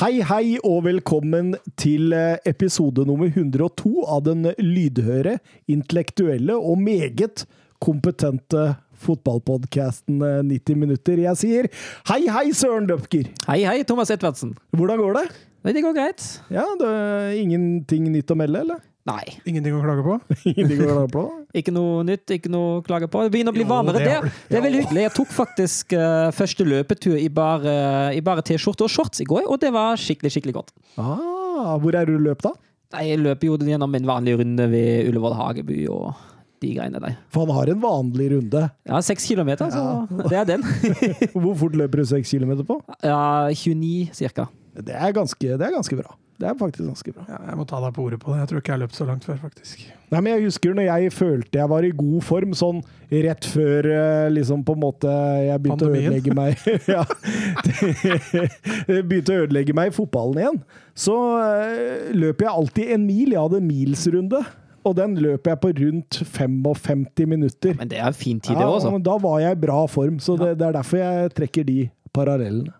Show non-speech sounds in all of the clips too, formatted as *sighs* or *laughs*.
Hei, hei, og velkommen til eh, episode nummer 102 av den lydhøre, intellektuelle og meget kompetente fotballpodkasten 90 minutter. Jeg sier hei, hei, Søren Døpker! Hei, hei, Thomas Edvardsen. Hvordan går det? Det går greit. Ja, det er Ingenting nytt å melde, eller? Nei, Ingenting å klage på? *laughs* Ingenting å klage på? ikke noe nytt, ikke noe å klage på. Det begynner å bli Jo, varmere. det Det, det, er veldig hyggelig. Jeg tok faktisk uh, første løpetur i bare, i bare T-skjorte og shorts i går, og det var skikkelig, skikkelig godt. Ah, hvor er du løp, da? Nei, Jeg løper jo gjennom en vanlig runde ved Ullevål hageby og de greiene der. For han har en vanlig runde. Ja, seks kilometer, så det er den. *laughs* Hvor fort løper du seks kilometer på? Ja, 29 cirka. Det er, ganske, det er ganske bra. Det er faktisk ganske bra. Ja, jeg må ta deg på ordet på det. Jeg tror ikke jeg har løpt så langt før, faktisk. Nei, men Jeg husker når jeg følte jeg var i god form, sånn rett før eh, liksom på en måte jeg begynte Pandemien? å ødelegge meg *laughs* Ja. Begynte å ødelegge meg i fotballen igjen. Så løper løp jeg alltid en mil. Jeg hadde milsrunde. Og den løper jeg på rundt 55 minutter. Men det er fin tid, det Ja, da var jeg i bra form, så det, det er derfor jeg trekker de parallellene.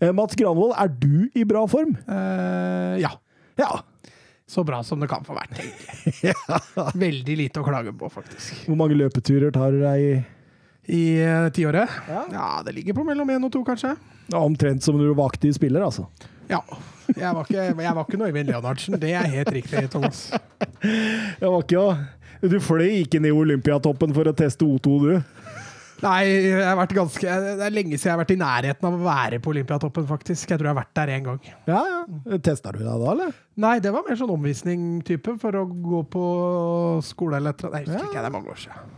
Eh, Mats Granvold, er du i bra form? Uh, ja. Ja. Så bra som det kan få vært, jeg. *laughs* Veldig lite å klage på, faktisk. Hvor mange løpeturer tar du deg i? I uh, tiåret? Ja. Ja, det ligger på mellom én og to, kanskje. Ja, Omtrent som når du var aktiv spiller, altså. Ja. Jeg var ikke, jeg var ikke noe Øyvind Leonardsen, det er helt riktig, Thomas. *laughs* Jeg var ikke Du fløy ikke ned Olympiatoppen for å teste O2, du? Nei, jeg har vært ganske, det er lenge siden jeg har vært i nærheten av å være på Olympiatoppen, faktisk. Jeg tror jeg har vært der én gang. Ja, ja. Testa du deg da, eller? Nei, det var mer sånn omvisning-type for å gå på skole eller et eller annet. Jeg husker ikke, det er mange år siden.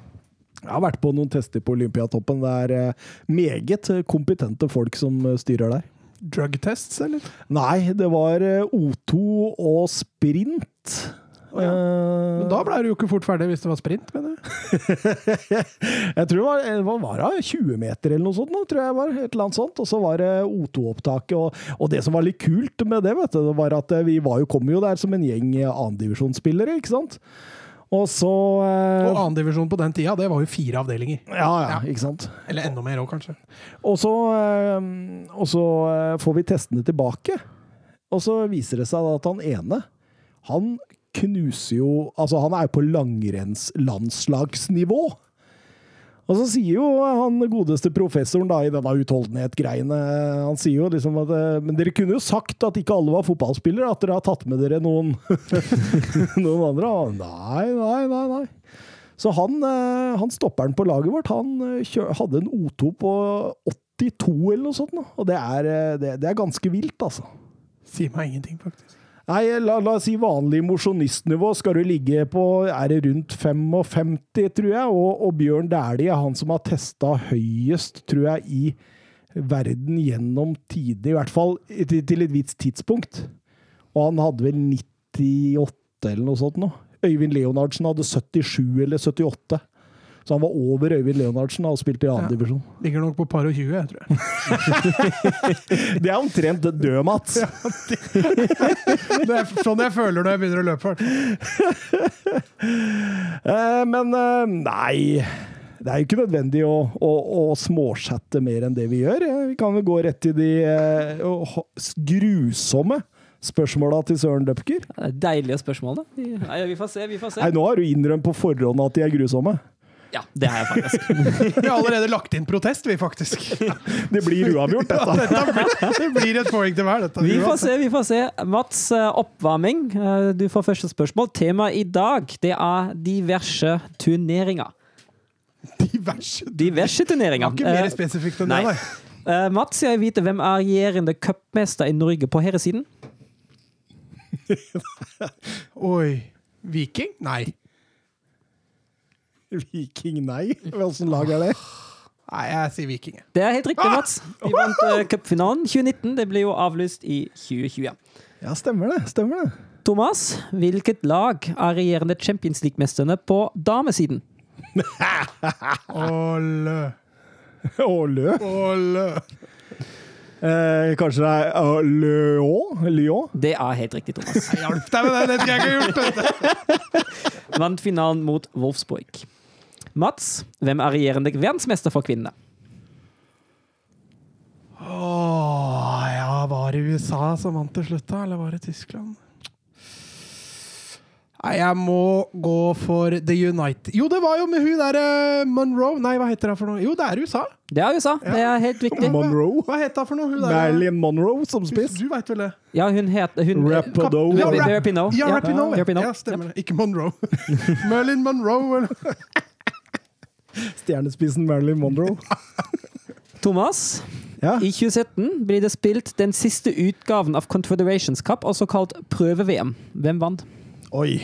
Jeg har vært på noen tester på Olympiatoppen. Det er eh, meget kompetente folk som eh, styrer der. Drug tests, eller? Nei, det var eh, O2 og sprint. Å ja. Eh, Men da ble du jo ikke fort ferdig hvis det var sprint, mener jeg. *laughs* Jeg tror det var, eh, hva var det, 20 meter eller noe sånt, nå, tror jeg var. Et eller annet sånt. Og så var det O2-opptaket. Og, og det som var litt kult med det, vet du, var at eh, vi var jo, kom jo der som en gjeng annendivisjonsspillere, ikke sant? Og så eh, Og annendivisjon på den tida, det var jo fire avdelinger. Ja, ja, ikke sant. Eller enda mer òg, kanskje. Og så, og så får vi testene tilbake. Og så viser det seg at han ene, han knuser jo Altså, han er jo på langrennslandslagsnivå. Og så sier jo han godeste professoren da i denne utholdenhet-greiene Han sier jo liksom at eh, Men dere kunne jo sagt at ikke alle var fotballspillere, at dere har tatt med dere noen *laughs* Noen andre. Nei, nei, nei. nei. Så han, eh, han stopperen på laget vårt, han eh, hadde en O2 på 82 eller noe sånt. Og det er, det, det er ganske vilt, altså. Sier meg ingenting, faktisk. Nei, la, la oss si vanlig mosjonistnivå skal du ligge på er det rundt 55, tror jeg. Og, og Bjørn Dæhlie er han som har testa høyest, tror jeg, i verden gjennom tidene. I hvert fall til, til et visst tidspunkt. Og han hadde vel 98 eller noe sånt nå. Øyvind Leonardsen hadde 77 eller 78. Så han var over Øyvind Leonardsen og spilte i annen Ja. Ligger nok på par og 20, jeg tror jeg. *laughs* Det er omtrent død, Mats. *laughs* Det er sånn jeg føler når jeg begynner å løpe. *laughs* Eh, men eh, nei Det er jo ikke nødvendig å, å, å småchatte mer enn det vi gjør. Eh, Vi kan jo gå rett til de uh, grusomme spørsmåla til Søren Døpker. Det er Deilige spørsmål, da. Nei, vi får se, vi får se. Nei, nå har du innrømt på forhånd at de er grusomme. Ja, det har jeg faktisk. *laughs* Vi har allerede lagt inn protest, vi, faktisk. *laughs* Det blir uavgjort, dette. *laughs* Dette blir, det blir et poeng til hver, dette. Vi får se, vi får se. Mats, eh, oppvarming. Eh, Du får første spørsmål. Temaet i dag, det er diverse turneringer. Diverse. Diverse Det turneringer. var ikke mer Eh, spesifikt enn det, nei. Mats, jeg vil vite hvem er regjerende cupmester i Norge på herresiden? Oi. Viking? Nei. *laughs* Viking, nei. Hvilket lag er det? Nei, jeg sier Viking. Det er helt riktig, Mats. Vi vant uh, cupfinalen 2019. Det ble jo avlyst i 2020. Ja, stemmer det. Stemmer det. Thomas, hvilket lag er regjerende Champions League-mesterne på damesiden? *laughs* Ålø. Ålø. Ålø. Eh, kanskje det er uh, Lyon? Lyon? Det er helt riktig, Thomas. Jeg hjalp deg med det, det skulle jeg ikke gjort. *laughs* Vant finalen mot Wolfsburg. Mats, hvem er regjerende verdensmester for kvinnene? Åh, ja, var det USA som vant til slutt, da? Eller var det Tyskland? Nei, jeg må gå for The United Jo, det var jo med hun derre Monroe Nei, hva heter hun for noe? Jo, det er USA. Det er USA. Det er helt riktig. Monroe. Hva heter hun for noe? Hun der- Marilyn Monroe som spiss. Du veit vel det? Ja, hun het hun, Rapido. Ja, Rapido. Rapinoe. Ja. Rapinoe. Ja, stemmer det. Ikke Monroe. *laughs* Merlin Monroe. eller- *laughs* Stjernespissen Marilyn Monroe. *laughs* Thomas, Ja. i 2017 blir det spilt den siste utgaven av Confederations Cup, også kalt prøve-VM. Hvem vant? Oi.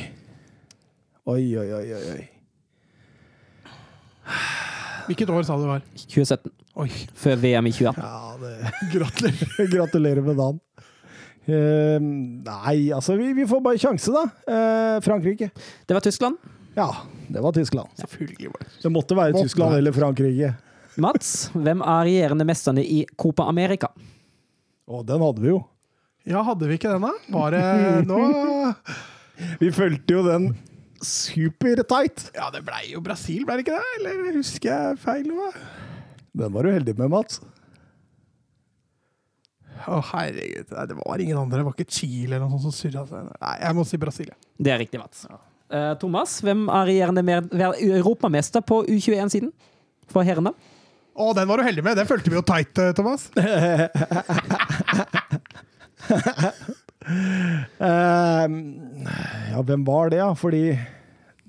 Oi, oi, oi, oi. oi. Hvilket år sa du det var? 2017. Oi, Før VM i 2018. Ja, det gratulerer. Gratulerer med dagen. Uh, nei, altså, vi, vi får bare sjanse, da. Uh, Frankrike. Det var Tyskland. Ja, det var Tyskland. Selvfølgelig var det Det måtte være Måtte Tyskland eller Frankrike. Mats, hvem er regjerende mesterne i Copa America? Å, den hadde vi jo. Ja, hadde vi ikke den, da? Var det *laughs* nå Vi fulgte jo den supertight. Ja, det blei jo Brasil, ble det ikke det? Eller husker jeg feil nå? Den var du heldig med, Mats. Å, herregud. Nei, det var ingen andre. Det var ikke Chile eller noe sånt som surra seg. Nei, jeg må si Brasil. Det er riktig, Mats. Eh, Thomas, hvem er regjerende europamester på U21-siden for herrene? Å, den var du heldig med! Den fulgte vi jo tight, eh, Thomas. uh, *laughs* ja, hvem var det, ja? Fordi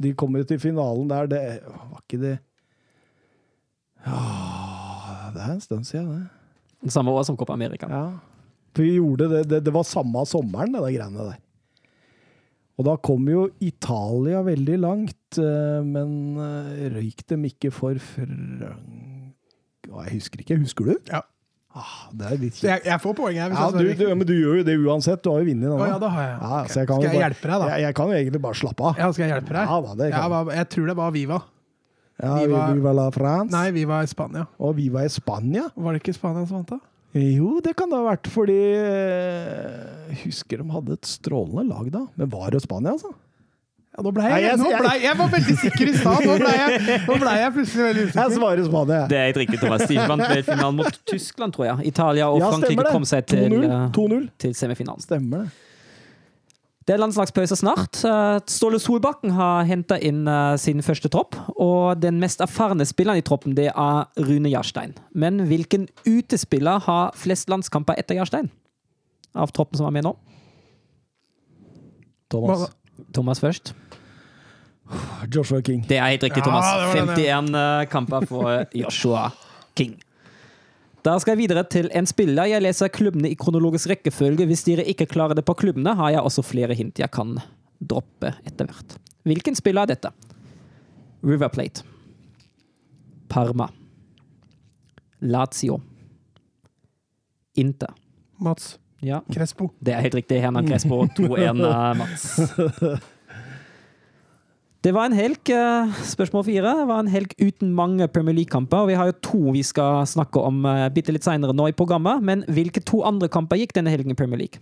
de kom jo til finalen der. Det var ikke det Ja, det er en stund siden, det. Samme år som Copa America. Ja. For vi gjorde det, det, det var samme sommeren, det der greiene der. Og da kom jo Italia veldig langt, eh, men eh, røyk dem ikke for Frank... Jeg husker ikke. Husker du? Ja. Ah, det er litt kjent. jeg, jeg får poeng her. Ja, du, du, men du gjør jo det uansett. Du har jo vunnet den. Å, ja, da har jeg. Ja, okay. jeg Skal jeg bare- hjelpe deg, da? Jeg, jeg kan jo egentlig bare slappe av. Ja, skal jeg hjelpe deg? Ja, da, det kan jeg. jeg tror det var Viva. Ja, Viva- Viva la France. Nei, Viva i Spania. Og Viva i Spania. Var det ikke Spania som vant, da? Jo, det kan det ha vært, fordi eh, Jeg husker de hadde et strålende lag da. Men var det Spania, altså? Ja, nå ble Nei, jeg, jeg- nå ble, jeg var veldig sikker i stad. Nå, ble jeg- nå ble jeg plutselig veldig Jeg usikker. svarer Spania. jeg. Det er helt riktig, Thomas. De vant finalen mot Tyskland, tror jeg. Italia og Ja, Frankrike kom seg til, 2-0. eh, 2-0. til semifinalen. Stemmer det. Det er landslagspause snart. Eh, Ståle Solbakken har henta inn eh, sin første tropp, og den mest erfarne spilleren i troppen det er Rune Jarstein. Men hvilken utespiller har flest landskamper etter Jarstein? Av troppen som er med nå? Thomas. Thomas først. Joshua King. Det er helt riktig, Ja, Thomas. det var 51 eh, kamper for Joshua King. Da skal jeg videre til en spiller. Jeg leser klubbene i kronologisk rekkefølge. Hvis dere ikke klarer det på klubbene, har jeg også flere hint jeg kan droppe etter hvert. Hvilken spiller er dette? River Plate. Parma. Lazio. Inter. Mats Ja, Crespo. det er helt riktig. Hernan Crespo *laughs* 2-1, eh, Mats. *laughs* Det var en helg, eh, spørsmål fire. Det var en helg uten mange Premier League-kamper. og Vi har jo to vi skal snakke om uh, bitte litt seinere nå i programmet. Men hvilke to andre kamper gikk denne helgen i Premier League?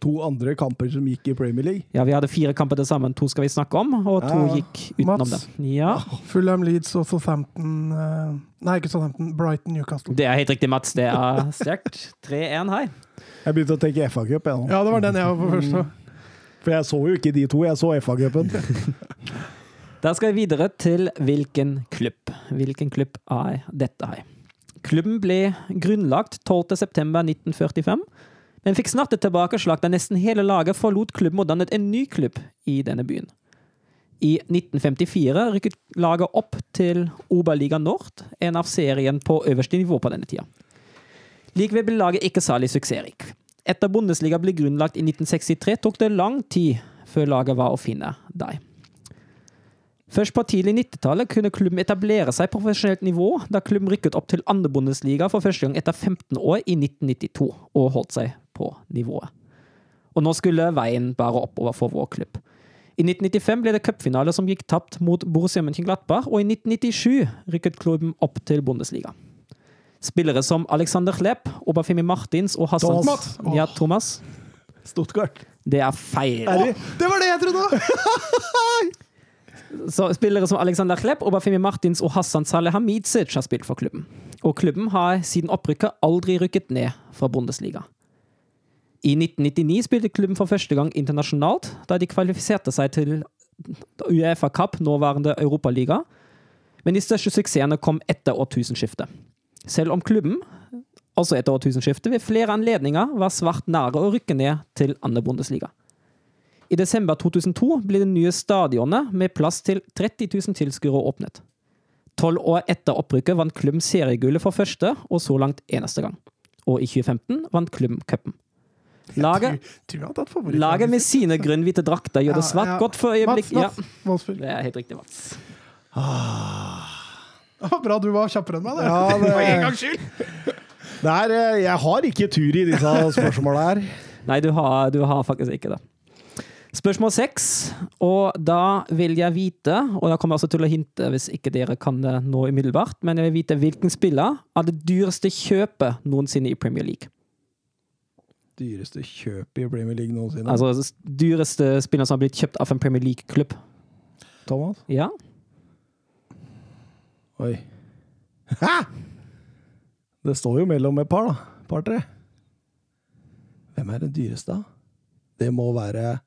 To andre kamper som gikk i Premier League. Ja, Vi hadde fire kamper til sammen. To skal vi snakke om, og to Ja. gikk utenom Mats? det. Ja, Fulham Leeds og Southampton eh, Nei, ikke Southampton. Brighton Newcastle. Det er helt riktig, Mats. Det er sterkt. *laughs* 3-1 her. Jeg begynte å tenke FA-cup, jeg nå. Ja, det var den jeg var på først. For jeg så jo ikke de to, jeg så FA-cupen. *laughs* Da skal vi videre til hvilken klubb. Hvilken klubb er dette her? Klubben ble grunnlagt 12.9.1945, men fikk snart et tilbakeslag da nesten hele laget forlot klubben og dannet en ny klubb i denne byen. I 1954 rykket laget opp til Oberliga Nord, en av serien på øverste nivå på denne tida. Likevel ble laget ikke særlig suksessrikt. Etter Bundesliga ble grunnlagt i 1963, tok det lang tid før laget var å finne dem. Først på tidlig 90-tallet kunne klubben etablere seg på profesjonelt nivå, da klubben rykket opp til andre Bundesliga for første gang etter 15 år i 1992, og holdt seg på nivået. Og nå skulle veien bare oppover for vår klubb. I 1995 ble det cupfinale som gikk tapt mot Borussia Mönchengladbach, og i 1997 rykket klubben opp til Bundesliga. Spillere som Alexander Klepp, Obafimi Martins og Hassan Thomas. Ja, Thomas. Stuttgart. Det er feil. Er det? Det var det jeg trodde! *laughs* Så Spillere som Alexander Klepp, Obafemi Martins og Hassan Salehamidzic har spilt for klubben. Og klubben har siden opprykket aldri rykket ned fra Bundesliga. I 1999 spilte klubben for første gang internasjonalt, da de kvalifiserte seg til Uefa Cup, nåværende Europaliga. Men de største suksessene kom etter årtusenskiftet. Selv om klubben, også etter årtusenskiftet, ved flere anledninger var svært nære å rykke ned til andre Bundesliga. I desember 2002 ble det nye stadionet med plass til 30 000 tilskuere åpnet. Tolv år etter opprykket vant klubben seriegullet for første og så langt eneste gang. Og i 2015 vant klubben cupen. Laget, laget med sine *laughs* grønnhvite drakter gjør det Ja, svært ja. godt for øyeblikk. Ja, det er helt riktig, Mats. Ah, Bra du var kjappere enn meg. Det. Ja, *laughs* det- For en gangs skyld. Det er, eh, jeg har ikke tur i disse spørsmålene her. *laughs* Nei, du har, du har faktisk ikke det. Spørsmål seks, og da vil jeg vite, og da kommer jeg også til å hinte hvis ikke dere kan det nå umiddelbart, men jeg vil vite hvilken spiller av det dyreste kjøpet noensinne i Premier League. Dyreste kjøp i Premier League noensinne. Altså dyreste spiller som har blitt kjøpt av en Premier League-klubb. Thomas? Ja. Oi. Hæ?! Det står jo mellom et par, da. Par-tre. Hvem er den dyreste, da? Det må være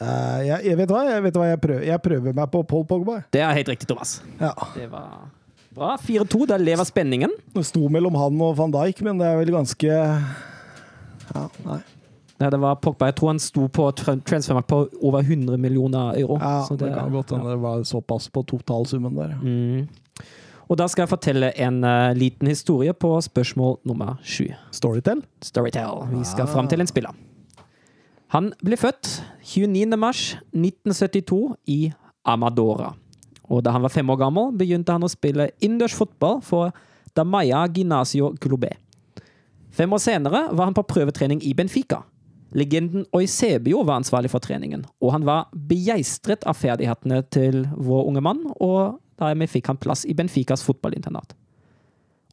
Uh, jeg, jeg vet hva, jeg, vet hva jeg, prøver, jeg prøver meg på Paul Pogba. Det er helt riktig, Thomas. Ja. Det var bra. 4-2, der lever spenningen. Det sto mellom han og van Dijk, men det er vel ganske Ja, nei. Ja, det var Pogba. Jeg tror han sto på transfermark på over 100 millioner euro. Ja, så det, kan godt hende det var såpass på totalsummen der. Mm. Og da skal jeg fortelle en uh, liten historie på spørsmål nummer sju. Storytel? Storytell. Vi skal Ah. fram til en spiller. Han ble født 29. mars 1972 i Amadora. Og da han var fem år gammel, begynte han å spille innendørs fotball for Damaya Ginasio Globe. Fem år senere var han på prøvetrening i Benfica. Legenden Oisebio var ansvarlig for treningen, og han var begeistret av ferdighetene til vår unge mann, og dermed fikk han plass i Benficas fotballinternat.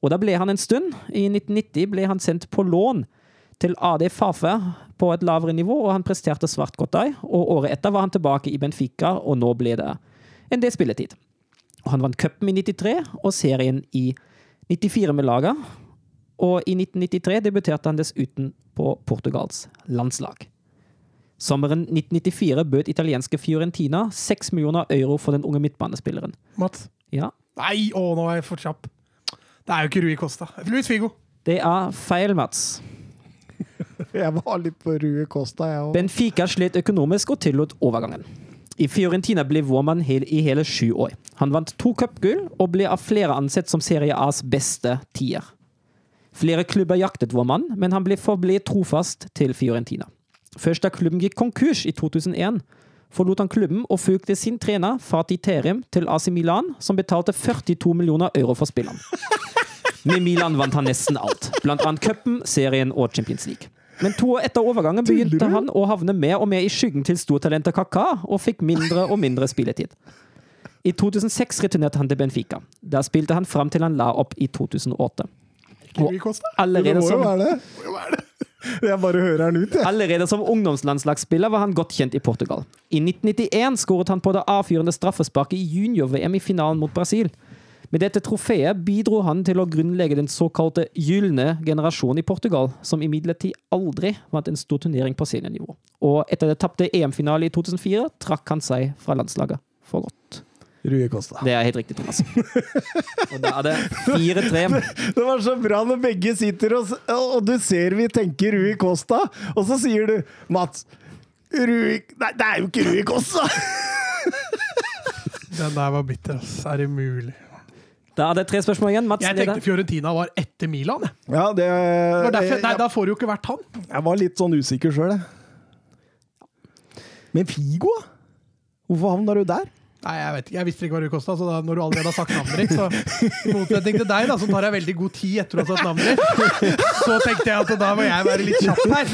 Og da ble han en stund. I 1990 ble han sendt på lån til AD Fafe på et lavere nivå, og han presterte svært godt der. Og året etter var han tilbake i Benfica, og nå ble det en del spilletid. Og han vant cupen i 93 og serien i 94 med laget. Og i 1993 debuterte han dessuten på Portugals landslag. Sommeren 1994 bød italienske Fiorentina 6 millioner euro for den unge midtbanespilleren. Mats. Ja, Nei, å, nå er jeg for kjapp. Det er jo ikke Rui Costa. Luis Figo. det er feil, Mats. *laughs* Jeg var litt på Rue Costa, jeg òg. Benfica slet økonomisk og tillot overgangen. I Fiorentina ble Vårmann hel, i hele sju år. Han vant to cupgull og ble av flere ansett som Serie A's beste tier. Flere klubber jaktet vår mann, men han ble forble trofast til Fiorentina. Først da klubben gikk konkurs i 2001, forlot han klubben og fulgte sin trener Fatih Terim til AC Milan, som betalte 42 millioner euro for spilleren. Med Milan vant han nesten alt, blant annet cupen, serien og Champions League. Men to år etter overgangen begynte han å havne mer og mer i skyggen til stortalentet Kaká, og fikk mindre og mindre spilletid. I 2006 returnerte han til Benfica. Der spilte han fram til han la opp i 2008. Costa. Allerede Det må jo som, være det. Jeg bare hører den ut, jeg. allerede som ungdomslandslagsspiller var han godt kjent i Portugal. I 1991 skåret han på det avfyrende straffesparket i junior-VM i finalen mot Brasil. Med dette trofeet bidro han til å grunnlegge den såkalte gylne generasjonen i Portugal, som imidlertid aldri vant en stor turnering på seniornivå. Og etter det tapte EM-finale i 2004 trakk han seg fra landslaget for godt. Rue Costa. Det er helt riktig, Thomas. *laughs* Og da er det 4-3. Det var så bra når begge sitter og, og du ser vi tenker Rui Costa, og så sier du Mats Rui Nei, det er jo ikke Rui Costa! *laughs* Den der var bitter, ass. Er det mulig? Da er det tre spørsmål igjen. Mats Jeg tenkte Fiorentina var etter Milan. Ja, det, Det derfor, nei, jeg, da får det jo ikke vært han. jeg var litt sånn usikker sjøl, jeg. Men Figo. Hvorfor havna du der? Nei, Jeg vet ikke, jeg visste ikke hva du kosta, så da, når du allerede har sagt navnet ditt, så i motsetning til deg, da, som tar deg veldig god tid etter å ha sagt navnet ditt, så tenkte jeg at da må jeg være litt kjapp her.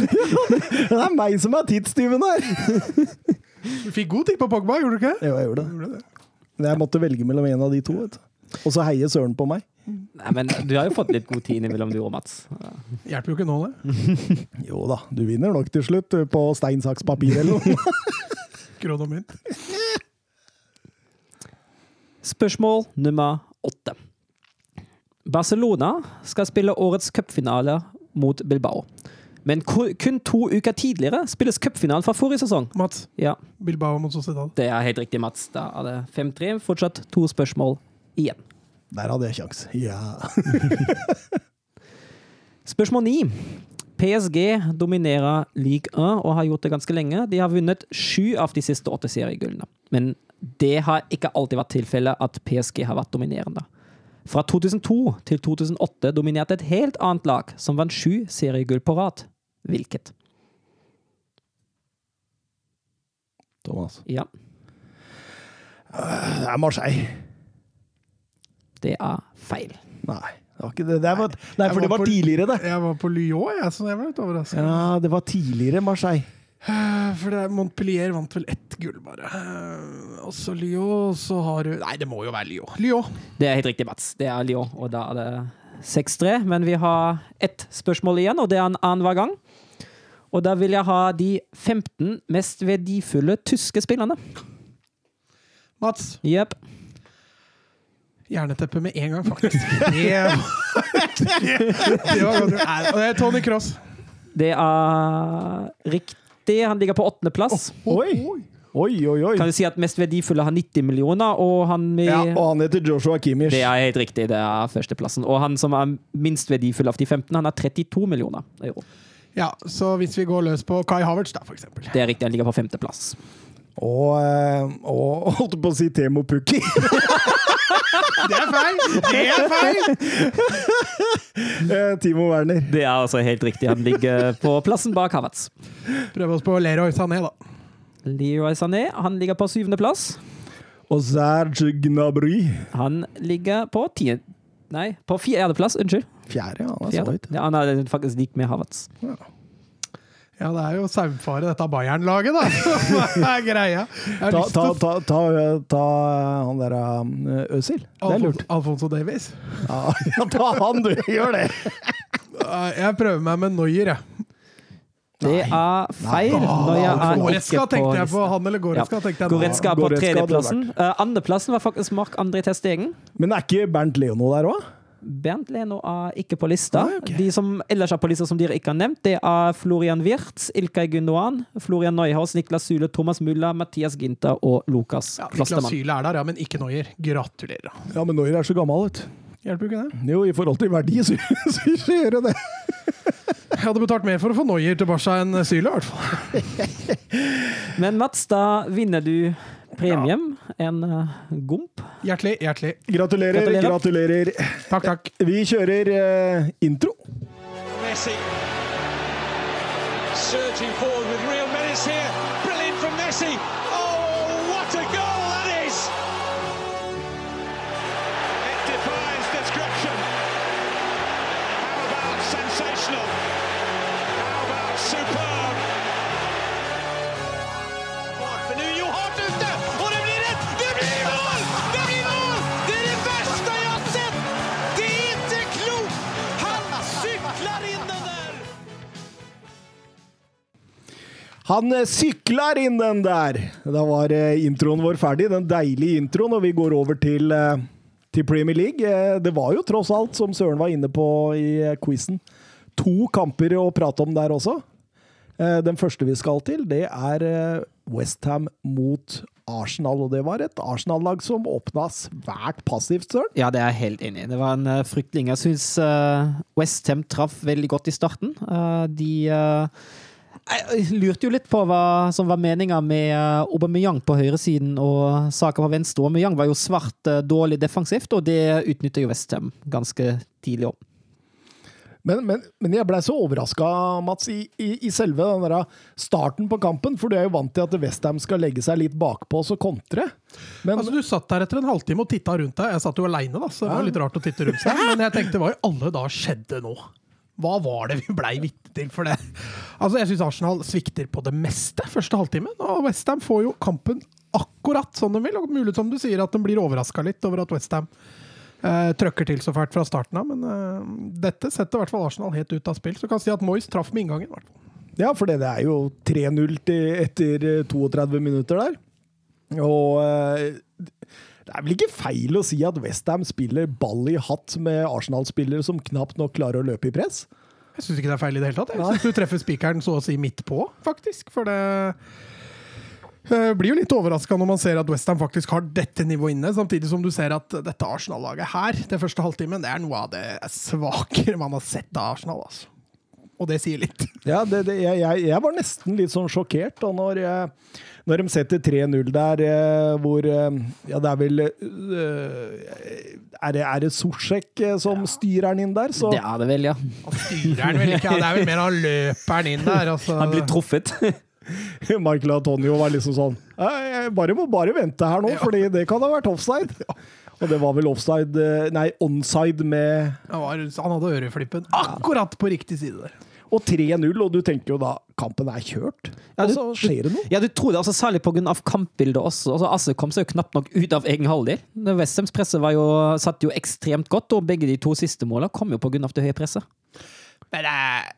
Det er meg som er tidstyven her! Du fikk god tid på Pogba, gjorde du ikke? Jo, jeg gjorde det. Men jeg måtte velge mellom en av de to. vet du. Og så heier Søren på meg. Nei, men du har jo fått litt god tid innimellom, du og Mats. Hjelper jo ikke nå, det. *laughs* Jo da, du vinner nok til slutt på stein, saks, papir eller noe. Kron og mynt. Spørsmål nummer åtte. Barcelona skal spille årets cupfinale mot Bilbao. Men kun to uker tidligere spilles cupfinalen fra forrige sesong. Mats. Ja, Bilbao mot Sociedad. det er helt riktig, Mats. Da er det 5-3. Fortsatt to spørsmål igjen. Der hadde jeg kjangs. Ja. *laughs* Spørsmål ni. PSG dominerer Ligue 1 og har gjort det ganske lenge. De har vunnet sju av de siste åtte seriegullene. Men det har ikke alltid vært tilfellet at PSG har vært dominerende. Fra 2002 til 2008 dominerte et helt annet lag, som vant sju seriegull på rad. Hvilket? Thomas. Ja, Det er Marseille. det er feil. Nei, det var ikke det. det var, nei, for det var var på- tidligere, det. Jeg var på Lyon, jeg, så jeg var litt overraska. Ja, det var tidligere Marseille. *sighs* For det er Montpellier vant vel ett gull, bare. *sighs* Og så Lyon, så har du Nei, det må jo være Lyon. Lyon. Det er helt riktig, Mats. Det er Lyon, og da er det 6-3. Men vi har ett spørsmål igjen, og det er en annenhver gang. Og da vil jeg ha de 15 mest verdifulle tyske spillerne. Mats. Yep. Jerneteppe med en gang, faktisk. *laughs* Det, det var godt. Er Tony Cross. Det er riktig. Han ligger på åttendeplass. Oi! Oi, oi, oi. Kan du si at mest verdifulle har 90 millioner, og han med Ja, og han heter Joshua Kimmich. Det er helt riktig, det er førsteplassen. Og han som er minst verdifull av de 15, han har 32 millioner euro. Ja, så hvis vi går løs på Kai Havertz, da, for eksempel. Det er riktig, han ligger på femteplass. Og, eh, og *laughs* holdt på å si Temo Pukki. *laughs* Det er feil! Det er feil! Eh, Timo Werner. Det er altså helt riktig. Han ligger på plassen bak Havertz. Prøv oss på Leroy Sané, da. Leroy Sané han ligger på syvendeplass. Og Serge Gnabry. Han ligger på tiende... Nei, på fjerdeplass. Unnskyld. Fjerde, ja. Han er så Fjerde. høyt. Ja, han er faktisk lik med Havertz. Ja, det er jo saumfare, dette Bayern-laget, da. *laughs* Hva er greia? Ta, ta, ta, ta, ta han der Øzil. Øsil. Det er lurt. Alfonso, Davies. Ja, *laughs* ja, ta han, du! Gjør det! Jeg prøver meg med Noyer, jeg. Det er feil. Når jeg er Goretzka tenkte jeg på. Han eller Goretzka Ja. tenkte jeg på. Goretzka er på tredjeplassen. Uh, Andreplassen var faktisk Mark André Testegen. Men er ikke Bernt Leono der òg? Bernt Leno er ikke på lista. Ah, okay. De som ellers er på lista som dere ikke har nevnt, det er Florian Wirtz, Ilkay Gundogan, Florian Neuhaus, Niklas Syle, Thomas Mulla, Mathias Ginter og Lukas Ja, Niklas Syle er der, ja, men ikke Neuer. Gratulerer. Ja, men Neuer er så gammel, vet du. Hjelper ikke det? Jo, i forhold til verdi, så, *laughs* så gjør det det. Jeg hadde betalt mer for å få Neuer tilbake enn Syle, i hvert fall. *laughs* Men Mats, da vinner du premium. En uh, gomp. Hjertelig, hjertelig. Gratulerer, Gratulerer. gratulerer. Takk, takk. Vi kjører uh, intro. Messi. Surging forward with real menace here. Brilliant from Messi. Han eh, sykler inn den der! Da var eh, introen vår ferdig, den deilige introen, og vi går over til, eh, til Premier League. Det var jo tross alt, som Søren var inne på i quizen, to kamper å prate om der også. Den første vi skal til, det er Westham mot Arsenal. Og det var et Arsenal-lag som åpna svært passivt, Søren. Ja, det er jeg helt enig i. Det var en fryktelig Jeg syns Westham traff veldig godt i starten. De jeg lurte jo litt på hva som var meninga med uh, Aubameyang på høyresiden og Saka på venstre. Aubameyang var jo svart eh, dårlig defensivt, og det utnytter jo Westham ganske tidlig òg. Men, men, men jeg blei så overraska, Mats, i, i, i selve den der starten på kampen. For du er jo vant til at Westham skal legge seg litt bakpå og så kontre. Men Altså, Du satt der etter en halvtime og titta rundt deg. Jeg satt jo aleine, så det var litt rart å titte rundt seg. Men jeg tenkte hva i alle dager skjedde nå? Hva var det vi blei vitne til for det? Altså, Jeg syns Arsenal svikter på det meste første halvtimen. Og Westham får jo kampen akkurat sånn de vil. Og mulig som du sier at de blir overraska litt over at Westham eh, trøkker til så fælt fra starten av. Men eh, dette setter i hvert fall Arsenal helt ut av spill. Så du kan si at Moyes traff med inngangen. Hvertfall. hvert fall. Ja, for det, det er jo 3-0 etter eh, 32 minutter der. Og eh, Det er vel ikke feil å si at Westham spiller ball i hatt med Arsenal-spillere som knapt nok klarer å løpe i press? Jeg syns ikke det er feil i det hele tatt. Jeg synes du treffer spikeren så å si midt på, faktisk. For det eh, blir jo litt overraska når man ser at Westham faktisk har dette nivået inne, samtidig som du ser at dette Arsenal-laget her, det første halvtimen, det er noe av det svakere man har sett av Arsenal. altså. Og det sier litt. *laughs* Ja, det, det, jeg, jeg, var nesten litt sånn sjokkert da når, jeg, når de setter 3-0 der, eh, hvor eh, Ja, det er vel eh, Er det, er det Sorsek som som styrer den inn der? Så Det er det vel, ja. Han styrer vel ikke, det er vel mer han løper den inn der. Altså. Han blir truffet. *laughs* Michael Antonio var liksom sånn «Jeg- bare må bare vente her nå, Ja. fordi det kan ha vært offside. *laughs* Og det var vel offside eh, Nei, onside med Han, var, han hadde øreflippen akkurat på riktig side der. Og 3-0, og du tenker jo da kampen er kjørt. Ja, Og du- så skjer det noe. Ja, du tror det, altså, særlig pga. kampbildet også. Altså, Asse kom seg jo knapt nok ut av egen halvdel. Det Westhams presse var jo, satt jo ekstremt godt, og begge de to siste målene kom jo pga. det høye presset. Men eh,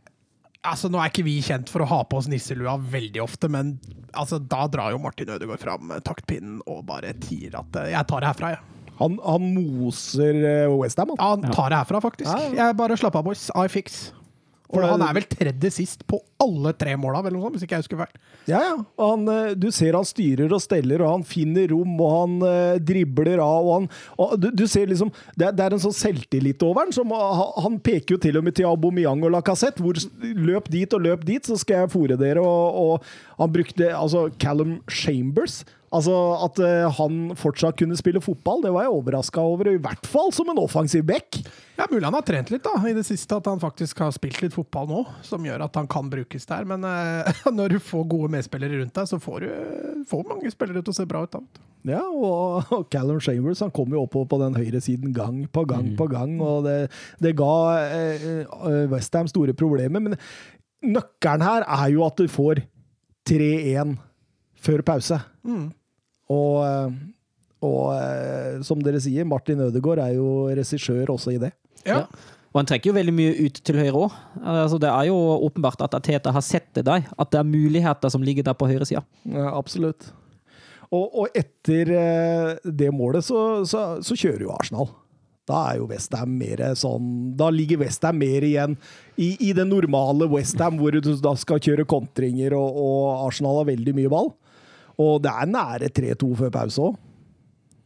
altså, nå er ikke vi kjent for å ha på oss nisselua veldig ofte, men altså, da drar jo Martin Ødegaard fram taktpinnen og bare tier at eh, jeg tar det herfra, jeg. Han, han moser Westham, han. Ja, han tar det herfra, faktisk. Ja, Jeg bare slapp av, boys. I fix. For han er vel tredje sist på alle tre måla, hvis ikke jeg husker feil. Ja, ja. Han, eh, du ser han styrer og steller, og han finner rom, og han eh, dribler av. og han, og du, du ser liksom, det, er- det er en sånn selvtillit over han. Som, han, han peker jo til og med til Aubameyang og Lacassette. Hvor løp dit og løp dit, så skal jeg fòre dere. Og, og han brukte altså Callum Chambers. Altså At eh, han fortsatt kunne spille fotball, det var jeg overraska over. I hvert fall som en offensiv back. Ja, Mulig han har trent litt da, i det siste, at han faktisk har spilt litt fotball nå, som gjør at han kan brukes der. Men uh, *laughs* når du får gode medspillere rundt deg, så får du får mange spillere til å se bra ut. da. Ja, og, og Callum Chambers han kom jo oppover på den høyresiden gang på gang på gang, og det, det ga eh, Westham store problemer. Men nøkkelen her er jo at du får 3-1 før pause. Og, eh, og eh, som dere sier, Martin Ødegaard er jo regissør også i det. Ja. Ja. Og han trekker jo veldig mye ut til høyre òg. Altså, det er jo åpenbart at Teta har sett det der. At det er muligheter som ligger der på høyresida. Ja, absolutt. Og, og etter eh, det målet så, så, så kjører jo Arsenal. Da er jo Westham mer sånn Da ligger Westham mer igjen i, i det normale Westham, hvor du da skal kjøre kontringer, og, og Arsenal har veldig mye ball. Og det er nære 3-2 før pause òg.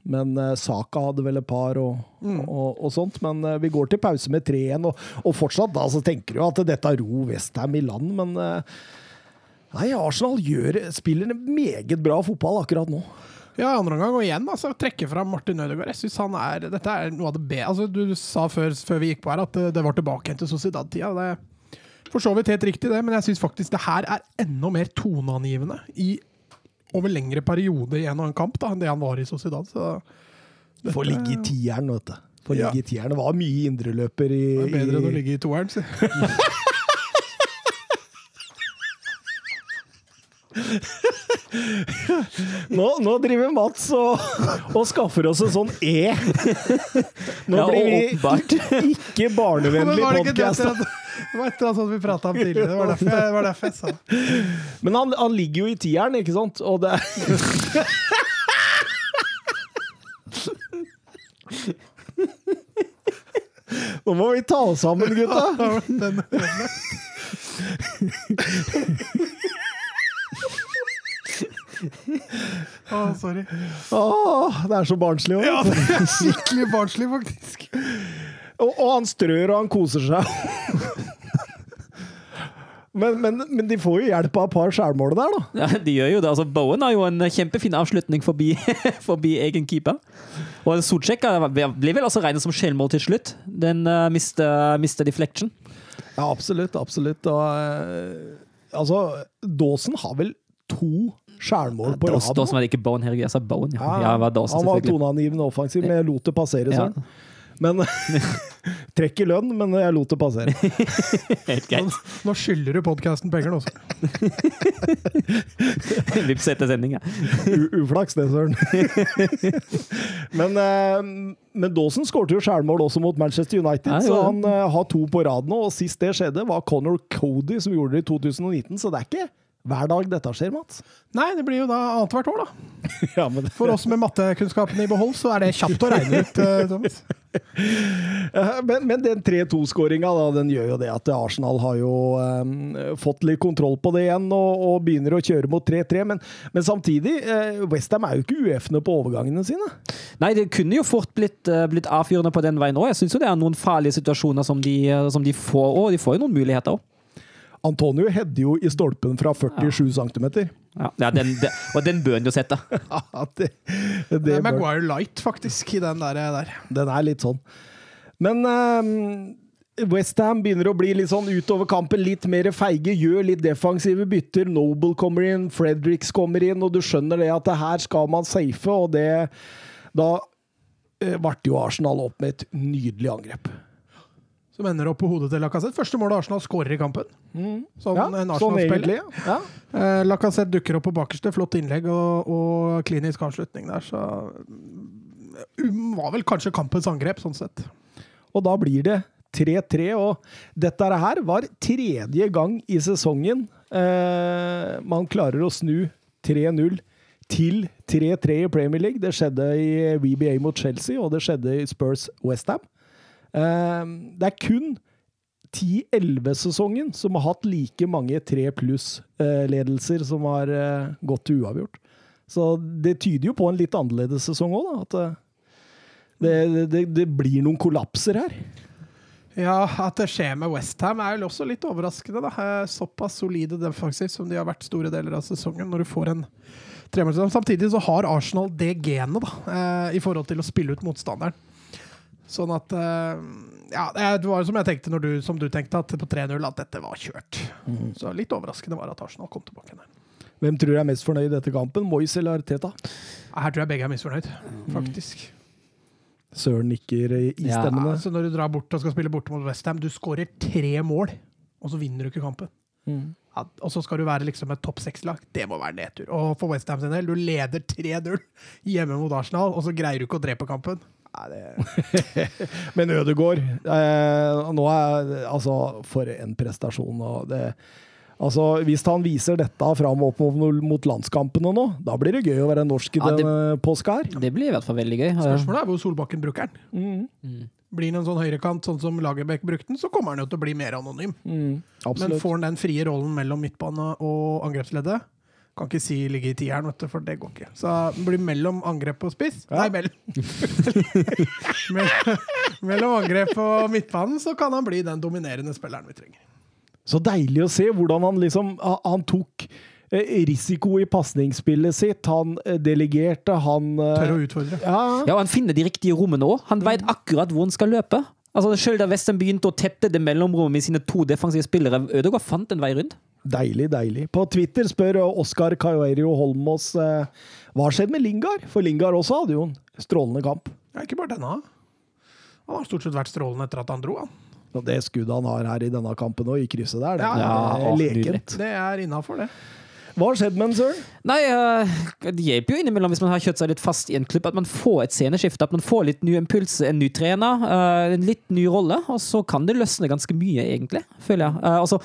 Men uh, Saka hadde vel et par og, og, og sånt. Men uh, vi går til pause med 3-1, og, og fortsatt da så tenker du at dette ro Westham i land, men uh, Nei, Arsenal gjør, spiller meget bra fotball akkurat nå. Ja, andre omgang, og igjen altså, trekke fram Martin Ødegaard. Jeg synes han er, Dette er noe av det bedre. Altså, du sa før, før vi gikk på her at det, det var tilbake til Sociedad-tida. Det er for så vidt helt riktig, det, men jeg syns faktisk det her er enda mer toneangivende i over lengre periode i en og annen kamp da, enn det han var i Sociedad. Så Får ligge i tieren, vet du. Får Ja. ligge i tieren. Det var mye indreløper i, det er bedre enn å ligge i toeren, si. *laughs* nå, nå driver Mats og, og skaffer oss en sånn E. *laughs* Nå Ja, blir vi *laughs* ikke barnevennlig podkast. Det var et eller annet sånt vi prata om tidligere. Det var derfor jeg, var derfor jeg sa det. Men han, han ligger jo i tieren, ikke sant? Og det Nå må vi ta oss sammen, gutta! *laughs* Den, Å, sorry. Åh, det er så barnslig òg. Ja, det er skikkelig barnslig, faktisk. Og, og han strør, og han koser seg. Men, men, men de får jo hjelp av et par skjærmål der, da. Ja, de gjør jo det. Altså, Bowen har jo en kjempefin avslutning forbi, *laughs* forbi egen keeper. Og Socek blir vel også regnet som skjellmål til slutt. Den uh, mister, mister deflection. Ja, absolutt. Absolutt. Og, uh, altså, Dawson har vel to skjærmål på rad Dawson var det ikke Bowen, herregud. Jeg sa Bowen, ja. ja det var Dawson, han var toneangivende offensiv, men jeg lot det passere, Ja. Men *laughs* Trekk i lønn, men jeg lot det passere. *laughs* Helt greit. Nå skylder du podkasten penger, nå. også. *laughs* Vips etter sending, ja. U uflaks, det, søren. men, eh, men Dawson skårte jo skjærmål også mot Manchester United, Nei, så ja. han eh, har to på rad nå. Og sist det skjedde, var Conor Cody som gjorde det i 2019, så det er ikke hver dag dette skjer, Mats. Nei, det blir jo da annethvert år, da. *laughs* Ja, men det, For oss med mattekunnskapene i behold, så er det kjapt å regne ut. eh, *laughs* Thomas. Eh, men, men den 3-2-skåringa den gjør jo det at Arsenal har jo um, fått litt kontroll på det igjen og, og begynner å kjøre mot 3-3. Men, men samtidig, uh, Westham er jo ikke uefne på overgangene sine. Nei, det kunne jo fort blitt, uh, blitt avfyrende på den veien òg. Jeg syns jo det er noen farlige situasjoner som de, eh, som de får, og de får jo noen muligheter òg. Antonio hedder jo i stolpen fra 47 cm. Ja, ja, den, den, og den bør han jo sette. *laughs* Ja, det, Det det er Maguire Light, faktisk, i den der. der. Den er litt sånn. Men um, Westham begynner å bli litt sånn utover kampen, litt mer feige, gjør litt defensive bytter. Noble kommer inn, Fredericks kommer inn, og du skjønner det at det her skal man safe, og det Da ble jo Arsenal opp med et nydelig angrep. Som ender opp på hodet til Lacassette. Første målet Arsenal skårer i kampen. Sånn Ja, en sånn Arsenal-spiller. Sånn Ja. Eh, Lacassette dukker opp på bakerste. Flott innlegg og, og klinisk avslutning der, så um, Var vel kanskje kampens angrep, sånn sett. Og da blir det 3-3, og dette her var tredje gang i sesongen eh, man klarer å snu 3-0 til 3-3 i Premier League. Det skjedde i VBA mot Chelsea, og det skjedde i Spurs Westham. Eh, det er kun 10-11-sesongen som har hatt like mange 3 pluss-ledelser som har eh, gått til uavgjort. Så det tyder jo på en litt annerledes sesong òg. At eh, det, det, det blir noen kollapser her. Ja, at det skjer med Westham er vel også litt overraskende. da. Eh, Såpass solide defensivt som de har vært store deler av sesongen, når du får en tremålssesong. Samtidig så har Arsenal det genet da, i forhold til å spille ut motstanderen. Sånn at eh, Ja, det var som jeg tenkte når du, som du tenkte, at på 3-0 at dette var kjørt. Så litt overraskende var at Arsenal kom tilbake der. Hvem tror du er mest fornøyd i dette kampen? Moyes eller Teta? Her tror jeg begge er misfornøyd, faktisk. Søren nikker Ja, istemmende. Altså når du drar bort og skal spille borte mot Westham, du skårer tre mål, og så vinner du ikke kampen. Mm. Ja, og så skal du være liksom et topp seks-lag. Det må være nedtur. Og for Westham sin del, du leder 3-0 hjemme mot Arsenal, og så greier du ikke å drepe kampen. Nei, det... *laughs* Men Ødegaard eh, Nå er Altså, for en prestasjon. Og det, altså, hvis han viser dette fram opp mot, mot landskampene nå, da blir det gøy å være norsk i Ja, det- påska her. Det blir i hvert fall veldig gøy. Spørsmålet er hvor Solbakken bruker den. Mm. Blir han en sånn høyrekant, sånn som Lagerbäck brukte den, så kommer han jo til å bli mer anonym. Mm. Men får han den frie rollen mellom midtbane og angrepsleddet? Kan ikke si ligge i tieren, vet du, for det går ikke. Så det blir mellom angrep og spiss. Ja. Nei, mellom *laughs* mellom, angrep og midtbanen, så kan han bli den dominerende spilleren vi trenger. Så deilig å se hvordan han liksom Han tok eh, risiko i pasningsspillet sitt. Han eh, delegerte, han eh, Tør å utfordre. Ja, Ja, og han finner de riktige rommene òg. Han veit akkurat hvor han skal løpe. Altså, Selv da Western begynte å tette det mellomrommet med sine to defensive spillere, Ødegaard fant en vei rundt. Deilig, deilig. På Twitter spør Oskar Caioerio Holmås eh, hva har skjedd med Lingard? For Lingard også hadde jo en strålende kamp. Ja, ikke bare denne. Han har stort sett vært strålende etter at han dro. Han. Og det skuddet han har her i denne kampen og i krysset der, det Ja, er ja, å, lekent. Det er innafor, det. Hva har skjedd med den, Søren? Nei, eh, det hjelper jo innimellom hvis man har kjørt seg litt fast i en klubb, at man får et sceneskifte, at man får litt ny impuls, en ny trener, eh, en litt ny rolle, og så kan det løsne ganske mye, egentlig, føler jeg. Eh, altså,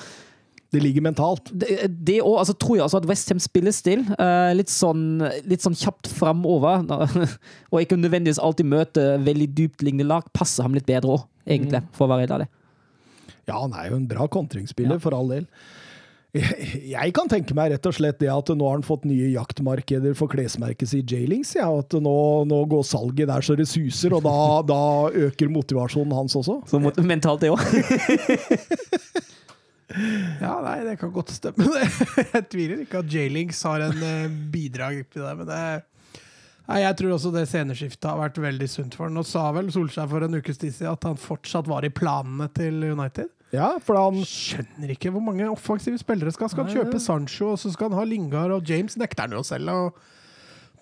Det ligger mentalt. det, det også, altså, tror jeg også at Westham spillestil, uh, litt, sånn, litt sånn kjapt framover, *laughs* og ikke nødvendigvis alltid møte veldig dyptliggende lag, passer ham litt bedre òg, egentlig, for å være helt ærlig. Ja, han er jo en bra kontringsspiller, Ja. for all del. *laughs* Jeg kan tenke meg rett og slett det at nå har han fått nye jaktmarkeder for klesmerket sitt J-Lings. Ja, at nå, nå går salget der så det suser, og da, *laughs* da øker motivasjonen hans også. Så mot- mentalt det òg. *laughs* Ja, nei, det kan godt stemme. Jeg tviler ikke at J-Links har en eh, bidrag til det. Men det, nei, jeg tror også det sceneskiftet har vært veldig sunt for han. Nå sa vel Solskjær for en ukes tid siden at han fortsatt var i planene til United. Ja, for han Skjønner ikke hvor mange offensive spillere skal Skal han kjøpe Sancho, og så skal han ha Lingard og James nekter han jo selv. Og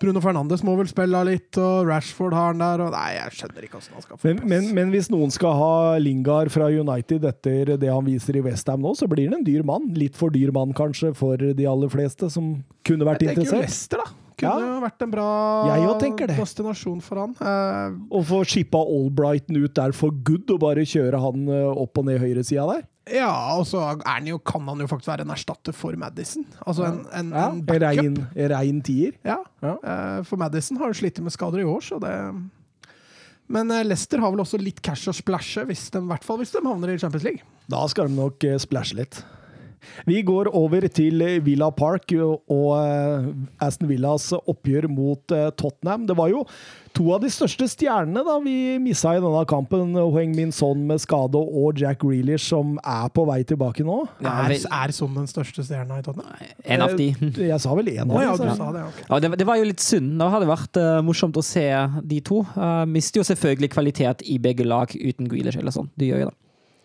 Bruno Fernandes må vel spille litt, og Rashford har han der. Og nei, jeg skjønner ikke hvordan han skal få men, men, men hvis noen skal ha Lingard fra United etter det han viser i Westham nå, så blir han en dyr mann. Litt for dyr mann, kanskje, for de aller fleste som kunne vært Jeg tenker jo interessert. Leicester, da. Kunne Ja. vært en bra destinasjon for han. Eh, Å få shippa Albrighton ut der for good og bare kjøre han eh, opp og ned høyresida der. Ja, og så er han jo, kan han jo faktisk være en erstatter for Madison. Altså en, en, Ja, en backup. rein, tier. Ja. Ja. eh, For Madison har jo slitt med skader i år, så det Men eh, Leicester har vel også litt cash å splæsje, hvis de, i hvert fall hvis de havner i Champions League. Da skal de nok splæsje litt. Vi går over til eh, Villa Park og eh, Aston Villas oppgjør mot eh, Tottenham. Det var jo to av de største stjernene da vi missa i denne kampen. Hueng Min Son med skade og Jack Grealish som er på vei tilbake nå. Er, er sånn den største stjerna i Tottenham? En av de. Jeg sa vel én Å av ja, dem. du sa det. okay. Ja, det, det var jo litt synd. Det hadde vært eh, morsomt å se de to. Uh, mister jo selvfølgelig kvalitet i begge lag uten Grealish eller sånn. De gjør jo det.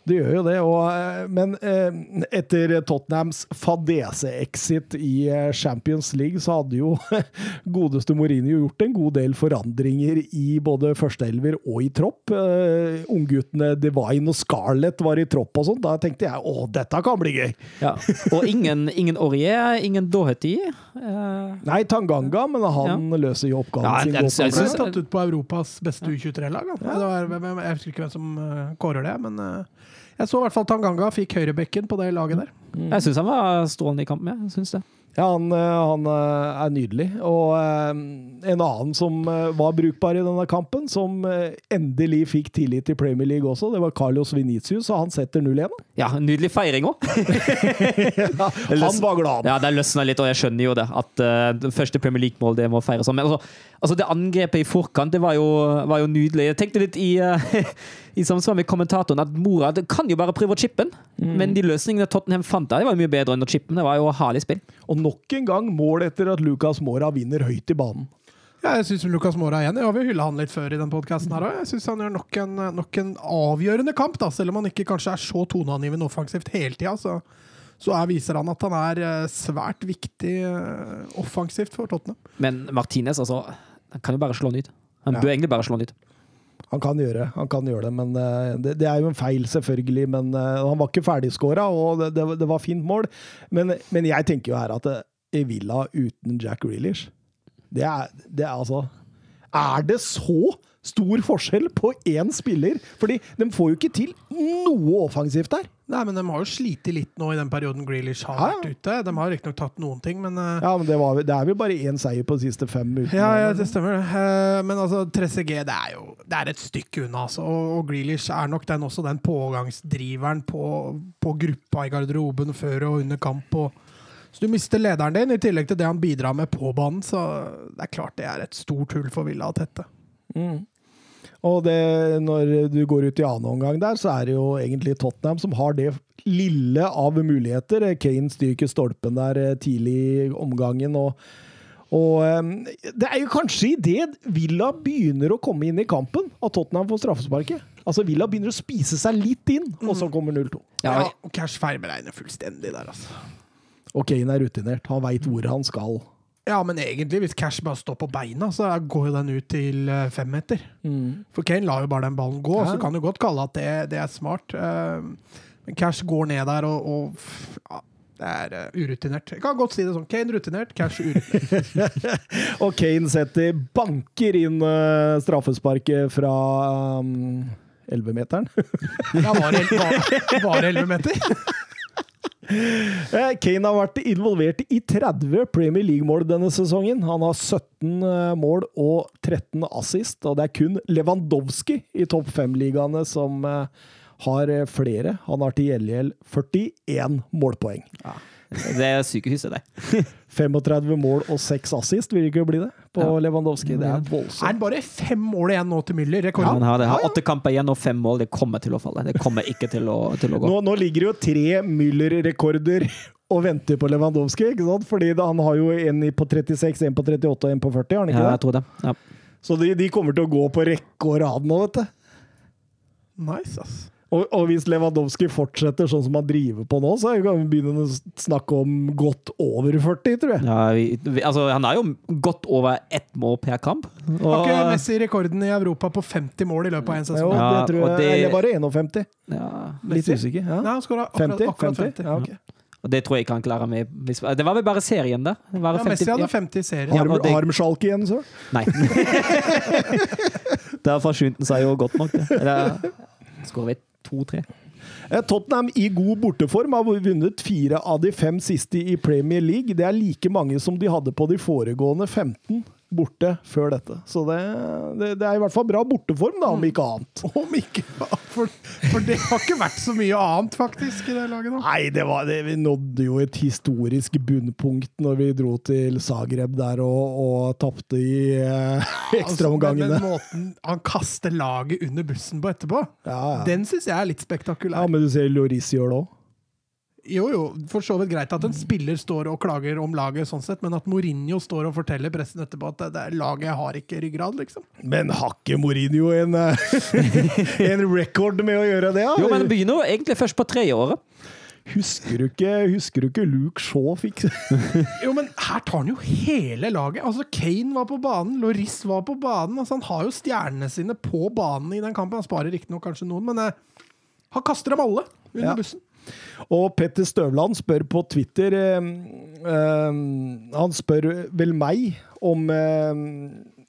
Det gjør jo det, og, eh, men eh, etter Tottenhams fadese-exit i eh, Champions League, så hadde jo *laughs* godeste Mourinho gjort en god del forandringer i både førsteelver og i tropp. Eh, Ungguttene Divine og Scarlett var i tropp og sånt. Da tenkte jeg å, dette kan bli gøy! Ja. Og ingen, ingen Aurier, ingen Doherty. Eh, Nei, Tanganga, men han løser jo oppgaven Ja, sin Han ble synes- tatt ut på Europas beste U23-lag. han. Det var- hvem- hvem- Jeg husker ikke hvem som kårer det, men eh, jeg så i hvert fall Tanganga fikk høyrebekken på det laget der. jeg syns han var strålende i kampen. Jeg synes det. Ja, han, eh, han eh, er nydelig. Og eh, en annen som var brukbar i denne kampen, som endelig fikk tillit i Premier League også, det var Carlos Venitius, og han setter 0-1. Ja, Nydelig feiring òg. *laughs* Han var glad. Ja, det løsna litt, og jeg skjønner jo det. At uh, det første Premier League-mål det må feires. Men altså, altså, det angrepet i forkant, det var jo, var jo nydelig. Jeg tenkte litt i, eh, *laughs* i samsvar med kommentatoren at Mora det kan jo bare prøve å chippe den. Men de løsningene Tottenham fant der, det var jo mye bedre enn å chippe den. Det var jo herlig spill. Og nok en gang mål etter at Lucas Mora vinner høyt i banen. Ja, jeg syns Lucas Mora igjen. Jeg har hylla han litt før i den podkasten her òg. Jeg syns han gjør nok en, nok en avgjørende kamp, da. Selv om han ikke kanskje er så toneangivende offensivt hele tida, så, så er, viser han at han er eh, svært viktig eh, offensivt for Tottenham. Men Martinez, altså, han kan jo bare slå den ut. Han Ja. bør egentlig bare slå den ut. Han kan gjøre, han kan gjøre det, men eh, det, det er jo en feil, selvfølgelig. Men eh, han var ikke ferdigskåra, og det, det, det var fint mål. Men, men jeg tenker jo her at i Villa uten Jack Grealish det er, det er altså Er det så stor forskjell på én spiller? Fordi de får jo ikke til noe offensivt der. Nei, men de har jo slitt litt nå i den perioden Grealish har Ja, vært ute. De har riktignok tatt noen ting, men uh, Ja, men det, var, det er vel bare én seier på de siste fem ukene? Ja, ja, det stemmer. det. Eh, Men altså, 3CG det er jo det er et stykke unna. Altså. Og, og Grealish er nok den, også den pågangsdriveren på, på gruppa i garderoben før og under kamp. Og, så du mister lederen din, i tillegg til det han bidrar med på banen. Så det er klart det er et stort hull for Villa å tette. Mm. Og det, når du går ut i annen omgang der, så er det jo egentlig Tottenham som har det lille av muligheter. Kane styrker stolpen der eh, tidlig i omgangen. og og eh, Det er jo kanskje idet Villa begynner å komme inn i kampen, at Tottenham får straffesparket. Altså Villa begynner å spise seg litt inn, og så kommer 0-2. Ja, Cash feilberegner fullstendig der, altså. Og Kane er rutinert. Han veit hvor han skal. Ja, men egentlig, hvis Cash bare står på beina, så går jo den ut til femmeter. Mm. For Kane lar jo bare den ballen gå, Ja. så kan du godt kalle at det, det er smart. Eh, Men Cash går ned der og, og ja, det er eh, urutinert. Jeg kan godt si det sånn. Kane rutinert, Cash urutinert. *laughs* Og Kane setter banker inn eh, straffesparket fra um, 11-meteren. Ja, var det var- var det 11 meter? *laughs* Eh, Kane har vært involvert i 30 Premier League-mål denne sesongen. Han har 17 eh, mål og 13 assist, og det er kun Lewandowski i topp fem-ligaene som eh, har flere. Han har til gjengjeld 41 målpoeng. Det er sykehuset, det. *laughs* 35 mål og 6 assist, vil det ikke bli det? På Ja. Lewandowski. Det er Er det bare fem mål igjen nå til Müller? Ja, Rekorden? han har, det har Ja, ja. åtte kamper igjen og fem mål. Det kommer til å falle. Det kommer ikke til å, til å gå. Nå, nå ligger det jo tre Müller-rekorder og venter på Lewandowski, ikke sant? Fordi han har jo en på 36, en på 38 og en på 40, har han ikke Ja, det? jeg tror det. Ja. Så de, de kommer til å gå på rekke og rad nå, vet du. Nice, ass. Og, og, hvis Lewandowski fortsetter sånn som han driver på nå, så kan vi begynne å snakke om godt over 40, tror jeg. Ja, vi, vi, altså, han er jo godt over ett mål per kamp. Og, Har ikke Messi rekorden i Europa på 50 mål i løpet av en sesong? Ja, det tror jeg, det, Eller bare 51. Ja, litt usikker. Ja. Nei, han skåra akkurat, akkurat 50. Ja, okay. Og det tror jeg ikke han klarer med Det var vel bare serien, da? ja, Messi hadde 50 serier. Har, de, har igjen, så? Nei. *laughs* *laughs* Der forsvant han seg jo godt nok. Skåret 2-3. Eh, Tottenham i god borteform har vunnet fire av de fem siste i Premier League. Det er like mange som de hadde på de foregående 15 borte før dette. Så det, det, det er i hvert fall bra borteform, da, om ikke annet. *laughs* Om ikke for, for det har ikke vært så mye annet, faktisk, i det laget nå. Nei, det var, det, vi nådde jo et historisk bunnpunkt når vi dro til Zagreb der og, og tapte i eh, Altså, ekstraomgangene. men måten han kaster laget under bussen på etterpå, Ja, ja. den syns jeg er litt spektakulær. ja, men du ser Loris gjør det òg. Jo, jo, for så vidt greit at en spiller står og klager om laget, sånn sett, men at Mourinho står og forteller pressen etterpå at det, det laget har ikke ryggrad, liksom. Men har ikke Mourinho en, eh, *laughs* en record med å gjøre det? da? Jo, men begynner jo egentlig først på tredjeåret. Husker du ikke, husker du ikke Luke Shaw fikk *laughs* Jo, men her tar han jo hele laget. Altså, Kane var på banen, Loris var på banen. Altså, han har jo stjernene sine på banen i den kampen. Han sparer riktignok kanskje noen, men eh, han kaster dem alle under Ja. bussen. Og Petter Støvland spør på Twitter eh, eh, Han spør vel meg om eh,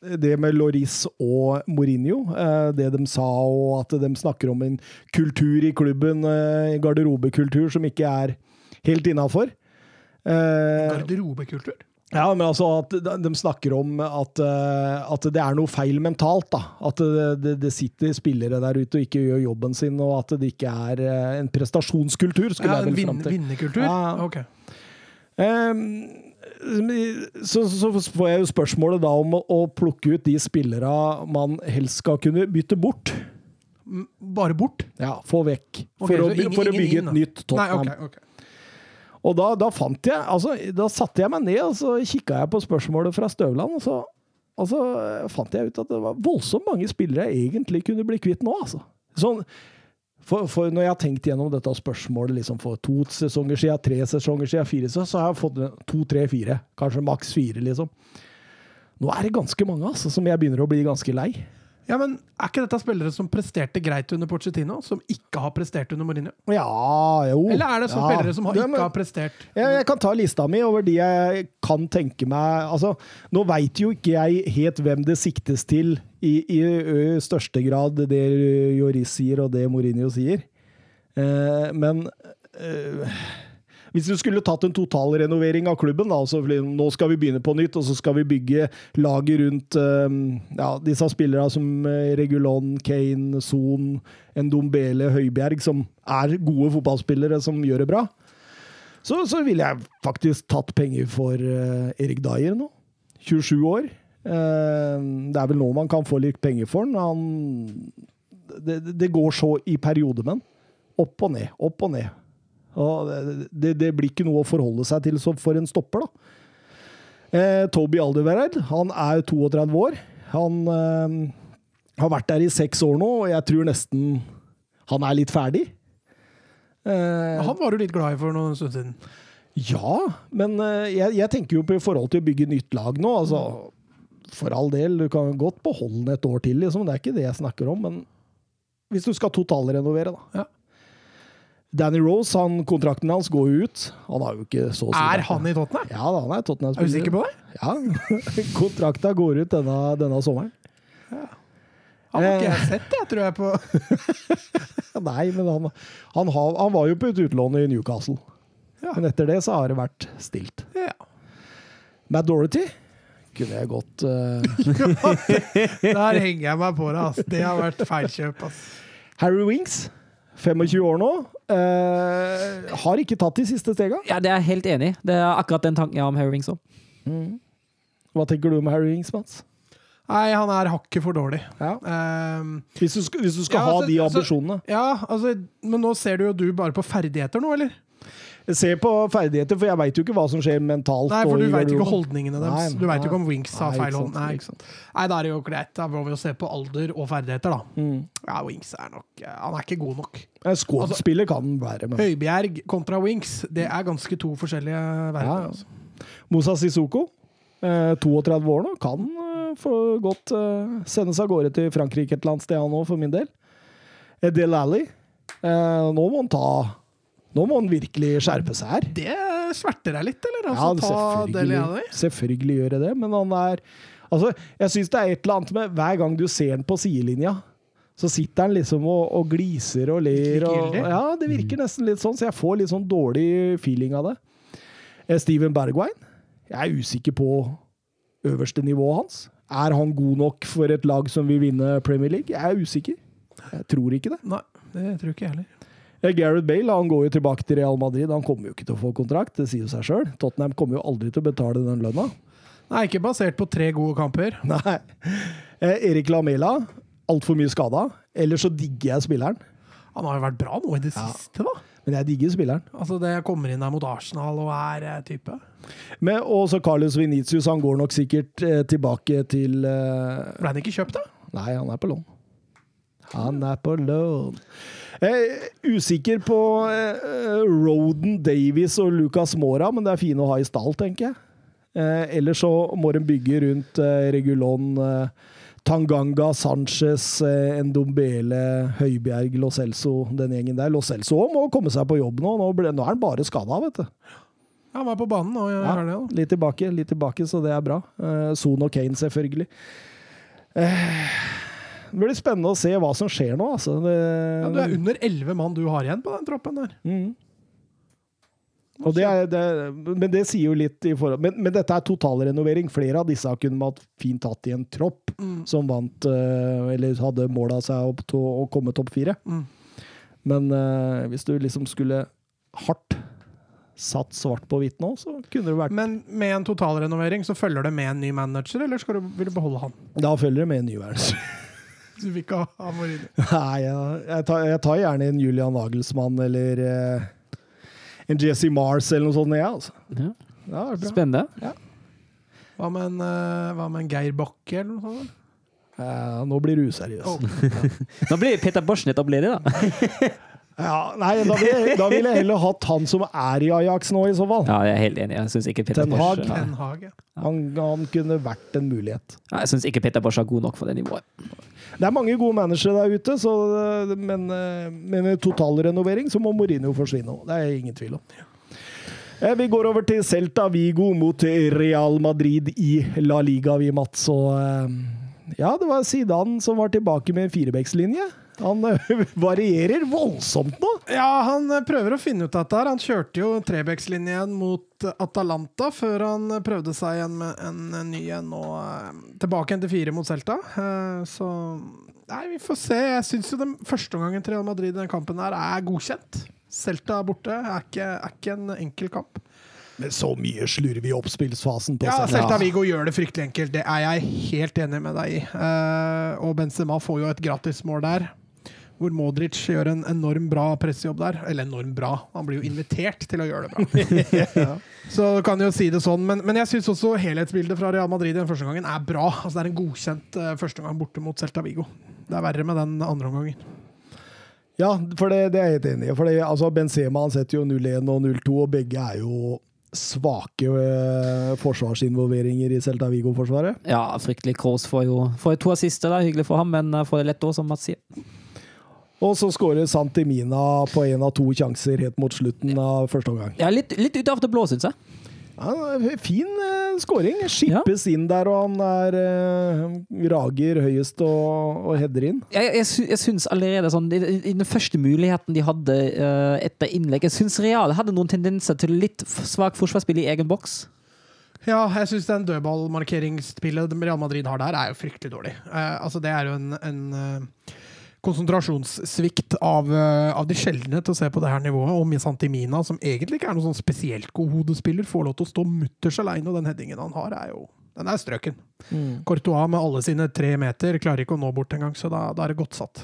det med Loris og Mourinho. Eh, det de sa, og at de snakker om en kultur i klubben, eh, garderobekultur, som ikke er helt innafor. Eh, Garderobekultur. Ja, men altså at de snakker om at, eh, at det er noe feil mentalt. da. At det, det, sitter spillere der ute og ikke gjør jobben sin, og at det ikke er eh, en prestasjonskultur, skulle Ja, jeg vel fram til. vinnerkultur? Ja. Ok. Ehm, så, så får jeg jo spørsmålet da om å, plukke ut de spillere man helst skal kunne bytte bort. Bare bort? Ja, få vekk. Okay, For, å, ingen- for å bygge inn, et nytt Tottenham. Nei, ok, ok. Og da, da fant jeg altså, Da satte jeg meg ned og så kikka på spørsmålet fra Støvland, og så, og så eh, fant jeg ut at det var voldsomt mange spillere jeg egentlig kunne bli kvitt nå, altså. Sånn, for, for når jeg har tenkt gjennom dette spørsmålet liksom for to sesonger siden, tre sesonger siden, fire, så, så har jeg fått to, tre, fire. Kanskje maks fire, liksom. Nå er det ganske mange altså, som jeg begynner å bli ganske lei. Ja, men Er ikke dette spillere som presterte greit under Pochettino, som ikke har prestert under Mourinho? Ja, jo. Eller er det sånne ja. spillere som har, ikke har prestert Jeg, jeg kan ta lista mi over de jeg kan tenke meg Altså, nå veit jo ikke jeg helt hvem det siktes til i, i i største grad, det Joris sier og det Mourinho sier. Eh, men eh, hvis du skulle tatt en totalrenovering av klubben, da, altså, nå skal vi begynne på nytt, og så skal vi bygge laget rundt eh, ja, disse spillerne som eh, Regulon, Kane, Son, Ndombele, Høibjerg, som er gode fotballspillere som gjør det bra, så, så ville jeg faktisk tatt penger for eh, Erik Dyer nå. 27 år. Eh, det er vel nå man kan få litt penger for han. han det, det går så i perioder med han. Opp og ned, opp og ned. Det, det blir ikke noe å forholde seg til for en stopper, da. Eh, Toby Alderweireld, han er 32 år. Han eh, har vært der i seks år nå, og jeg tror nesten han er litt ferdig. Eh, Han var du litt glad i for noen stund siden. ja, men eh, jeg, jeg tenker jo på i forhold til å bygge nytt lag nå. altså For all del, du kan godt beholde den et år til, liksom. Det er ikke det jeg snakker om. Men hvis du skal totalrenovere, da. Ja. Danny Rose, han, kontrakten hans går jo ut. Han har jo ikke så å si Er han i Tottenham? Ja, han er Tottenham Er du sikker på det? Ja. *laughs* Kontrakta går ut denne, denne sommeren. Han har ikke Eh. jeg sett, det, tror jeg på *laughs* Nei, men han, han, har, han var jo på et utlån i Newcastle. Ja. Men etter det så har det vært stilt. Ja. Matt Dorothy kunne jeg godt uh... *laughs* Der henger jeg meg på det. ass. Det har vært feilkjøp. ass. Harry Wings, 25 år nå, eh, har ikke tatt de siste stega. Ja, det er jeg helt enig i. Det er akkurat den tanken jeg har om Harry Wings òg. Hva tenker du om Harry Wings, Mats? Nei, han er hakket for dårlig. Ja. Um, Hvis du hvis du skal Ja, ha altså- de altså- ambisjonene. ja, altså, men nå ser du jo du bare på ferdigheter nå, eller? Se på ferdigheter, for jeg veit jo ikke hva som skjer mentalt. Nei, for du veit ikke holdningene deres. Du veit jo ikke om Winks har feil hånd. Nei, ikke sant. Nei, da er det jo greit. Da må vi jo se på alder og ferdigheter, da. Mm. Ja, Winks er nok Han er ikke god nok. Skuespiller Squad-spiller kan være, med. Høibjerg kontra Winks, det er ganske to forskjellige verdener. Ja. Altså. Mosa Sissoko, eh, 32 år nå, kan eh, for godt eh, sendes av gårde til Frankrike et eller annet sted, han òg, for min del. Eh, Del Alli, eh, nå må han ta Nå må han virkelig skjerpe seg her. Det sverter deg litt, eller? Altså, ja, selvfølgelig, selvfølgelig gjør det det, men han er Altså, jeg syns det er et eller annet med Hver gang du ser han på sidelinja, så sitter han liksom og, og gliser og ler. Og, ja, det virker nesten litt sånn, så jeg får litt sånn dårlig feeling av det. Eh, Steven Bergwijn, jeg er usikker på øverste nivået hans. Er han god nok for et lag som vil vinne Premier League? Jeg er usikker. Jeg tror ikke det. Nei, det tror ikke jeg heller. Gareth Bale han går jo tilbake til Real Madrid. Han kommer jo ikke til å få kontrakt, det sier jo seg sjøl. Tottenham kommer jo aldri til å betale den lønna. Nei, ikke basert på tre gode kamper. *laughs* Nei. Eh, Erik Lamela, altfor mye skada. Eller så digger jeg spilleren. Han har jo vært bra nå i det Ja. siste, da. Men jeg digger spilleren. Altså, det kommer inn der mot Arsenal og er eh, type. Men også Carlos Venitius, han går nok sikkert eh, tilbake til eh, Ble han ikke kjøpt, da? Nei, han er på lån. Han er på lån. Eh, usikker på eh, Roden Davies og Lucas Mora, men det er fine å ha i stall, tenker jeg. Eh, ellers så må de bygge rundt eh, Regulon, eh, Tanganga, Sanchez, eh, Ndombele, Høibjerg, Lo Celso, den gjengen der. Lo Celso òg må komme seg på jobb nå. Nå, ble, nå er han bare skada, vet du. Ja, han var på banen nå. Ja, det, litt tilbake, litt tilbake, så det er bra. Eh, Son og Kane, selvfølgelig. Eh, det blir spennende å se hva som skjer nå, altså. Det, Ja, du er under elleve mann du har igjen på den troppen der. Mm. Og det er, det, men det sier jo litt i forhold Men, men dette er totalrenovering. Flere av disse kunne man fint hatt i en tropp Mm. som vant eh, Eller hadde måla seg opp til å komme topp fire. Mm. Men uh, hvis du liksom skulle hardt satt svart på hvitt nå, så kunne det vært Men med en totalrenovering så følger det med en ny manager, eller skal du, vil du beholde han? Da følger det med en ny verdens. Du vil ikke ha, Mourinho? Nei, jeg, jeg, tar, jeg tar gjerne en Julian Nagelsmann eller eh, en Jesse Mars eller noe sånt, jeg, altså. Ja. Ja, det bra. Spennende. Hva med en, eh, hva med en Geir Bakke eller noe sånt? Eh, nå blir du useriøs. Oh. *laughs* Nå blir Peter Borsen etablert, da. *laughs* Ja, nei, da ville jeg, da vil jeg heller hatt han som er i Ajax nå, i så fall. Ja, jeg er helt enig. Jeg syns ikke Peter Ten Bosch Hag. ja. Ten Hag, ja. Han, han kunne vært en mulighet. Nei, Jeg syns ikke Peter Bosch er god nok for det nivået. Det er mange gode managere der ute, så, men, men med totalrenovering så må Mourinho forsvinne òg. Det er ingen tvil om. Eh, Vi går over til Celta Vigo mot Real Madrid i La Liga, vi, Mats. Og eh, ja, det var Zidane som var tilbake med firebeckslinje. Han eh, *laughs* varierer voldsomt nå. Ja, han eh, prøver å finne ut dette her. Han kjørte jo Trebekslinjen mot eh, Atalanta før han prøvde seg igjen med en ny en og eh, tilbake igjen til fire mot Celta. Eh, Så Nei, vi får se. Jeg syns jo den første omgangen til Real Madrid i den kampen her er godkjent. Celta borte er ikke, er ikke en enkel kamp. Men så mye slurv i oppspillsfasen på Ja, Celta. Vigo gjør det fryktelig enkelt. Det er jeg helt enig med deg i. Eh, og Benzema får jo et gratismål der. Hvor Modric gjør en enorm bra pressejobb der. Eller enorm bra, han blir jo invitert til å gjøre det bra. *laughs* Så du kan jo si det sånn. Men, men jeg syns også helhetsbildet fra Real Madrid i den første gangen er bra. Altså Det er en godkjent uh, førsteomgang borte mot Celta Vigo. Det er verre med den andre omgangen. Ja, for det, det er jeg helt enig i. For det, altså, Benzema han setter jo 0-1 og 0-2, og begge er jo svake eh, forsvarsinvolveringer i Celta Vigo-forsvaret. Ja, fryktelig Kroos får jo får to assister, da. hyggelig for ham, men eh, får det lett òg, som Mats sier. Og så skårer Santimina på én av to sjanser helt mot slutten av første omgang. Ja, litt, litt ut av det blå, syns jeg. Ja, fin uh, skåring. Skippes inn der, og han er eh, rager høyest og, og header inn. Jeg, jeg, jeg syns allerede sånn i, I den første muligheten de hadde eh, etter innlegg Jeg syns Real hadde noen tendenser til litt svakt forsvarsspill i egen boks. Ja, jeg syns den dødballmarkeringsspillet Real Madrid har der, er jo fryktelig dårlig. Eh, altså Det er jo en, en eh, konsentrasjonssvikt av, eh, av de sjeldne til å se på det her nivået. Og med Santimina, som egentlig ikke er noen sånn spesielt god hodespiller, får lov til å stå mutters aleine, og den headingen han har, er jo den er strøken. Courtois med alle sine tre meter klarer ikke å nå bort engang, så da, da er det godt satt.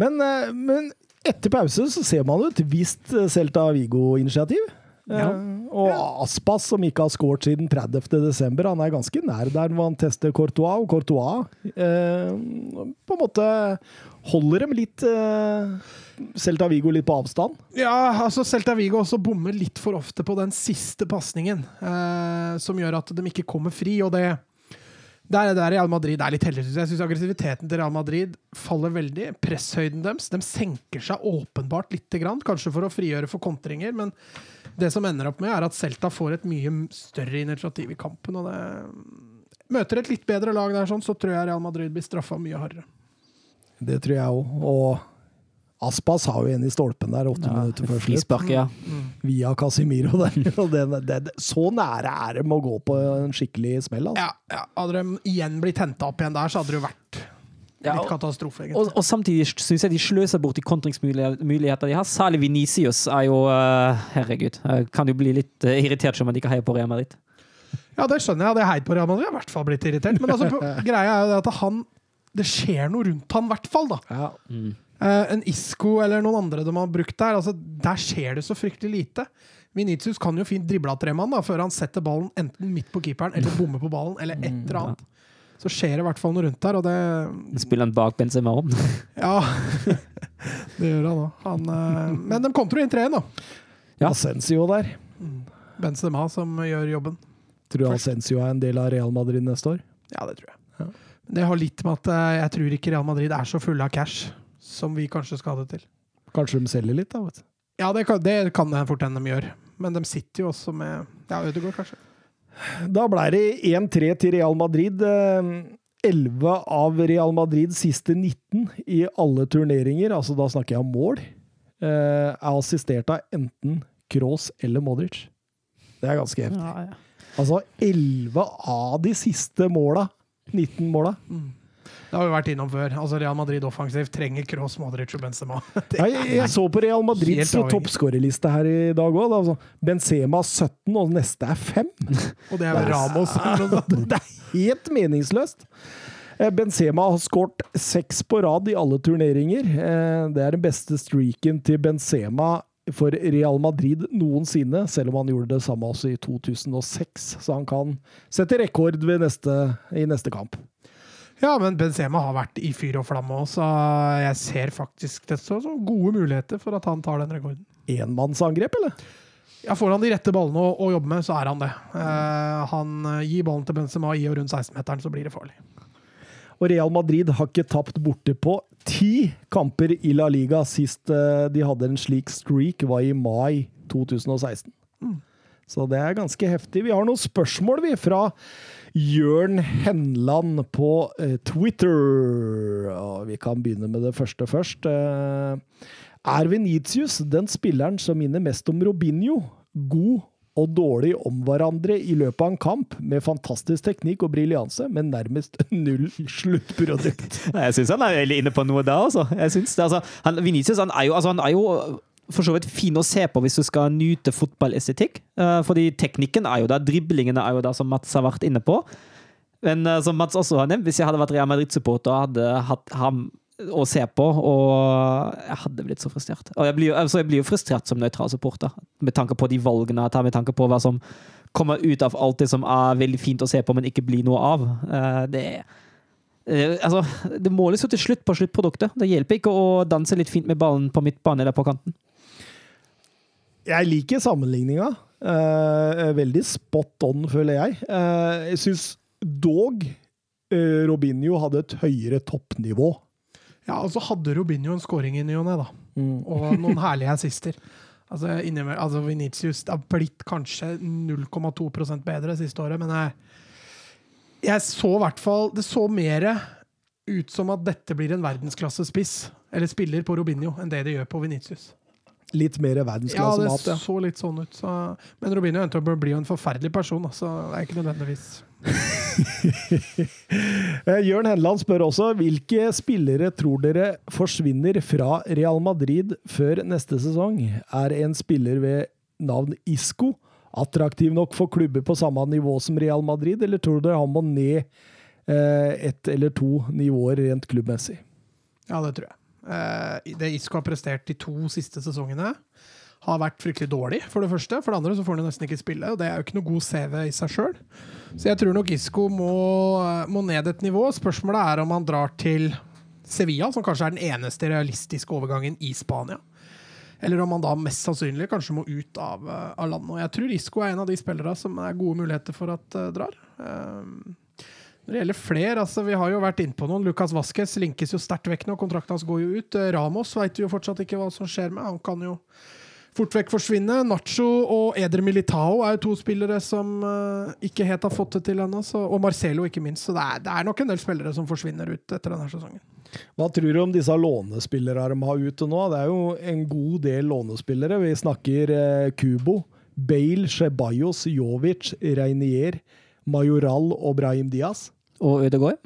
Men, eh, men etter pause så ser man jo et visst eh, Celta Vigo-initiativ. Ja. Eh, og Aspas, som ikke har skåret siden 30. desember, han er ganske nær der når han tester Courtois. Og Courtois eh, på en måte holder dem litt eh, Celta Vigo litt på avstand. Ja, altså Celta Vigo også bommer litt for ofte på den siste pasningen, eh, som gjør at de ikke kommer fri. og det der, der Real Madrid er litt heldig, jeg. Jeg syns aggressiviteten til Real Madrid faller veldig. Presshøyden deres de senker seg åpenbart lite grann, kanskje for å frigjøre for kontringer, men det som ender opp med, er at Celta får et mye større initiativ i kampen. og det Møter et litt bedre lag der, sånn, så tror jeg Real Madrid blir straffa mye hardere. Det tror jeg òg. Og Aspas har jo en i stolpen der åtte minutter før slutt. Ja. Via Casimiro der. *laughs* Og det, det, det, så nære er de å gå på en skikkelig smell. Altså. Ja, ja. Hadde de igjen blitt henta opp igjen der, så hadde det jo vært Ja, og- katastrofe, egentlig. Og, og samtidig syns jeg de sløser bort de kontringsmuligheter de har. Særlig Venicius er jo uh, Herregud. Jeg kan jo bli litt uh, irritert som man ikke heier på Real Madrid. Ja, det skjønner jeg. Hadde jeg heid på Real Madrid, hadde jeg i hvert fall blitt irritert. Men altså, *laughs* greia er jo det at han Det skjer noe rundt han, i hvert fall. da. Ja. Eh, en Isco eller noen andre de har brukt der, altså, der skjer det så fryktelig lite. Vinicius kan jo fint drible av tre mann da, før han setter ballen enten midt på keeperen eller bommer på ballen, eller et eller annet. Så skjer det i hvert fall noe rundt der, og det Spiller han bak Benzema *laughs* om. Ja. *laughs* det gjør han òg. Han, eh, men de kontrer inn treet, da. Ja. Asensio der. Benzema som gjør jobben. Tror du Asensio er en del av Real Madrid neste år? Ja, det tror jeg. Det har litt med at eh, jeg tror ikke Real Madrid er så fulle av cash som vi kanskje skal ha det til. Kanskje de selger litt, da. vet du. Ja, det kan det kan fort hende de gjør. Men de sitter jo også med Ja, Ødegaard, kanskje. Da ble det 1-3 til Real Madrid. Eh, 11 av Real Madrids siste 19 i alle turneringer, altså da snakker jeg om mål, eh, er assistert av enten Kroos eller Modric. Det er ganske heftig. Altså 11 av de siste måla, 19 måla. Det har vi vært innom før. Altså Real Madrid offensivt trenger Cross, Modric og Benzema. *laughs* Det- Jeg, så på Real Madrids toppskårerliste her i dag òg. Altså, Benzema 17, og neste er 5. Og det er vel Ramos. *laughs* Det er helt meningsløst. Eh, Benzema har skåret seks på rad i alle turneringer. Eh, Det er den beste streaken til Benzema for Real Madrid noensinne, selv om han gjorde det samme også i 2006. Så han kan sette rekord neste, i neste kamp. Ja, men Benzema har vært i fyr og flamme òg, så jeg ser faktisk det så, så gode muligheter for at han tar den rekorden. Enmannsangrep, eller? Ja, Får han de rette ballene å, å jobbe med, så er han det. Eh, han gir ballen til Benzema i og rundt 16-meteren, så blir det farlig. Og Real Madrid har ikke tapt borte på ti kamper i La Liga. Sist eh, de hadde en slik streak, var i mai 2016. Så det er ganske heftig. Vi har noen spørsmål, vi, fra Jørn Henland på eh, Twitter. Og vi kan begynne med det første først. Eh, er Venitius den spilleren som minner mest om Robinho? God og dårlig om hverandre i løpet av en kamp, med fantastisk teknikk og briljanse, men nærmest *laughs* null sluttprodukt. Jeg syns han er veldig inne på noe da, altså. Jeg synes det, altså han, Vinicius han er, jo, altså, han er jo for så vidt fin å se på hvis du skal nyte fotballestetikk. Uh, fordi teknikken er jo der, driblingene er jo der, som Mats har vært inne på. Men eh, som Mats også har nevnt, hvis jeg hadde vært Real Madrid-supporter og hadde hatt ham å se på, og jeg hadde blitt så frustrert. Og jeg blir, altså jeg blir jo frustrert som nøytral supporter, med tanke på de valgene jeg tar, med tanke på hva som kommer ut av alt det som er veldig fint å se på, men ikke blir noe av. Eh, det er altså, det måles jo til slutt på sluttproduktet. Det hjelper ikke å danse litt fint med ballen på midtbane eller på kanten. Jeg liker sammenligninga. Uh, veldig spot on, føler jeg. Uh, jeg syns dog uh, Robinho hadde et høyere toppnivå. Ja, og så hadde Robinho en scoring i ny og ne, da. Og noen herlige assister. Altså, altså Vinicius det har blitt kanskje 0,2% bedre siste året, men jeg, jeg så i hvert fall Det så mer ut som at dette blir en verdensklassespiss, eller spiller, på Robinho, enn det det gjør på Vinicius. Litt mer verdensklasse det mat, ja. så litt sånn ut. Så. Men Robinho endte opp å bli en forferdelig person, så det er ikke nødvendigvis *laughs* Eh, Jørn Henland spør også hvilke spillere tror dere forsvinner fra Real Madrid før neste sesong? Er en spiller ved navn Isco attraktiv nok for klubber på samme nivå som Real Madrid, eller tror dere han må ned eh, ett eller to nivåer rent klubbmessig? Ja, det tror jeg. Eh, det Isco har prestert de to siste sesongene, har vært fryktelig dårlig, for det første. For det andre så får han nesten ikke spille, og det er jo ikke noe god CV i seg sjøl. Så jeg tror nok Isco må, må ned et nivå. Spørsmålet er om han drar til Sevilla, som kanskje er den eneste realistiske overgangen i Spania. Eller om han da mest sannsynlig kanskje må ut av, eh, av landet. Og jeg tror Isco er en av de spillere som er gode muligheter for at uh, drar. Um, når det gjelder flere, altså vi har jo vært innpå noen. Lucas Vasques linkes jo sterkt vekk nå. Kontrakten hans går jo ut. Eh, Ramos vet vi jo fortsatt ikke hva som skjer med. Han kan jo fort vekk forsvinne. Nacho og Eder Militao er jo to spillere som uh, ikke helt har fått det til ennå. Og Marcelo, ikke minst. Så det er, det er nok en del spillere som forsvinner ut etter denne sesongen. Hva tror du om disse lånespillere de har ute nå? Det er jo en god del lånespillere. Vi snakker eh, Kubo, Bale, Ceballos, Jovic, Reinier, Majoral og Brahim Diaz. Og Ødegaard.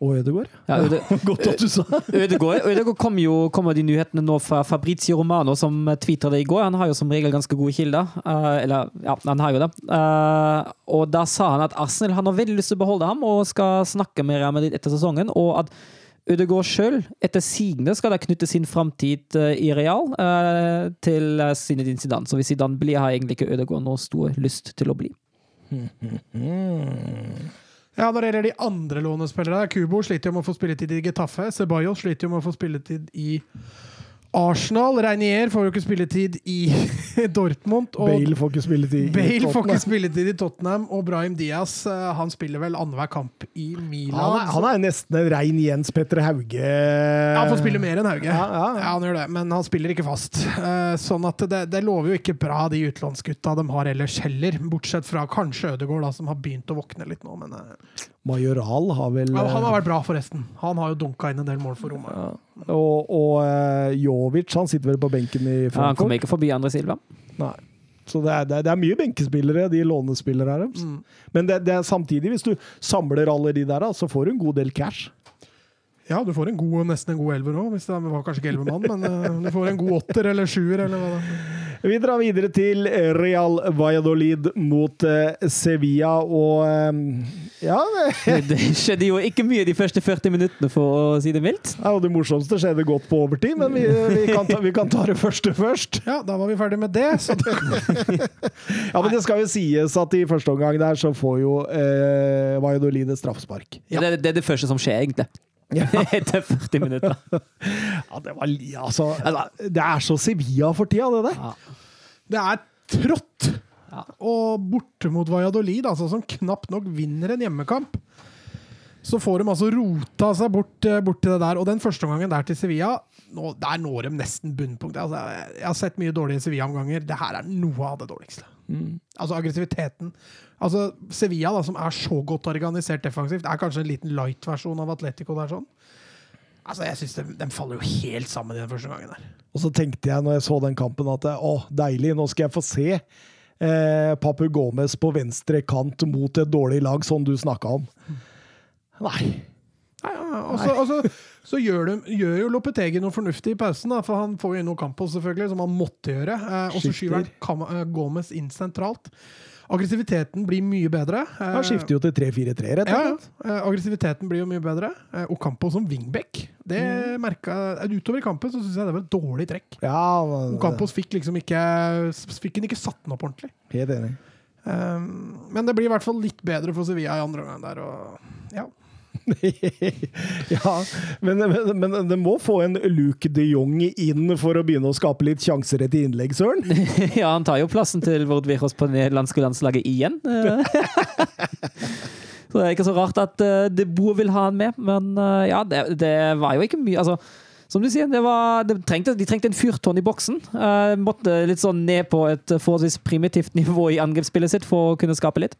Og Ødegaard. Ja, Øde, *laughs* Godt at du sa Ødegaard, Ødegaard kom jo, kommer de nyhetene nå fra Fabrizio Romano, som tvitra det i går. Han har jo som regel ganske gode kilder. Uh, eller, ja, han har jo det. Uh, og da sa han at Arsenal han har veldig lyst til å beholde ham og skal snakke med Real Madrid etter sesongen. og at Ødegaard sjøl, etter sigende, skal da knytte sin framtid eh, i Real uh, til Zinedine Zidane. Så hvis Zidane blir, har egentlig ikke Ødegaard noe stor lyst til å bli. Ja, Når det gjelder de andre lånespillere Kubo sliter jo med å få spilletid i Getafe. Ceballos sliter jo med å få spilletid i Arsenal. Reinier får jo ikke spilletid i *laughs* Dortmund. Og Bale får ikke spilletid. i Bale får ikke Tottenham. spilletid i Tottenham. Og Brahim Diaz eh, han spiller vel annenhver kamp i Milan. Han er, han er nesten en rein Jens Petter Hauge. Ja, han får spille mer enn Hauge. Ja, ja, ja. han gjør det, men han spiller ikke fast. Eh, sånn at det, det lover jo ikke bra, de utenlandsgutta de har ellers heller. Bortsett fra kanskje Ødegaard, da, som har begynt å våkne litt nå. Men eh, Majoral har vel ja, han har vært bra, forresten. Han har jo dunka inn en del mål for Roma. ja. Og, og eh, Jovic han sitter vel på benken i Ja, han kommer ikke forbi Andre Silva. Nei. Så det er, det, er, det er mye benkespillere, de lånespillere her. Mm. Men det, det er samtidig, hvis du samler alle de der, så får du en god del cash. Ja, du får en god, nesten en god elver òg. Det var kanskje ikke elleve mann, men eh, du får en god åtter eller sjuer, eller hva det er. Vi drar videre til Real Valladolid mot eh, Sevilla, og eh, ja, det, *laughs* Det skjedde jo ikke mye de første 40 minuttene, for å si det mildt. ja, og det morsomste skjedde godt på overtid, men vi, vi, kan ta, vi kan ta det første først. Ja, da var vi ferdig med det. Så det *laughs* Ja, men det skal jo sies at i første omgang der så får jo eh, Valladolid et straffespark. Ja. Det, det er det første som skjer, egentlig. *laughs* Etter 40 minutter. *laughs* Ja, det var altså, Det er så Sevilla for tida, det der. Ja. Det er trått! Ja. Og borte mot Valladolid, altså, som knapt nok vinner en hjemmekamp, så får de altså rota seg bort, eh, bort til det der. Og den første omgangen der til Sevilla, nå, der når de nesten bunnpunktet. Altså, jeg har sett mye dårlige Sevilla-omganger. Det her er noe av det dårligste. Altså aggressiviteten. Altså Sevilla, da, som er så godt organisert defensivt, er kanskje en liten light-versjon av Atletico der sånn. Altså, jeg synes de, de faller jo helt sammen i den første gangen der. Og så tenkte jeg når jeg så den kampen at å, deilig, nå skal jeg få se eh, Papu Gomez på venstre kant mot et dårlig lag, sånn du snakka om. Nei. Nei, ja, også, Nei. og så, gjør, de, gjør jo Lopetegi noe fornuftig i pausen, da, for han får jo inn noe Campos, selvfølgelig, som han måtte gjøre. Eh, og så skyver han eh, Gomez inn sentralt. Aggressiviteten blir mye bedre. Eh, Han skifter jo til 3-4-3, rett og slett. ja. Eh, aggressiviteten blir jo mye bedre. Eh, og Campo som wingback. Det Mm. merka eh, Utover i kampen så syns jeg det var et dårlig trekk. Ja, men- Ocampos fikk liksom ikke Fikk han ikke satt den opp ordentlig. helt enig. Um, men det blir i hvert fall litt bedre for Sevilla i andre omgang der. Og *laughs* ja. men, men, men det må få en Luke de Jong inn for å begynne å skape litt sjanser etter innlegg, Søren. *laughs* Ja, han tar jo plassen til Vord Viros på nederlandske landslaget igjen. *laughs* Så det er ikke så rart at uh, De Boer vil ha han med, men uh, ja, det, det var jo ikke mye Altså, som du sier, det var, de, trengte, de trengte en fyrtårn i boksen. Uh, måtte litt sånn ned på et forholdsvis primitivt nivå i angrepsspillet sitt for å kunne skape litt.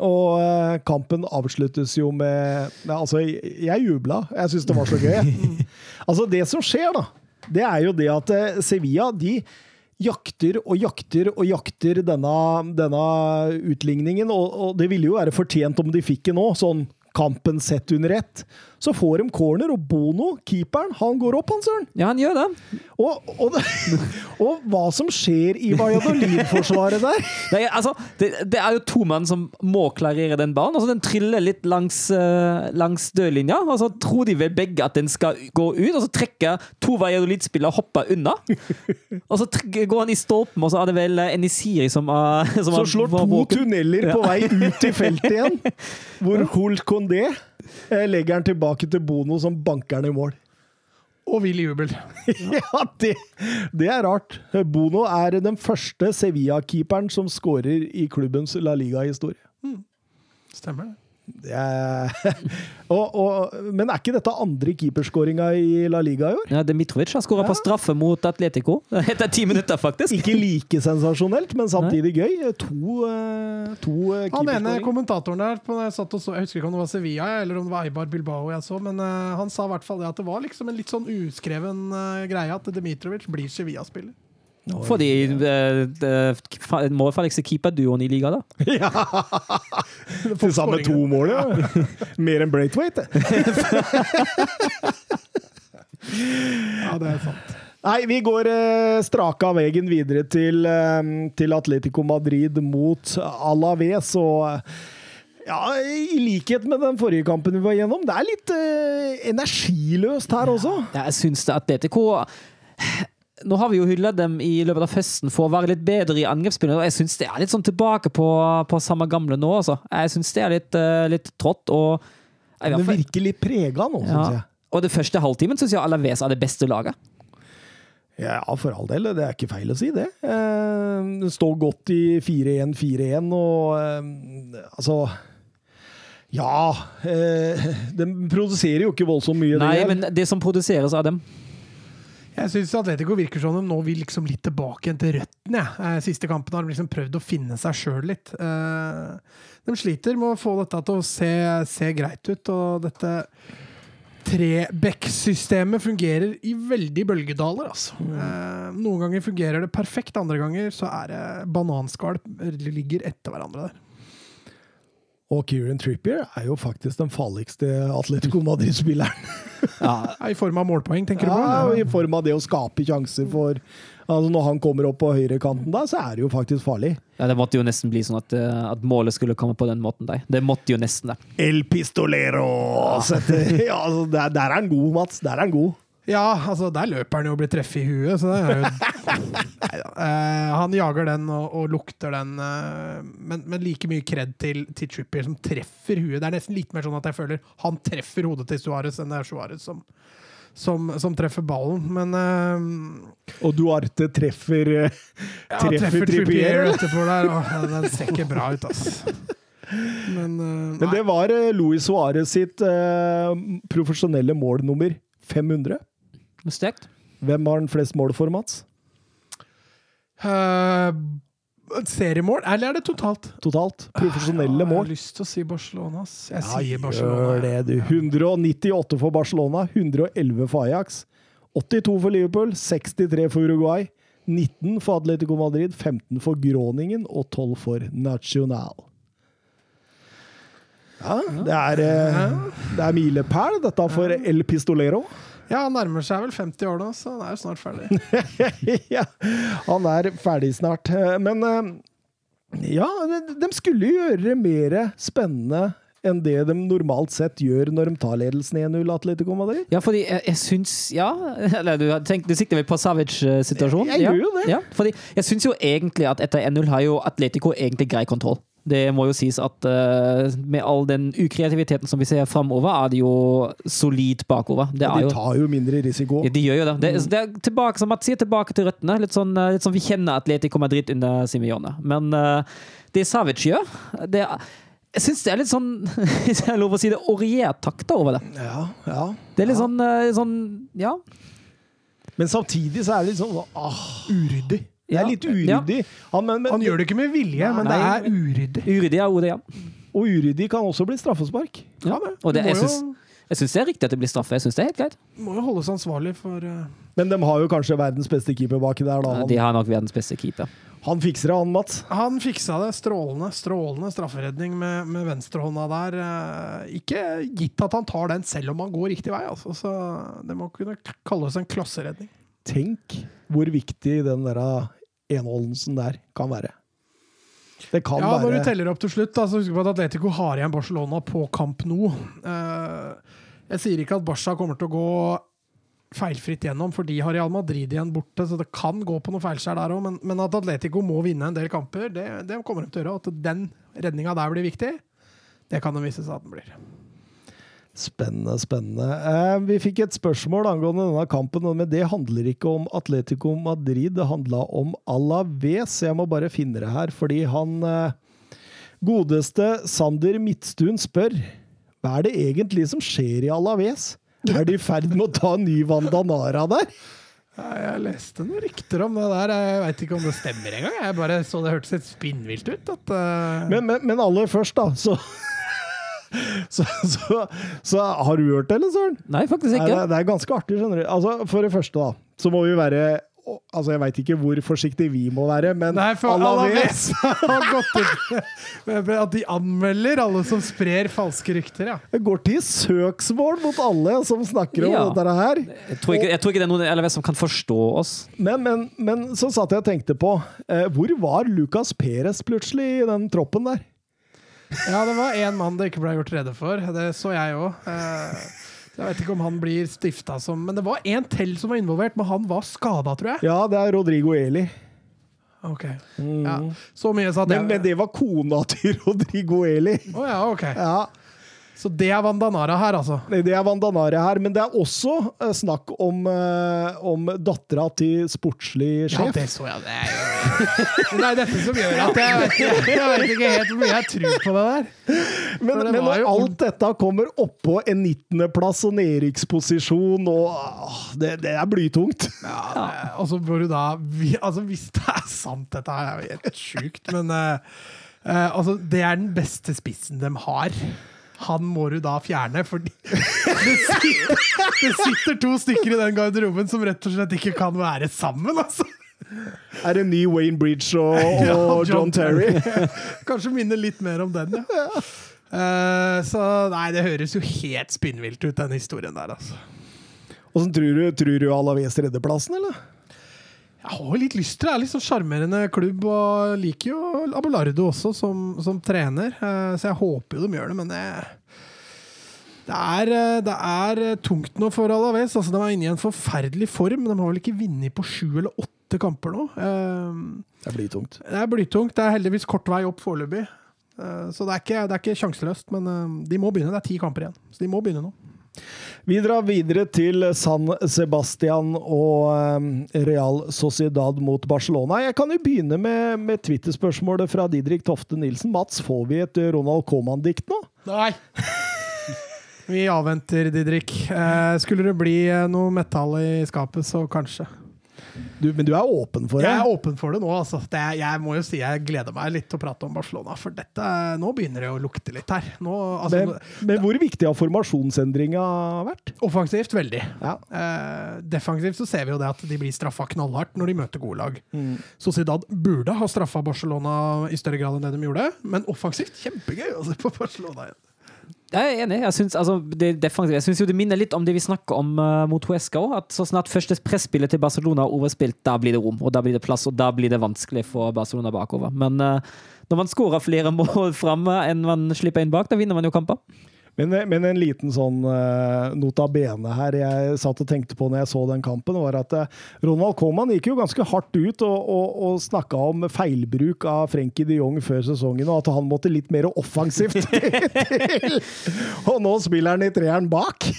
Og eh, kampen avsluttes jo med Altså, jeg, jubla. Jeg syns det var så gøy. *laughs* altså, det som skjer, da, det er jo det at eh, Sevilla de jakter og jakter og jakter denne, denne utligningen, og, og det ville jo være fortjent om de fikk det nå, sånn kampen sett under ett. Så får de corner, og Bono, keeperen, han går opp, han søren. Ja, han gjør det. Og, og, det, *laughs* og hva som skjer i Valladolid-forsvaret der *laughs* er, altså, det, det er jo to mann som må klarere den ballen. Altså, den triller litt langs, uh, langs dødlinja, og så tror de vel begge at den skal gå ut. Og så trekker to Valladolid-spillere hopper unna. Og så går han i stolpen, og så er det vel eh, Enisiri som, er- som Så slår to tunneler på vei ut i feltet igjen, *laughs* hvor Holt Condé legger den tilbake til Bono, som banker den i mål. Og vill jubel. *laughs* Ja, det, det er rart. Bono er den første Sevilla-keeperen som skårer i klubbens La Liga-historie. Stemmer det. Er, *laughs* og, og, men er ikke dette andre keeperskåringa i La Liga i år? Ja, Dmitrovic har skåra på straffe mot Atletico. *laughs* Etter ti minutter, faktisk. Ikke like sensasjonelt, men samtidig gøy. To, eh, to eh, Han ene kommentatoren der på, jeg, satt og så, jeg husker ikke om det var Sevilla eller om det var Eibar Bilbao jeg så, men uh, han sa i hvert fall det at det var liksom en litt sånn uskreven uh, greie at Dmitrovic blir Sevilla-spiller. Fordi uh, målfarligste keeperduoen i liga, da. *laughs* ja! Til sammen to mål, ja. *laughs* Mer enn Braithwaite. *laughs* Ja, det er sant. Nei, vi går eh, strake av veien videre til, eh, til Atletico Madrid mot Alaves. Og eh, ja, i likhet med den forrige kampen vi var gjennom, det er litt eh, energiløst her også. Ja, jeg syns det Atletico Nå har vi jo hylla dem i løpet av høsten for å være litt bedre i angrepsspillet, og jeg syns det er litt sånn tilbake på, på samme gamle nå, altså. Jeg syns det er litt, uh, litt trått, og jeg, Det virker litt prega nå, ja. syns jeg. Og det første halvtimen syns jeg Alaves er det beste laget. Ja, for all del. Det er ikke feil å si, det. Eh, Det står godt i 4-1-4-1, og eh, altså Ja. Eh, *laughs* de produserer jo ikke voldsomt mye. Nei, men det som produseres av dem Jeg syns Atletico virker som de nå vil liksom litt tilbake igjen til røttene. Ja. Siste kampen har de liksom prøvd å finne seg sjøl litt. Eh, De sliter med å få dette til å se, se greit ut, og dette Trebekk-systemet fungerer i veldig bølgedaler, altså. Mm. Noen ganger fungerer det perfekt, andre ganger så er det bananskall ligger etter hverandre der. Og Kieran Trippier er jo faktisk den farligste Atletico Madrid-spilleren. ja, *laughs* Ja, I form av målpoeng, tenker du Ja, på? I form av det å skape sjanser for altså Når han kommer opp på høyrekanten der, så er det jo faktisk farlig. ja, Det måtte jo nesten bli sånn at, eh, at målet skulle komme på den måten. Der. Det måtte jo nesten det. El Pistolero! Ja, *laughs* altså, der, der er han god, Mats. Der er han god. Ja, altså der løper han jo og blir treffet i huet, så det er jo. *laughs* Eh, han jager den og, og lukter den, uh, men, men like mye kred til, til Trippier som treffer huet. Det er nesten litt mer sånn at jeg føler han treffer hodet til Suárez enn det er Suárez som, som, som treffer ballen. Men uh, Og Duarte treffer eh, ja, Treffer treffer Trippier. Etterpå der. Åh, den ser ikke bra ut, ass. *laughs* Men, Men det var Luis Suárez sitt profesjonelle mål nummer 500. Sterkt. Hvem har den flest mål for, Mats? Uh, seriemål, eller er det totalt? Totalt. Profesjonelle mål. Jeg har lyst til å si Barcelona. Jeg Ja, sier Barcelona. gjør det, du. 198 for Barcelona, 111 for Ajax, 82 for Liverpool, 63 for Uruguay, 19 for Atletico Madrid, 15 for Groningen og 12 for Nacional. Ja, det er, eh, det er milepæl, dette for El Pistolero. Ja, han nærmer seg vel 50 år nå, så han er jo snart ferdig. *laughs* ja, han er ferdig snart. Men eh, ja, de- skulle skulle gjøre det mer spennende enn det de normalt sett gjør når de tar ledelsen 1-0 Atletico Madrid. Ja, fordi jeg, jeg syns Ja, *laughs* eller du, tenkt, du sikter vel på Savic-situasjonen? Jeg ja. gjør jo det. Ja, fordi jeg syns jo egentlig at etter 1-0 har jo Atletico egentlig grei kontroll. Det må jo sies at uh, med all den ukreativiteten som vi ser framover, er de jo solid bakover. Det er De tar jo mindre risiko. ja, de gjør jo det. Det, det er tilbake, som Mats sier, tilbake til røttene. Litt sånn, eh, litt sånn vi kjenner Atletico Madrid under Simione. Men uh, det Savic gjør, det er jeg syns det er litt sånn *laughs* hvis jeg har lov å si det, oriert takter over det. Ja, ja. Det er litt sånn, eh, sånn Ja. Men samtidig så er det litt sånn ah, Uryddig. Det er litt uryddig. Han, men, men, Han gjør det ikke med vilje, men det er uryddig. Uryddig er ordet, ja. Og uryddig kan også bli straffespark. ja. det. Og det, jeg synes, syns jeg syns det er riktig at det blir straffe. Jeg syns det er helt greit. Må jo holdes ansvarlig for uh... Men de har jo kanskje verdens beste keeper baki der, da. De har nok verdens beste keeper. han fikser det, han, Mats. Han fiksa det. Strålende strålende strafferedning med, med venstrehånda der. Eh, ikke gitt at han tar den selv om han går riktig vei, altså. Så det må kunne kalles en klasseredning. Tenk hvor viktig den der enholdelsen der kan være. Det kan Ja, når du teller opp til slutt, da, så husk på at Atletico har igjen Barcelona på kamp Nou. Eh, jeg sier ikke at Barca kommer til å gå feilfritt gjennom, for de har Real Madrid igjen borte, så det kan gå på noe feilskjær der òg. Men, men at Atletico må vinne en del kamper, det, det kommer de til å gjøre. At den redninga der blir viktig, det kan de vise seg at den blir. Spennende, spennende. Eh, vi fikk et spørsmål angående denne kampen, men det handler ikke om Atletico Madrid. Det handla om Alaves. Jeg må bare finne det her, fordi han eh, Godeste Sander Midtstuen spør hva er det egentlig som skjer i Alaves? Er de i ferd med å ta en ny Vandanara der? Jeg leste noen rykter om det der. Jeg veit ikke om det stemmer engang. Jeg bare så det hørtes litt spinnvilt ut. At, uh... Men, men, men aller først, da, så *laughs* så, så, så har du hørt det, eller Søren? Nei, faktisk Nei, ikke. det, er- det er ganske artig, skjønner du. Altså, for det første, da, så må vi være Altså, Jeg veit ikke hvor forsiktig vi må være, men Nei, for Alaves *laughs* har gått ut at de anmelder alle som sprer falske rykter. ja. Det går til søksmål mot alle som snakker om Ja. dette her. Jeg tror, ikke, jeg tror ikke det er noen i som kan forstå oss. Men, men, men så satt jeg og tenkte på eh, Hvor var Lucas Perez plutselig i den troppen der? Ja, det var én mann det ikke ble gjort rede for. Det så jeg òg. Jeg vet ikke om han blir stifta som Men det var en til som var involvert, men han var skada, tror jeg. Ja, det er Rodrigo Eli. Ok. Ja, så mye sa det. Men, men det var kona til *laughs* Rodrigo Eli. Oh, ja, ok. Ja, Så det er Vandanara her, altså. Det er Vandanare her, men det er også eh, snakk om, eh, om dattera til sportslig sjef. Ja, det så jeg. Det er, jo, det er dette som gjør at jeg vet, ikke, jeg vet ikke helt hvor mye jeg tror på det der. Men, det men når jo- alt dette kommer oppå en 19.-plass og nedrykksposisjon, og åh, det, det er blytungt. Ja, det, og så bør du da vi, altså Hvis det er sant, dette her er jo helt sjukt, men uh, altså, det er den beste spissen de har. Han må du da fjerne, fordi det sitter, det sitter to stykker i den garderoben som rett og slett ikke kan være sammen, altså. Er det ny Wayne Bridge og, *laughs* Ja, John, John Terry? Kanskje minner litt mer om den, ja. Uh, så nei, det høres jo helt spinnvilt ut, den historien der, altså. Åssen tror du, tror du Alaves redder plassen, eller? Jeg har jo litt lyst til det. Er litt sånn sjarmerende klubb, og liker jo Abelardo også som, som trener. eh, Så jeg håper jo de gjør det, men det, det, er, eh, det er tungt nå for Alaves. Altså, de er inne i en forferdelig form. De har vel ikke vunnet på sju eller åtte kamper nå. Eh, Det blir tungt. Det er blytungt. Det er heldigvis kort vei opp foreløpig. Eh, Så det er, ikke, det er ikke sjanseløst, men eh, de må begynne. Det er ti kamper igjen, så de må begynne nå. Vi drar videre til San Sebastian og eh, Real Sociedad mot Barcelona. Jeg kan jo begynne med, med Twitter-spørsmålet fra Didrik Tofte Nilsen. Mats, får vi et Ronald Coman-dikt nå? Nei! Vi avventer, Didrik. Eh, skulle det bli eh, noe metall i skapet, så kanskje. Du, men du er åpen for det? Jeg er åpen for det nå. Altså. Det jeg må jo si jeg gleder meg litt til å prate om Barcelona, for dette, nå begynner det å lukte litt her. Nå, altså, Men, men hvor viktig har formasjonsendringa vært? offensivt veldig. Ja. Eh, defensivt så ser vi jo det at de blir straffa knallhardt når de møter gode lag. Sociedad burde ha straffa Barcelona i større grad enn det de gjorde, men offensivt kjempegøy å se på Barcelona igjen. Jeg er enig. Jeg syns, altså, jeg syns jo det minner litt om det vi snakker om uh, mot Huesca òg. At så snart første presspillet til Barcelona er overspilt, da blir det rom, og da blir det plass, og da blir det vanskelig for Barcelona bakover. Men uh, når man skårer flere *laughs* mål framme enn man slipper inn bak, da vinner man jo kamper. Men, men en liten sånn uh, nota bene her jeg satt og tenkte på når jeg så den kampen, var at uh, Ronald Coman gikk jo ganske hardt ut og, og, og snakka om feilbruk av Frenkie de Jong før sesongen, og at han måtte litt mer offensivt *laughs* til. Og nå spiller han i treeren bak!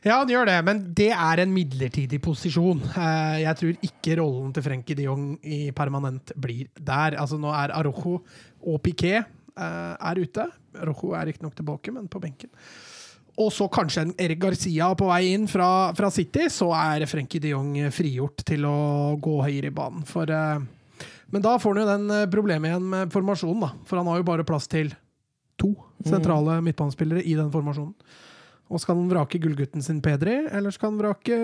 Ja, han gjør det, men det er en midlertidig posisjon. Eh, Jeg tror ikke rollen til Frenkie de Jong i permanent blir der. Altså, nå er Arojo og Piquet eh, er ute. Rojo er riktignok tilbake, men på benken. Og så kanskje en Erik Garcia på vei inn fra, fra City, så er Frenkie de Jong frigjort til å gå høyere i banen. For, eh, men da får han jo den eh, problemet igjen med formasjonen, da. For han har jo bare plass til to sentrale midtbanespillere i den formasjonen. Og skal han vrake gullgutten sin Pedri, eller skal han vrake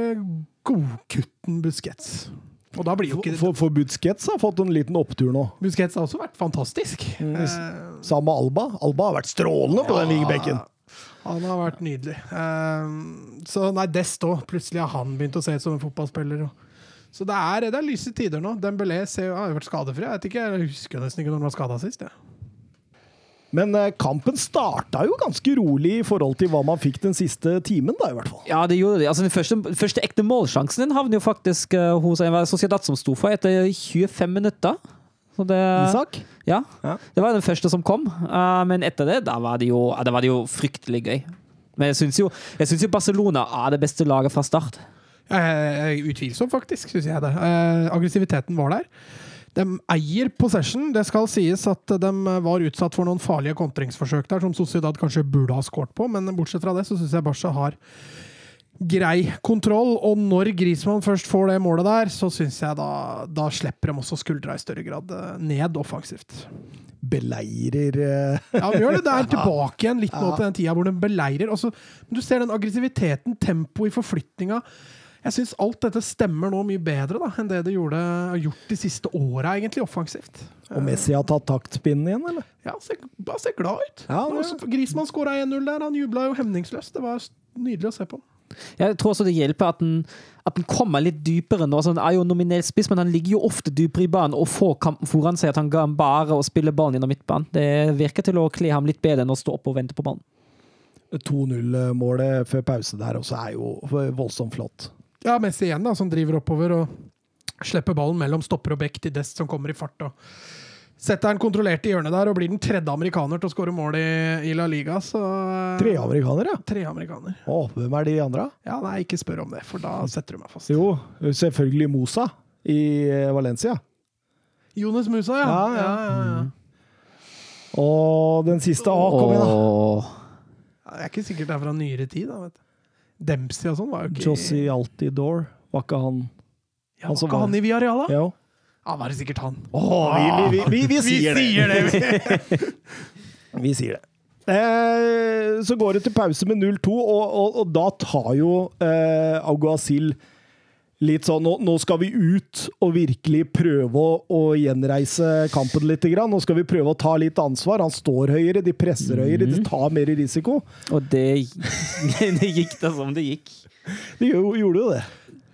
godgutten Busquets? Og da blir jo ikke For, for Busquets har fått en liten opptur nå. Busquets har også vært fantastisk. Mm. Eh, Sammen med Alba. Alba har vært strålende på den vingbekken. han har vært nydelig. Eh, så nei, desto. Plutselig har han begynt å se ut som en fotballspiller. Så det er, det er lyse tider nå. Dembélé har jo vært skadefri. Jeg vet ikke, jeg husker nesten ikke når han var skada sist. Ja. Men eh, kampen starta jo ganske rolig i forhold til hva man fikk den siste timen, da, i hvert fall. Ja, det gjorde de. Altså, den første, første ekte målsjansen din havner jo faktisk uh, hos en Sociedad som sto for etter 25 minutter. Så det, Isak? Ja, Ja. det var den første som kom. Uh, men etter det, da var det jo, da var det jo fryktelig gøy. Men jeg syns jo, jo Barcelona er det beste laget fra start. Uh, Utvilsomt, faktisk, syns jeg det. Uh, aggressiviteten var der. De eier possession. Det skal sies at de var utsatt for noen farlige kontringsforsøk der, som Sociedad kanskje burde ha skåret på, men bortsett fra det så syns jeg Barca har grei kontroll. Og når Griezmann først får det målet der, så syns jeg da, da slipper de også skuldra i større grad eh, ned offensivt. Beleirer eh, Ja, de gjør det. Det er *laughs* tilbake igjen litt nå til den tida hvor de beleirer. Også, men du ser den aggressiviteten, tempoet i forflytninga. Jeg syns alt dette stemmer nå mye bedre da, enn det det gjorde, har gjort de siste åra, egentlig, offensivt. Og Messi har tatt taktpinnen igjen, eller? Ja, ser, bare ser glad ut. Ja, det- Også Griezmann skåra 1-0 der. Han jubla jo hemningsløst. Det var nydelig å se på. Jeg tror også det hjelper at den, at den kommer litt dypere nå. Altså, han er jo nominell spiss, men han ligger jo ofte dypere i banen og får kampen foran seg. At han ga ham bare å spille ballen gjennom midtbanen. Det virker til å kle ham litt bedre enn å stå opp og vente på ballen. 2-0-målet før pause der også er jo voldsomt flott. Ja, Messi igjen, da, som driver oppover og slipper ballen mellom stopper og bekk til Dest, som kommer i fart. og Setter han kontrollert i hjørnet der og blir den tredje amerikaner til å skåre mål i, i La Liga. Så Tre amerikanere, ja. Tre amerikaner. Å, hvem er de andre? Ja, nei, ikke spør om det, for da setter du meg fast. Jo, selvfølgelig Mosa i eh, Valencia. Jonas Musa, ja. Ja, ja, ja. ja, ja. Og den siste A, kom igjen, da. Jeg Det er ikke sikkert det er fra nyere tid. da, vet du. Dempsey og sånn var jo ikke Jossi Altidore. Var ikke han ja, Var ikke han i Villarreal, da? Ja. Ja, var det sikkert han. Åh, vi, vi, vi, vi, vi sier det! det. *laughs* Vi sier det. Eh, så går det til pause med 0-2, og, og, og da tar jo eh, Aguasil litt sånn nå, nå skal vi ut og virkelig prøve å, å gjenreise kampen litt. Grann. Nå skal vi prøve å ta litt ansvar. Han står høyere, de presser høyere, de tar mer risiko. Og det, *laughs* det gikk da som det gikk. De gjorde jo det.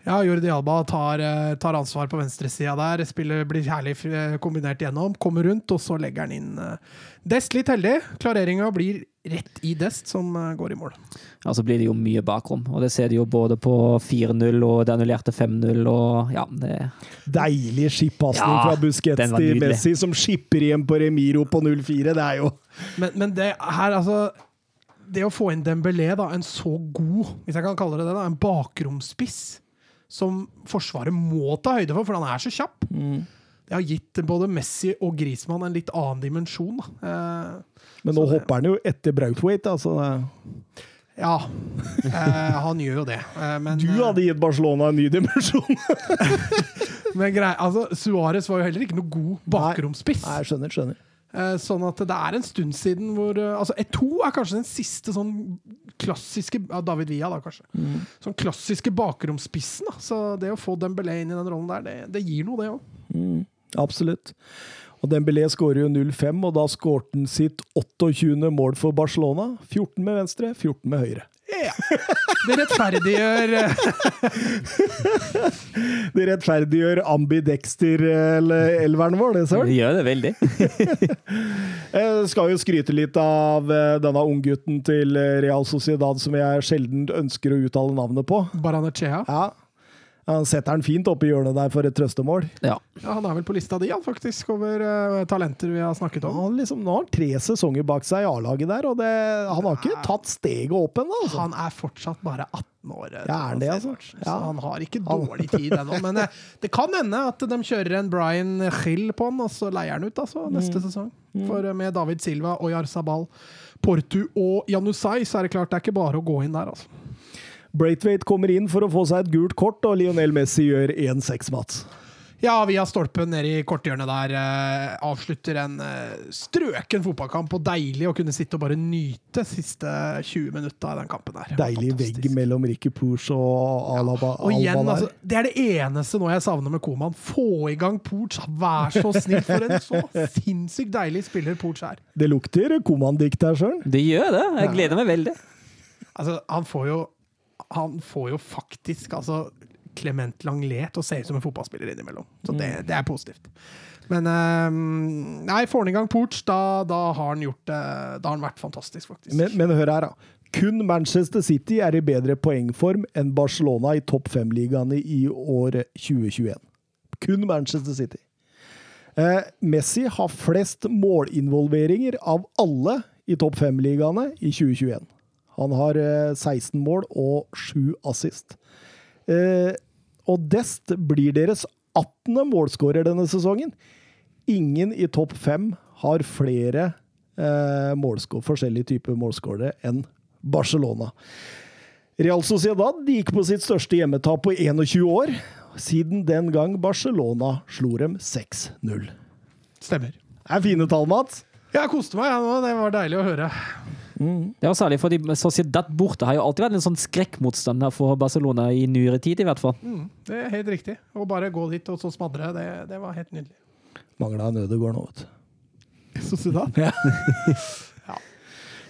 Ja, Jordi Alba tar, eh, tar ansvar på venstresida der. Spiller blir herlig eh, kombinert gjennom. Kommer rundt, og så legger han inn eh, Dest litt heldig. Klareringa blir rett i Dest, som går i mål. Ja, så blir det jo mye bakrom. Og det ser de jo både på 4-0 og det annullerte 5-0 og ja, det Deilig skippasning Ja, fra Busquets til. Messi, som skipper igjen på Remiro på 0-4. Det er jo Men, men det her, altså Det å få inn Dembélé, da, en så god, hvis jeg kan kalle det det, da, en bakromspiss som Forsvaret må ta høyde for, for han er så kjapp. Det har gitt både Messi og Griezmann en litt annen dimensjon. Eh, Men nå det- hopper han jo etter Brautwaite, Altså. ja, eh, han gjør jo det. Eh, men, Du hadde gitt Barcelona en ny dimensjon! *laughs* men grei, altså, Suárez var jo heller ikke noe god bakromspiss. Nei, jeg skjønner, skjønner. Eh, Sånn at det er en stund siden hvor eh, Altså, E2 er kanskje den siste sånn klassiske ja, David Villa, da, kanskje. Sånn klassiske bakromspissen. Da. Så det å få Dembélé inn i den rollen der, det, det gir noe, det òg. Absolutt. Og Dembélé skårer jo 0-5, og da skårte han sitt 28. mål for Barcelona. 14 med venstre, 14 med høyre. Ja. *laughs* Det rettferdiggjør eh, *laughs* Det rettferdiggjør ambidexter-elveren vår, det, Det gjør det veldig. Jeg *laughs* skal jo skryte litt av eh, denne unggutten til eh, Real Sociedad som jeg sjelden ønsker å uttale navnet på. Baranechea. Ja. Han setter den fint opp i hjørnet der for et trøstemål. Ja. Ja, han er vel på lista di, han, faktisk, over uh, talenter vi har snakket om. Han liksom, nå har han tre sesonger bak seg i A-laget der, og det, han har ikke tatt steget opp ennå. Altså. Han er fortsatt bare 18 år. eh, Ja, er det, altså? Ja. Så han har ikke dårlig tid ennå. Men uh, det kan hende at de kjører en Brian Hill på han, og så leier han ut altså, neste Mm. sesong. For uh, med David Silva, Oyar Sabal, Portu og Janusai, så er det klart det er ikke bare å gå inn der, altså. Braithwaite kommer inn for å få seg et gult kort, og Lionel Messi gjør 1-6, Mats. Ja, via stolpen nede i korthjørnet der. Eh, avslutter en eh, strøken fotballkamp, og deilig å kunne sitte og bare nyte siste 20 minutta av den kampen der. Deilig Fantastisk. vegg mellom Ricky Pooch og Alaba. Og igjen, Alba der. altså, Det er det eneste nå jeg savner med Koman. Få i gang Pooch. Vær så snill, for en så sinnssykt deilig spiller Pooch er. Det lukter Koman-dikt her, søren. Det gjør det. Jeg gleder meg veldig. Altså, han får jo Han får jo faktisk altså Clement Langlet til å se ut som en fotballspiller innimellom. Så det, det er positivt. Men um, Nei, får han i gang Porch, da, da har han gjort det Da har han vært fantastisk, faktisk. Men, men hør her, da. Kun Manchester City er i bedre poengform enn Barcelona i topp fem-ligaene i år 2021. Kun Manchester City. Eh, Messi har flest målinvolveringer av alle i topp fem-ligaene i 2021. Han har eh, 16 mål og 7 assist. Eh, og Dest blir deres 18. målskårer denne sesongen. Ingen i topp fem har flere eh, målskår, forskjellige typer målskårere enn Barcelona. Real Sociedad gikk på sitt største hjemmetap på 21 år, siden den gang Barcelona slo dem 6-0. Stemmer. Det er fine tall, Mats. Jeg koste meg, jeg nå. Det var deilig å høre. Det var særlig fordi Sociedad borte har jo alltid vært en sånn skrekkmotstander for Barcelona i nyere tid, i hvert fall. Mm, det er helt riktig. Å bare gå dit og så smadre, det, det var helt nydelig. Mangla en Ødegård nå, vet du. *laughs* Sociedad? *laughs*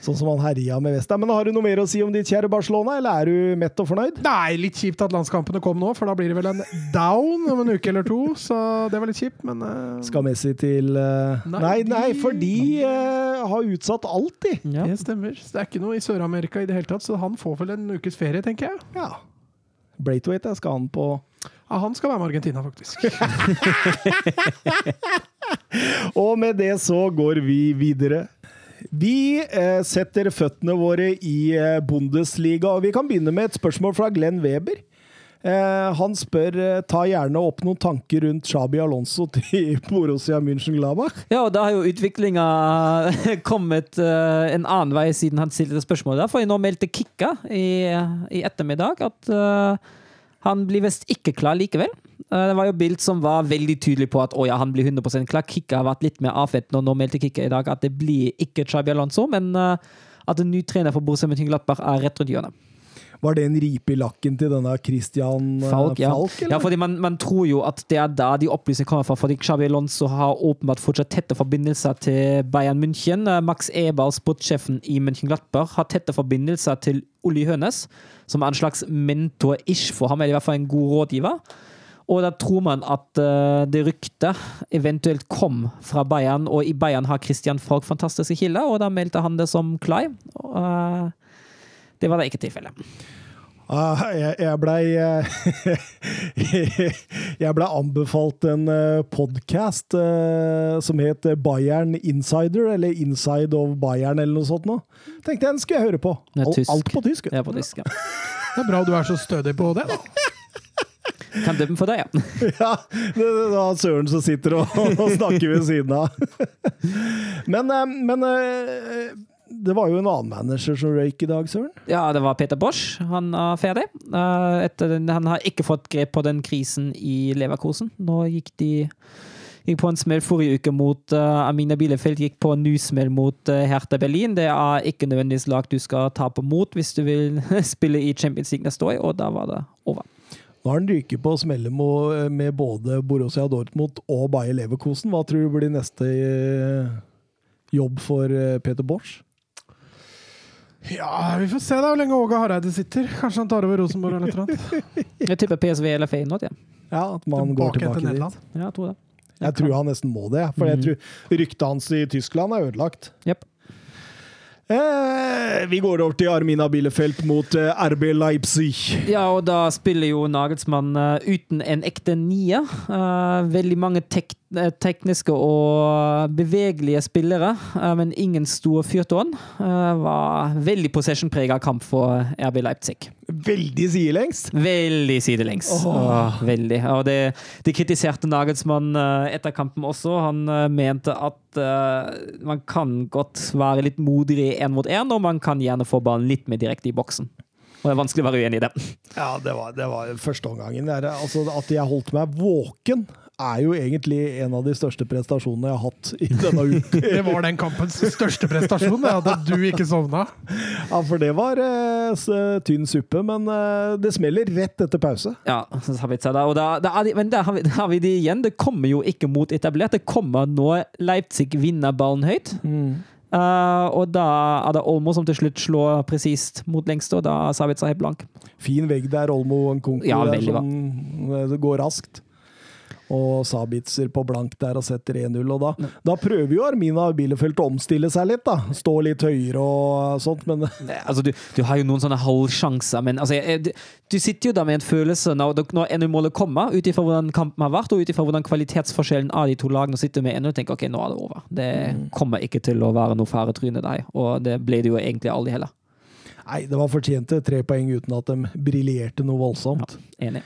Sånn som han herja med Vesta. Men har du noe mer å si om ditt kjære Barcelona, eller er du mett og fornøyd? Nei, litt kjipt at landskampene kom nå, for da blir det vel en down om en uke eller to. Så det var litt kjipt, men uh... Skal Messi til uh... Nei, Nei, nei, for de uh, har utsatt alt, de. Ja. det stemmer. Så det er ikke noe i Sør-Amerika i det hele tatt, så han får vel en ukes ferie, tenker jeg. Ja. Braithwaite jeg skal han på Ja, han skal være med Argentina, faktisk. *laughs* Og med det så går vi videre. Vi eh, setter føttene våre i eh, Bundesliga, og vi kan begynne med et spørsmål fra Glenn Weber. Eh, han spør ta gjerne opp noen tanker rundt Shabi Alonso *laughs* til Borussia München-Glabach. Ja, og da har jo utviklinga *laughs* kommet en annen vei siden han stilte spørsmålet. For nå meldte Kikka i, i ettermiddag at han blir visst ikke klar likevel. Eh, det var jo Bild som var veldig tydelig på at å ja, han blir 100 klar. Kikka har vært litt mer avfett og nå meldte Kikka i dag at det blir ikke Chabi Alonso, men eh, at en ny trener for Borussia Mönchengladbach er rett rundt hjørnet. Var det en ripe i lakken til denne Christian eh, Falk, ja. Falk ja, fordi man, man tror jo at det er da de opplysningene kommer fra. Fordi Xabi Alonso har åpenbart fortsatt tette forbindelser til Bayern München. Max Eber, sportssjefen i München-Glattberg, har tette forbindelser til Olli Hønes, som er en slags mentor-ish for ham, eller i hvert fall en god rådgiver. Og da tror man at eh, det ryktet eventuelt kom fra Bayern, og i Bayern har Christian Falk fantastiske kilder, og da meldte han det som Klai. Eh, det var da ikke tilfellet. Ah, jeg, jeg blei *laughs* Jeg blei anbefalt en podkast som het Bayern Insider, eller Inside of Bayern, eller noe sånt. Nå. Tenkte jeg den skulle jeg høre på. Alt, alt på tysk. Det er på tysk, ja. Det er bra du er så stødig på det, da. Kan dømme for deg, ja. *laughs* Ja, det er han Søren som sitter og, *laughs* og snakker ved siden av. *laughs* Men, eh, men eh, det var jo en annen manager som røyk i dag, Søren. Ja, det var Peter Bosch. Han er ferdig. Eh, Etter, han har ikke fått grep på den krisen i Leverkosen. Nå gikk de gikk på en smell forrige uke mot uh, Amina Bielefeld, gikk på en ny smell mot uh, Hertha Berlin. Det er ikke nødvendigvis lag du skal tape mot hvis du vil spille i Champions League neste år, og da var det over. Nå har han ryket på å smelle med både Borussia Dortmund og Bayer Leverkosen. Hva tror du blir neste eh, jobb for eh, Peter Borch? Ja, vi får se da hvor lenge Åge Hareide sitter. Kanskje han tar over Rosenborg eller noe. *laughs* Jeg tipper PSV eller Feyenoord, ja. Ja, At man går Tilbake til dit. Ja. Jeg tror det. Jeg tror han nesten må det, for jeg tror ryktet hans i Tyskland er ødelagt. Jepp. Eh, vi går over til Armina Bielefeld mot eh, RB Leipzig. Ja, og da spiller jo Nagelsmann uh, uten en ekte nier. Uh, veldig mange tek eh, tekniske og bevegelige spillere, eh, men ingen store fyrtårn. Uh, var veldig possession-prega kamp for RB Leipzig. Veldig sidelengs. Veldig sidelengs. Åh, veldig. Og det, det kritiserte Nagelsmann eh, etter kampen også. Han eh, mente at eh, man kan godt være litt modigere én mot én, og man kan gjerne få ballen litt mer direkte i boksen. Og det er vanskelig å være uenig i det. Ja, det var, det var første omgangen. Det er, altså, at jeg holdt meg våken, er jo egentlig en av de største prestasjonene jeg har hatt i denne uka. *laughs* Det var den kampens største prestasjon, at du ikke sovna. Ja, for det var eh, tynn suppe, men eh, det smeller rett etter pause. Ja, så har vi det. Og da, da er de, men der har, vi, der har vi det igjen. Det kommer jo ikke mot etablert. Det kommer når Leipzig vinner ballen høyt. Eh, og da er det Olmo som til slutt slår presist mot lengste, og da er Savica helt blank. Fin vegg der, Olmo og Nkunku Ja, veldig som eh, det går raskt. Og Sabitzer på blank der og setter 1-0. Og da, da prøver jo Armina Bielefeld å omstille seg litt, da. Stå litt høyere og sånt, men *laughs* Nei, Altså, du, du har jo noen sånne halvsjanser, men altså, jeg, du, du sitter jo da med en følelse når, når NU-målet kommer, ut ifra hvordan kampen har vært, og ut ifra hvordan kvalitetsforskjellen av de to lagene sitter med NU, og tenker ok, nå er det over. Det kommer ikke til å være noe faretryne der, og det ble det jo egentlig aldri heller. Nei, det var fortjente tre poeng uten at de briljerte noe voldsomt. Enig.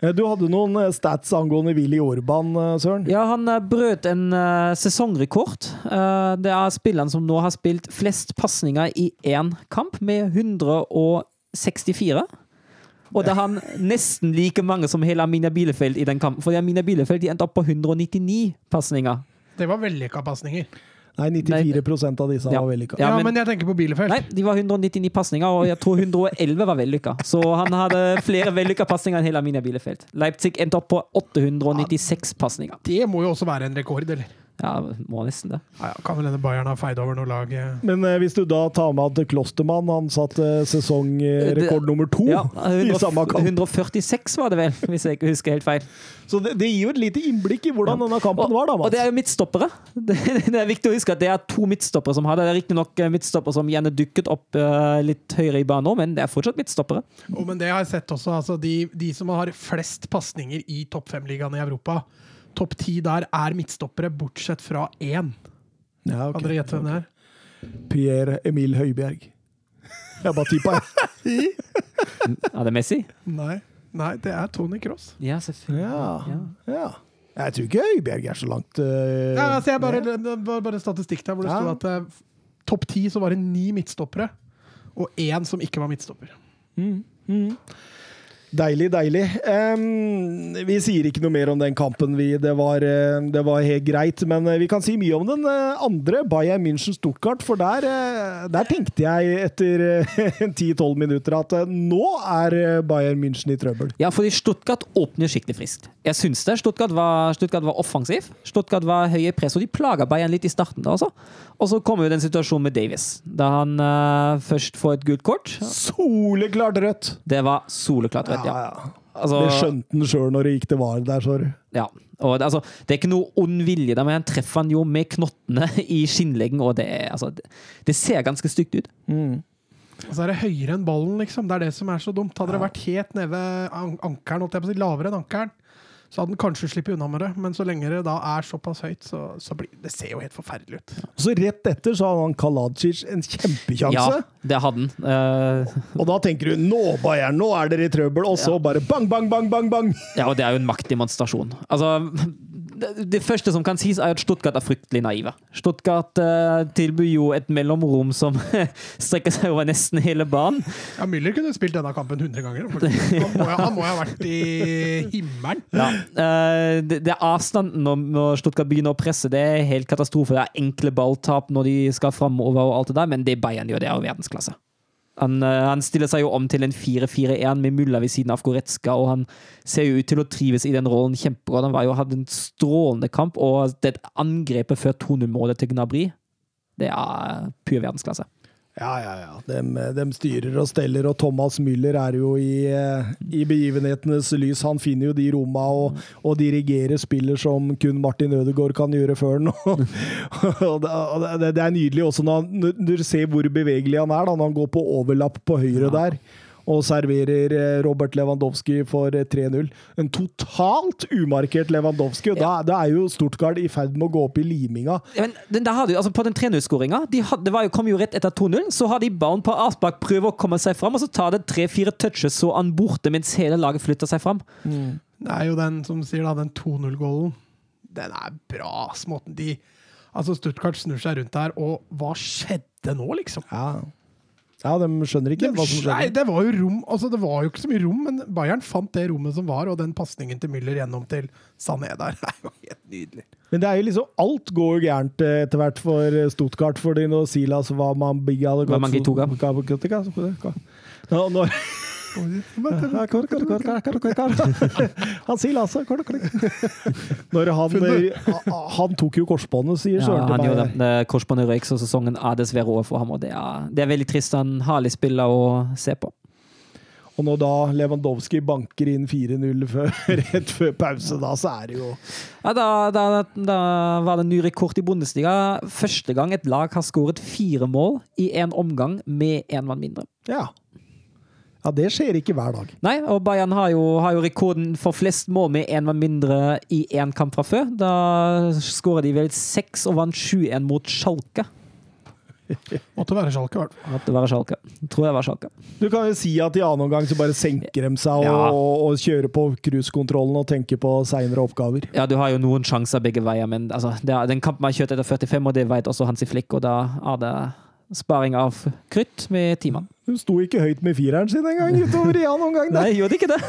Eh, Du hadde noen eh, stats angående Willy Orban, eh, Søren? Ja, han brøt en sesongrekord. Eh, det er spilleren som nå har spilt flest pasninger i én kamp, med 164. Og det er han nesten like mange som hele Amina Bielefeld i den kampen. For Amina Bielefeld de endte opp på 199 pasninger. Det var vellykka pasninger. Nei, 94% av disse Ja. var vellykka. Ja, Ja, men- men, jeg tenker på Bielefeld. Nei, de var 199 pasninger, og jeg tror 111 var vellykka. Så han hadde flere vellykka pasninger enn hele Aminia Bielefeld. Leipzig endte opp på 896 pasninger. Det må jo også være en rekord, eller? Ja, må nesten det. Ja, ja, kan vel hende Bayern har feid over noe lag. eh. Men eh, hvis du da tar med at Klostermann han satte sesongrekord nummer to Ja, i samme kamp 146 var det vel, hvis jeg ikke husker helt feil. Så det, det gir jo et lite innblikk i hvordan denne kampen Og, var, da, og det er jo midtstoppere. *laughs* Det, det er viktig å huske at det er to midtstoppere som har det. Det er riktignok midtstoppere som gjerne dukket opp uh, litt høyere i banen nå, men det er fortsatt midtstoppere. Oh, men det har jeg sett også. Altså, de, de som har flest pasninger i topp fem-ligaen i Europa, topp ti der er midtstoppere, bortsett fra én. Ja, okay. Kan dere gjette hvem det er? Pierre Emil Høibjerg. Jeg bare tippa, jeg. *laughs* Er det Messi? Nei. Nei, det er Tony Cross. Ja, selvfølgelig. Ja. Ja. ja. Jeg tror ikke Høibjerg er så langt uh, Ja, altså, jeg bare, det var bare statistikk der hvor det Ja. sto at uh, topp ti så var det ni midtstoppere, og én som ikke var midtstopper. Deilig, deilig. Um, vi sier ikke noe mer om den kampen, vi. Det var, eh, det var helt greit. Men eh, vi kan si mye om den eh, andre, Bayern München-Stuttgart. For der, der tenkte jeg etter eh, *laughs* 10-12 minutter at nå er Bayern München i trøbbel. Ja, fordi Stuttgart åpner skikkelig friskt. Jeg syns det. Stuttgart var, Stuttgart var offensiv. Stuttgart var høye i press, og de plaga Bayern litt i starten. da også. Og så kommer jo den situasjonen med Davies, da han uh, først får et gult kort. Soleklart rødt! Det var soleklart rødt, ja. ja. Altså, Det skjønte han sjøl når det gikk til VAR der, sorry. ja. Og det, altså, det er ikke noe ond vilje der, men han treffer han jo med knottene i skinnleggen, og det, er- altså, det, det ser ganske stygt ut. Og så er det høyere enn ballen, liksom. Det er det som er så dumt. Hadde det vært helt nede ved an ankelen, holdt jeg på å si, lavere enn ankelen, så hadde den kanskje sluppet unna med det. Men så lenge det da er såpass høyt, så, så blir det ser jo helt forferdelig ut. Så rett etter så hadde han Kaladzic en kjempekjanse. Ja, det hadde han. Uh... Og da tenker du nå, Bayern, nå er dere i trøbbel. Og så bare bang, bang, bang, bang, bang! Ja, og det er jo en maktdemonstrasjon. Altså, det, første som kan sies, er at Stuttgart er fryktelig naive. Stuttgart uh, tilbyr jo et mellomrom som *laughs* strekker seg over nesten hele banen. Ja, Müller kunne spilt denne kampen 100 ganger. Han må, han må ha vært i himmelen. Eh, det, det er avstanden når, når Stuttgart begynner å presse, det er helt katastrofe. Det er enkle balltap når de skal framover og alt det der, men det Bayern gjør, det er jo verdensklasse. Han, eh, han stiller seg jo om til en 4-4-1 med Mulla ved siden av Goretzka, og han ser jo ut til å trives i den rollen kjempegodt. Han var jo hadde en strålende kamp, og det angrepet før 2-0-målet til Gnabry, det er pur verdensklasse. Ja, ja, ja. De, de, styrer og steller, og Thomas Müller er jo i, eh, i begivenhetenes lys. Han finner jo de romma og, og dirigerer spiller som kun Martin Ødegaard kan gjøre før nå. *laughs* det, er nydelig også når, når du ser hvor bevegelig han er, da, når han går på overlapp på høyre der. Og serverer eh, Robert Lewandowski for eh, 3-0. En totalt umarkert Lewandowski. Og da, da er jo Stortgard i ferd med å gå opp i liminga. Ja, men den der hadde, altså På den 3-0-skåringa de Det var jo, kom jo rett etter 2-0. Så har de ballen på avspark, prøver å komme seg fram, og så tar det tre-fire touches, så han borte mens hele laget flytter seg fram. Det er jo den som sier da, den 2-0-gålen. Den er bra. ass, Måten de Altså, Stuttgart snur seg rundt der, og hva skjedde nå, liksom? Ja. Ja, de skjønner ikke hva som Nei, skjedde. det var jo rom Altså, det var jo ikke så mye rom, men Bayern fant det rommet som var, og den pasningen til Müller gjennom til Sané der *laughs* er jo helt nydelig. Men det er jo liksom alt går jo gærent eh, etter hvert for eh, Stuttgart. Fordi når Silas var man man gituga? Nå- når- *laughs* *laughs* Han Silas Når han eh, Han tok jo korsbåndet, sier Ja, Søren han til gjorde meg. det. Det Korsbåndet røyk, så sesongen er dessverre over for ham. og Det er, det er veldig trist. Han herlig spiller å se på. Og når da Lewandowski banker inn 4-0 før- *laughs* rett før pause, da så er det jo Ja, da, da, da var det ny rekord i Bundesliga. Første gang et lag har skåret fire mål i én omgang med én mann mindre. Ja. Ja, det skjer ikke hver dag. Nei, og Bayern har jo, har jo rekorden for flest mål med én mann mindre i én kamp fra før. Da skåra de vel seks og vant 7-1 mot Schalke. *laughs* Måtte være Schalke, i hvert fall. Måtte være Schalke. Tror jeg var Schalke. Du kan jo si at i annen omgang så bare senker de seg og, Ja. og, kjører på cruisekontrollen og tenker på seinere oppgaver. Ja, du har jo noen sjanser begge veier, men altså, det er, den kampen har kjørt etter 45, og det vet også Hansi Flick, og da er det sparing av krutt med timene. Hun sto ikke høyt med fireren sin engang *laughs* utover i annen omgang. Nei, gjorde ikke det?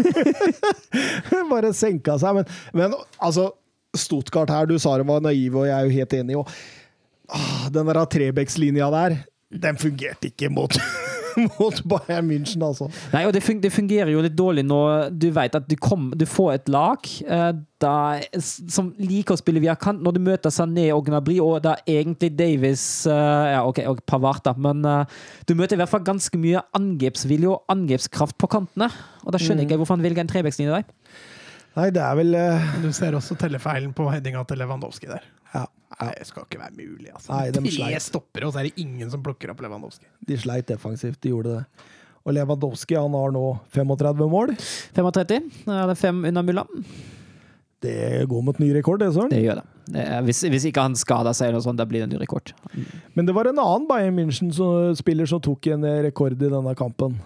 *laughs* Bare senka seg. Men, men altså, Stuttgart her, du sa de var naive, og jeg er jo helt enig. Og, ah, den der Trebecks-linja der, den fungerte ikke mot, *laughs* mot Bayern München, altså. Nei, og det, fun det fungerer jo litt dårlig når du vet at du, kom, du får et lag eh, da, som liker å spille via kant, når du møter Sané og Gnabry, og da egentlig Davies eh, Ja, OK, og Pavard, da, men eh, du møter i hvert fall ganske mye angrepsvilje og angrepskraft på kantene. Og da skjønner jeg ikke hvorfor han velger en trebekslinje der. Nei, det er vel du ser også tellefeilen på headinga til Lewandowski der. Ja. Nei, det skal ikke være mulig, altså. Nei, de Tre sleit. stoppere, og så er det ingen som plukker opp Lewandowski. De sleit defensivt, de gjorde det. Og Lewandowski han har nå 35 mål. 35. Da er det fem unna Mulla. Det går mot ny rekord, det, Søren. Det gjør det. hvis, hvis ikke han skader seg, eller sånt, da blir det en ny rekord. Men det var en annen Bayern München-spiller som tok en eh, rekord i denne kampen.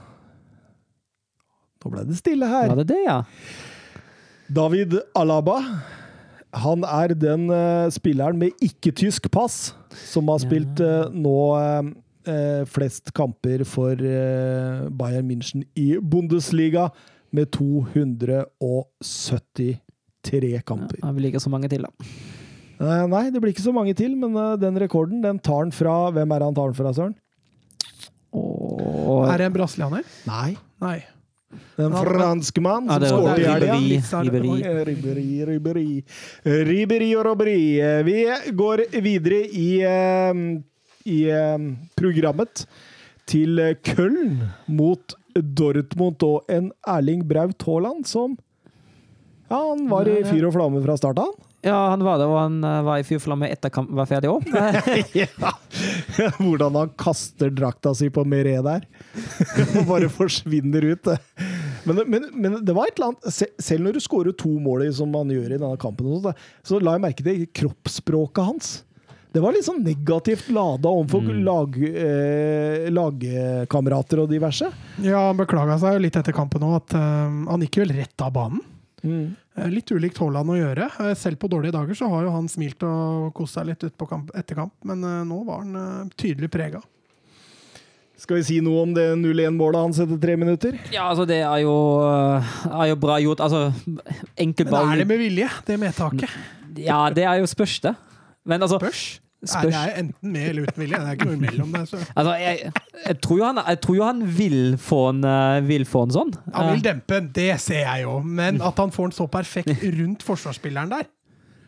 Nå ble det stille her. Var det det, ja? David Alaba. Han er den uh, spilleren med ikke-tysk pass som har spilt uh, nå uh, flest kamper for Bayern München i Bundesliga, med 273 kamper. Det blir ikke så mange til, da. Nei, det blir ikke så mange til, men den rekorden den tar han fra Hvem er det han tar den fra, Søren? Og, Er det en brasilianer? Nei. Nei. En fransk mann Ja, som det skåret i helga. Ribberi. Ribberi Riberi, Riberi. Riberi og robberi. Vi går videre i, eh, i eh, programmet til Köln mot Dortmund og en Erling Braut Haaland som Ja, han var i fyr og flamme fra start av. Ja, han var det, og han eh, var i fyr flamme etter kampen var ferdig *laughs* òg. Ja. Hvordan han kaster drakta si på Meret der. *laughs* Og bare forsvinner ut. Men, men, men det var et eller annet Selv når du skårer to mål, som han gjør i denne kampen, så la jeg merke til kroppsspråket hans. Det var litt sånn negativt lada overfor lag, eh, lagkamerater og diverse. Ja, han beklaga seg jo litt etter kampen òg, at eh, han gikk vel rett av banen. Eh, Litt ulikt Haaland å gjøre. Eh, Selv på dårlige dager så har jo han smilt og kost seg litt ut på kamp, etter kamp, men eh, nå var han eh, tydelig prega. Skal vi si noe om det 0-1-målet hans etter tre minutter? Ja, altså, det er jo, eh, er jo bra gjort. Altså, enkel Men er det med vilje, det medtaket? Ja, det er jo spørs, det. Men altså Spørs. Nei, det er enten med eller uten vilje. Det er ikke noe imellom der. Så. Altså, jeg, jeg, tror jo han, jeg tror jo han vil få en, eh, vil få en sånn. Han vil dempe den, det ser jeg jo, men at han får den så perfekt rundt forsvarsspilleren der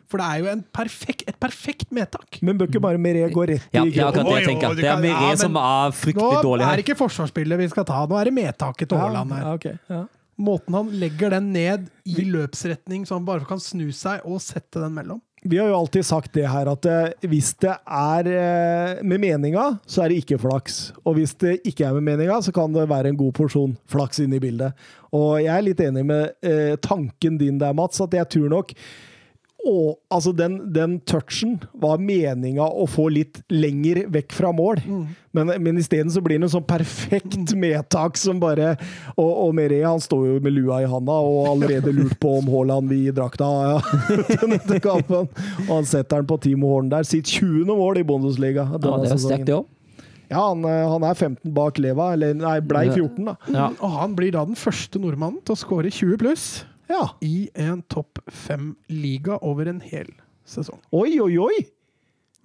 For det er jo en perfekt, et perfekt medtak. Men bør ikke bare Meré gå rett i er akkurat det jeg tenker. Det er Meré ja, som er fryktelig dårlig her. Nå er det ikke forsvarsspillet vi skal ta, nå er det medtaket til Haaland her. Ja. Måten han legger den ned i løpsretning, så han bare kan snu seg og sette den mellom. Vi har jo alltid sagt det her at eh, hvis det er eh, med meninga, så er det ikke flaks. Og hvis det ikke er med meninga, så kan det være en god porsjon flaks inne i bildet. Og jeg er litt enig med eh, tanken din der, Mats, at jeg tror nok å, altså den, den touchen var meninga å få litt lenger vekk fra mål. Men, men isteden så blir det en sånn perfekt medtak som bare Og, og Meret han står jo med lua i handa og allerede lurt på om Haaland vil gi drakta ja, *laughs* til neste kampen. Og han setter den på Timo Horn der. Sitt 20. mål i Bundesliga. Ja, det er sterkt, det òg. Ja, han, eh, han er 15 bak Leva. Eller nei, blei 14, da. Ja. Og han blir da den første nordmannen til å skåre 20 pluss Ja. i en topp fem-liga over en hel sesong. Oi, oi, oi!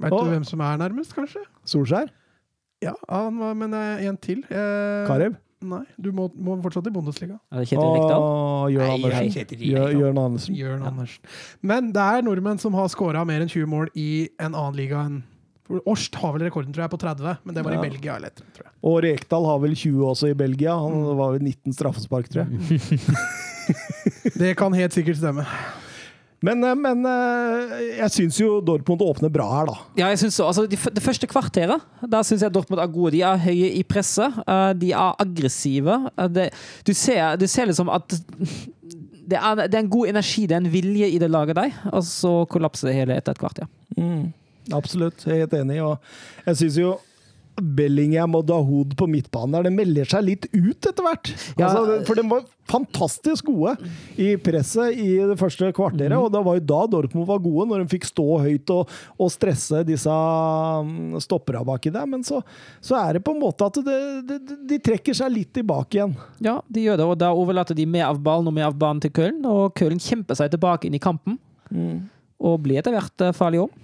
Vet du hvem som er nærmest, kanskje? Solskjær? Ja, han var, men eh, en til. Eh, Karev? Nei, du må, må fortsatt i Bundesliga. Er det Kjetil Rekdal? Jørn Andersen. Jørn Andersen. Men det er nordmenn som har skåra mer enn 20 mål i en annen liga enn Årst har vel rekorden, tror jeg, på 30, men det var Ja. i Belgia. Eller, etter, tror jeg. Og Rekdal har vel 20 også i Belgia. Han Mm. var vel 19 straffespark, tror jeg. *laughs* *laughs* Det kan helt sikkert stemme. Men, eh, men eh, jeg syns jo Dortmund åpner bra her, da. Ja, jeg synes så. Altså, de, f- det første kvarteret da syns jeg Dortmund er gode. De er høye i presset. eh, de er aggressive. Det, du, ser, du ser liksom at *laughs* det er, det er en god energi, det er en vilje i det laget der, og så kollapser det hele etter et kvarter. Absolutt, jeg er helt enig. Og jeg syns jo Bellingham og Dahoud på midtbanen der, det melder seg litt ut etter hvert. Altså, for de var fantastisk gode i presset i det første kvarteret, og det var jo da Dortmund var gode, når de fikk stå høyt og, og stresse disse mm, stoppera baki der. Men så, så er det på en måte at det, det, de trekker seg litt tilbake igjen. Ja, de gjør det, og da overlater de mer av ballen og mer av banen til Köln, og Köln kjemper seg tilbake inn i kampen. Og blir etter hvert eh, farlig òg.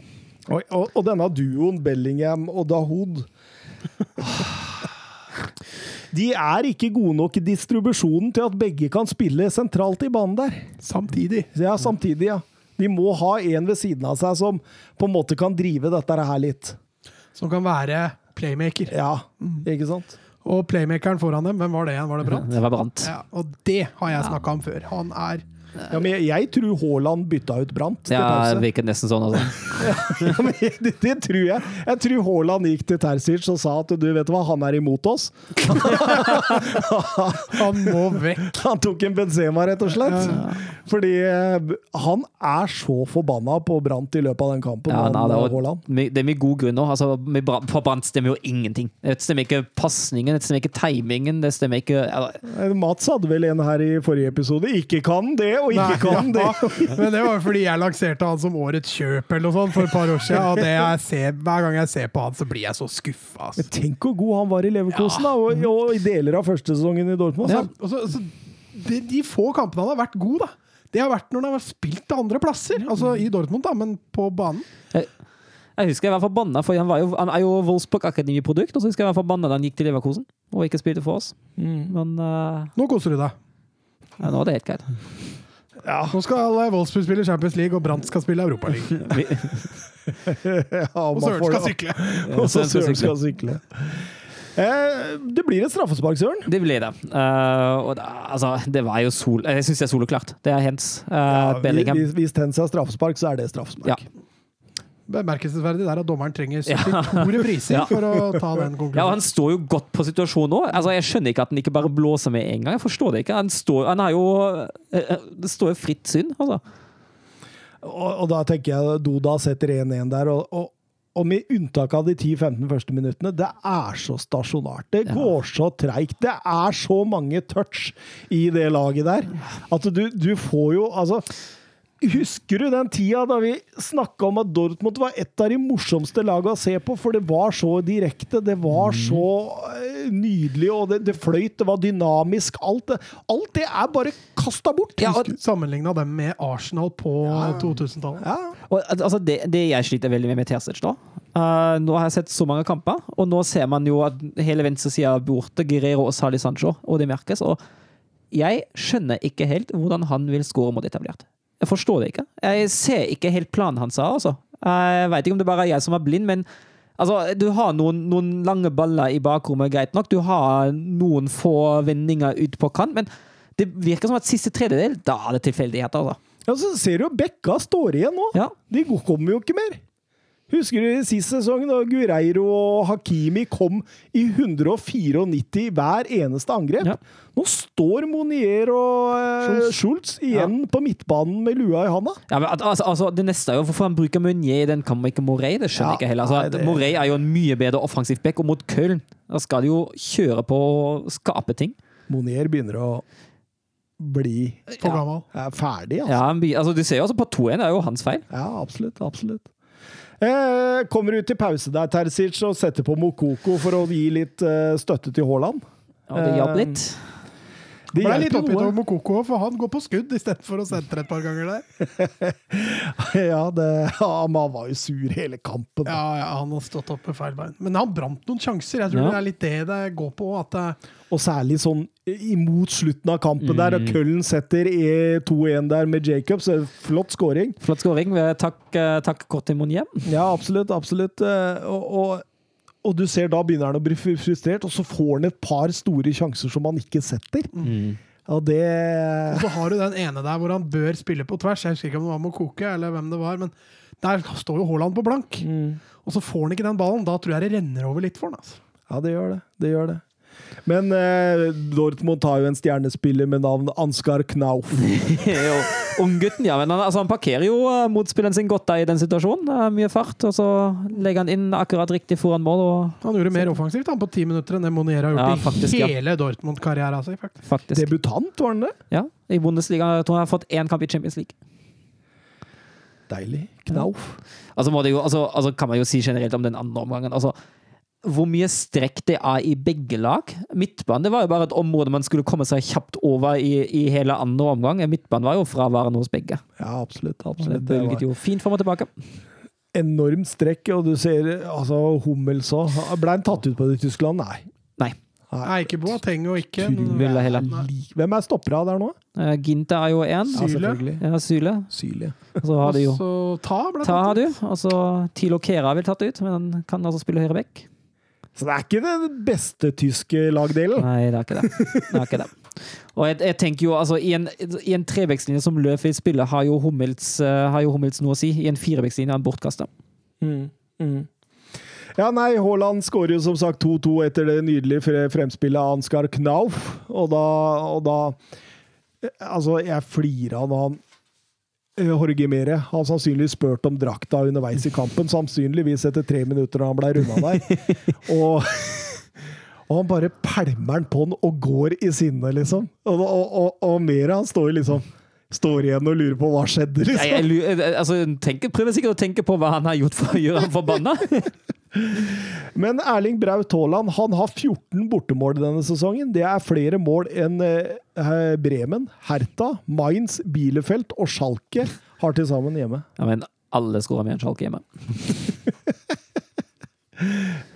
Og, og, og denne duoen Bellingham og Dahoud De er ikke gode nok i distribusjonen til at begge kan spille sentralt i banen der. Samtidig. Ja, samtidig, ja. De må ha en ved siden av seg som på en måte kan drive dette her litt. Som kan være playmaker. Ja, ikke sant? Og playmakeren foran dem, hvem var det igjen? Var det Brant? Det var Brant. Ja, og det har jeg snakka om før. Han er Ja, men jeg, jeg tror Haaland bytta ut Brant. Ja, det virker nesten sånn, altså. *laughs* Ja, men det, det tror jeg. Jeg tror Haaland gikk til Terzic og sa at du vet hva, han er imot oss. *laughs* Han må vekk. *laughs* Han tok en Benzema, rett og slett. Fordi eh, han er så forbanna på Brant i løpet av den kampen. Ja, nei, det, eh, var, det er mye gode grunner. Altså, for Brant stemmer jo ingenting. Det stemmer ikke pasningen, det stemmer ikke timingen, det stemmer ikke ja, Eh, Mats hadde vel en her i forrige episode. Ikke kan det, og ikke Nei, kan det. ja, men det var fordi jeg lanserte han som årets kjøp eller noe sånt for et par år siden. Og det jeg ser, hver gang jeg ser på han, så blir jeg så skuffa. Men tenk hvor god han var i Leverkosen, da, og, og i deler av første sesongen i Dortmund. Ja, og så, så de, de få kampene han har vært god, da. Det har vært når han har spilt til andre plasser. Altså i Dortmund, da, men på banen. Jeg husker jeg var forbanna, for han, var jo, han er jo Wolfsburg Akademi-produkt. Og så husker jeg jeg var forbanna da han gikk til Leverkosen og ikke spilte for oss. Men uh, Nå koser du deg. ja, nå er det helt greit. Ja, Nå skal Wolfsburg spille Champions League, og Brandt skal spille Europaligaen. *laughs* *laughs* ja, Og Søren skal sykle. Og så Søren skal sykle. Eh, det blir et straffespark, Søren. Det blir det. Uh, og da, altså, det var jo sol... Jeg syns det er soleklart. Det er Hens. Uh, Bellingham. Hvis, Tens er straffespark, så er det straffespark. Ja. Bemerkelsesverdig der at dommeren trenger Ja. 72 repriser *laughs* Ja. for å ta den konklusjonen. Ja, og. Han står jo godt på situasjonen nå. Altså, jeg skjønner ikke at han ikke bare blåser med en gang. Jeg forstår det ikke. Han, står, han er jo eh, eh, Det står jo fritt syn, altså. Og, og da tenker jeg Doda setter 1-1 der, og, og, og med unntak av de 10-15 første minuttene, det er så stasjonært. Det Ja. går så treigt. Det er så mange touch i det laget der at du, du får jo Altså Husker du den tida da vi snakka om at Dortmund var et av de morsomste lagene å se på? For det var så direkte, det var så eh, nydelig, og det, det fløyt, det var dynamisk. Alt det, alt det er bare kasta bort. Ja, og- Sammenligna dem med Arsenal på 2000-tallet. Ja. Altså, det, det jeg sliter veldig med med Terzic, nå uh, Nå har jeg sett så mange kamper, og nå ser man jo at hele venstresida er borte. Guerrero og Sali Sancho, og det merkes. Og jeg skjønner ikke helt hvordan han vil score mot etablert. Jeg forstår det ikke. Jeg ser ikke helt planen hans, altså. Jeg veit ikke om det bare er jeg som er blind, men Altså, Du har noen, noen lange baller i bakrommet, greit nok. Du har noen få vendinger ut på kant, men det virker som at siste tredjedel, da er det tilfeldigheter. Altså. Ja, så ser du jo Bekka står igjen nå. Ja. De kommer jo ikke mer. Husker du i sist sesong da Gureiro og Hakimi kom i 194 hver eneste angrep? Ja. Nå står Monier og eh, Schultz igjen på midtbanen med lua i handa. Ja, men altså, altså, det neste er jo hvorfor han bruker Meunier i den kampen, ikke Morey. Det skjønner Ja, jeg ikke heller. Altså, nei, det- Morey er jo en mye bedre offensiv back, og mot Köln da skal de jo kjøre på å skape ting. Monier begynner å bli For gammel. er ferdig, altså. Ja, han altså, Du ser jo også på 2-1, det er jo hans feil. Ja, absolutt. absolutt. Eh, kommer ut til pause der, Terzic, og setter på Mokoko for å gi litt eh, støtte til Haaland. Og det hjalp Eh, litt. Det Ble litt oppgitt over Mokoko, for han går på skudd istedenfor å sentre et par ganger der. *laughs* Ja, det, ja, men var jo sur hele kampen. Ja, ja, han har stått opp med feil bein. Men han brant noen sjanser. Jeg tror Ja. det er litt det det går på. At det, Og særlig sånn imot slutten av kampen der, og Køllen setter E 2-1 der med Jacobs. Eh, Flott scoring. Flott skåring. Takk, eh, takk kort til Monier. Ja, absolutt. absolutt. Eh, Og, og, og du ser da begynner han å bli frustrert, og så får han et par store sjanser som han ikke setter. Og det og så har du den ene der hvor han bør spille på tvers. Jeg husker ikke om det var Mokoke eller hvem det var, men der står jo Haaland på blank. Og så får han ikke den ballen. Da tror jeg det renner over litt for han. Altså. Ja, det gjør det. Det gjør det. Men eh, Dortmund har jo en stjernespiller med navn Ansgar Knauf. *laughs* Unggutten, ja. Men han, altså, han parkerer jo eh, motspilleren sin godt da i den situasjonen. Det er mye fart, og så legger han inn akkurat riktig foran mål. Og Han gjorde mer offensivt han på ti minutter enn det Monier har gjort Ja, faktisk, i ja. hele Dortmund-karrieren sin. faktisk. faktisk Debutant, var han det? Ja, I Bundesliga jeg tror han har fått én kamp i Champions League. Deilig. Knauf. Altså, må det jo, altså, altså kan man jo si generelt om den andre omgangen. Altså, hvor mye strekk det er i begge lag. Midtbanen det var jo bare et område man skulle komme seg kjapt over i, i hele andre omgang. Midtbanen var jo fraværende hos begge. Ja, absolutt. Absolutt. Det bølget jo fint fram og tilbake. enormt strekk, og du ser altså Hummels òg. Ble han tatt ut på det i Tyskland? Nei. Nei. Nei, ikke Boateng og ikke Tror heller. er Hvem er stoppere der nå? Uh, Ginte er jo én. Syle. Ja, Syle. Og så har de jo Også Ta ble Ta har du. Og så Tilo Kera er vel tatt ut, men han kan altså spille høyre back. Så det er ikke den beste tyske lagdelen. Nei, det er ikke det. det, er ikke det. Og jeg, jeg tenker jo, altså, I en, i en trebekslinje som Løfi spiller, har jo, Hummels, uh, har jo Hummels noe å si. I en firevekstlinje er han bortkasta. Mm. Mm. Ja, nei, Haaland skårer jo som sagt 2-2 etter det nydelige fre- fremspillet av Ansgar Knauf. Og da, og da Altså, jeg flirer av da han eh, Jorge Mere har sannsynligvis spurt om drakta underveis i kampen. Sannsynligvis etter tre minutter da han ble runda der. *laughs* Og, og han bare pælmer den på den og går i sinne, liksom. Og, og, og, Mere han står liksom Står igjen og lurer på hva skjedde, liksom. jeg, jeg, eh, altså, tenker, prøver sikkert å tenke på hva han har gjort for å gjøre ham forbanna. *laughs* Men Erling Braut Haaland han har 14 bortemål denne sesongen. Det er flere mål enn eh, Bremen, Hertha, Mainz, Bielefeld og Schalke har til sammen hjemme. Ja, men alle skårer med en Schalke hjemme. *laughs*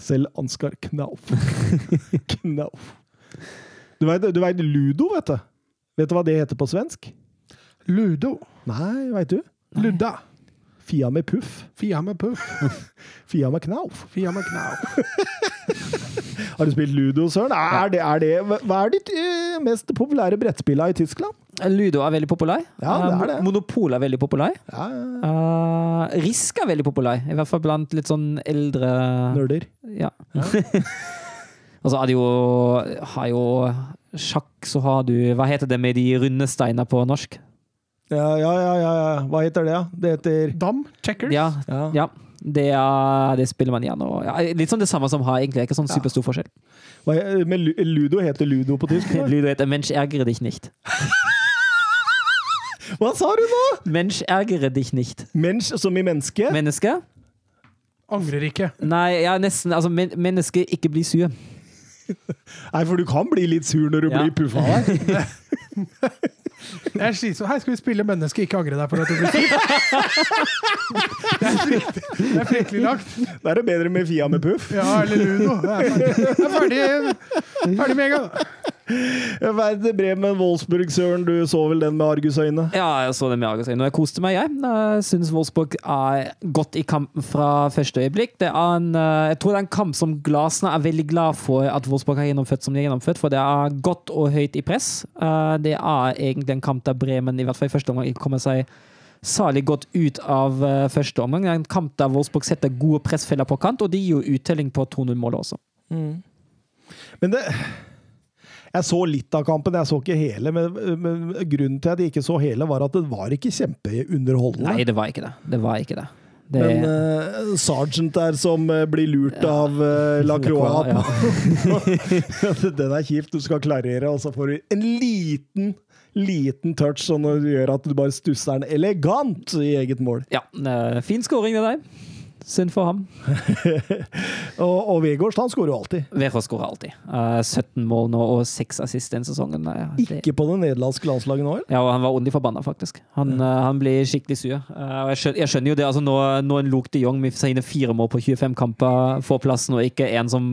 Selv Ansgar Knauf. *laughs* Knauf. Du veit du vet Ludo, vet du? Vet du hva det heter på svensk? Ludo. Nei, veit du? Ludda. Fia med puff. Fia med puff. *laughs* Fia med knauf. Fia med knauf. *laughs* Har du spilt Ludo, Søren? Er det, er det, hva er ditt eh, mest populære brettspill i Tyskland? Ludo er veldig populær. Ja, det er det. Eh, Monopol er veldig populær. Ja, ja, ja. Eh, Risk er veldig populær, i hvert fall blant litt sånn eldre Nerder. Ja. *laughs* Og så er det jo Har jo sjakk, så har du Hva heter det med de runde steiner på norsk? Ja, ja, ja, ja. Hva heter det? da? Det heter Dam. Checkers. Ja, ja. ja. Det, er, det spiller man igjen. Og, ja, litt sånn det samme som har, egentlig. Ikke sånn superstor forskjell. Hva, men Ludo heter Ludo på tysk? *laughs* Ludo heter 'Mensch ärgere dich nicht'. *laughs* Hva sa du nå? Mensch ärgere dich nicht. Mensch som i menneske? Menneske? Angrer ikke. Nei, ja, nesten. Altså, men, menneske, ikke bli sur. *laughs* Nei, for du kan bli litt sur når du Ja. blir puffa her. Jeg er slitsomt. Hei, skal vi spille menneske, ikke angre deg for at du ble sur? Det er fryktelig, det er fryktelig lagt. Da er det bedre med Fia med puff. Ja, eller Ludo. Det er ferdig, er ferdig, ferdig med en gang. Werder Bremen, Wolfsburg, Søren, du så vel den med argusøyne? Ja, jeg så den med Argusøyne, og jeg koste meg, jeg. Jeg syns Wolfsburg er godt i kampen fra første øyeblikk. Det er en, eh, jeg tror det er en kamp som Glasner er veldig glad for at Wolfsburg har gjennomført som de har gjennomført, for det er godt og høyt i press. Eh, Det er egentlig en kamp der Bremen i hvert fall i første omgang ikke kommer seg særlig godt ut av eh, første omgang. Det er en kamp der Wolfsburg setter gode pressfeller på kant, og de gir jo uttelling på 2-0-målet også. Men det Jeg så litt av kampen, jeg så ikke hele. Men, men grunnen til at jeg ikke så hele, var at det var ikke kjempeunderholdende. Nei, det var ikke det. Det var ikke det. det Men uh, Sergeant der som eh, blir lurt av uh, Lacroix *laughs* ja. *laughs* Den er kjipt. Du skal klarere, og så får du en liten liten touch som gjør at du bare stusser den elegant i eget mål. ja, fin scoring, det der. Synd for ham. *laughs* Og, og Vegårs han skårer jo alltid. Vegårs skårer alltid. Uh, 17 mål nå og 6 assist den sesongen. Ja, det- Ikke på det nederlandske landslaget nå, eller? Ja, og han var ondt forbanna, faktisk. Han, eh, han blir skikkelig sur. Uh, og jeg, skjønner, jeg skjønner jo det. altså Nå, nå en Luke de Jong med sine fire mål på 25 kamper får plassen, og ikke en som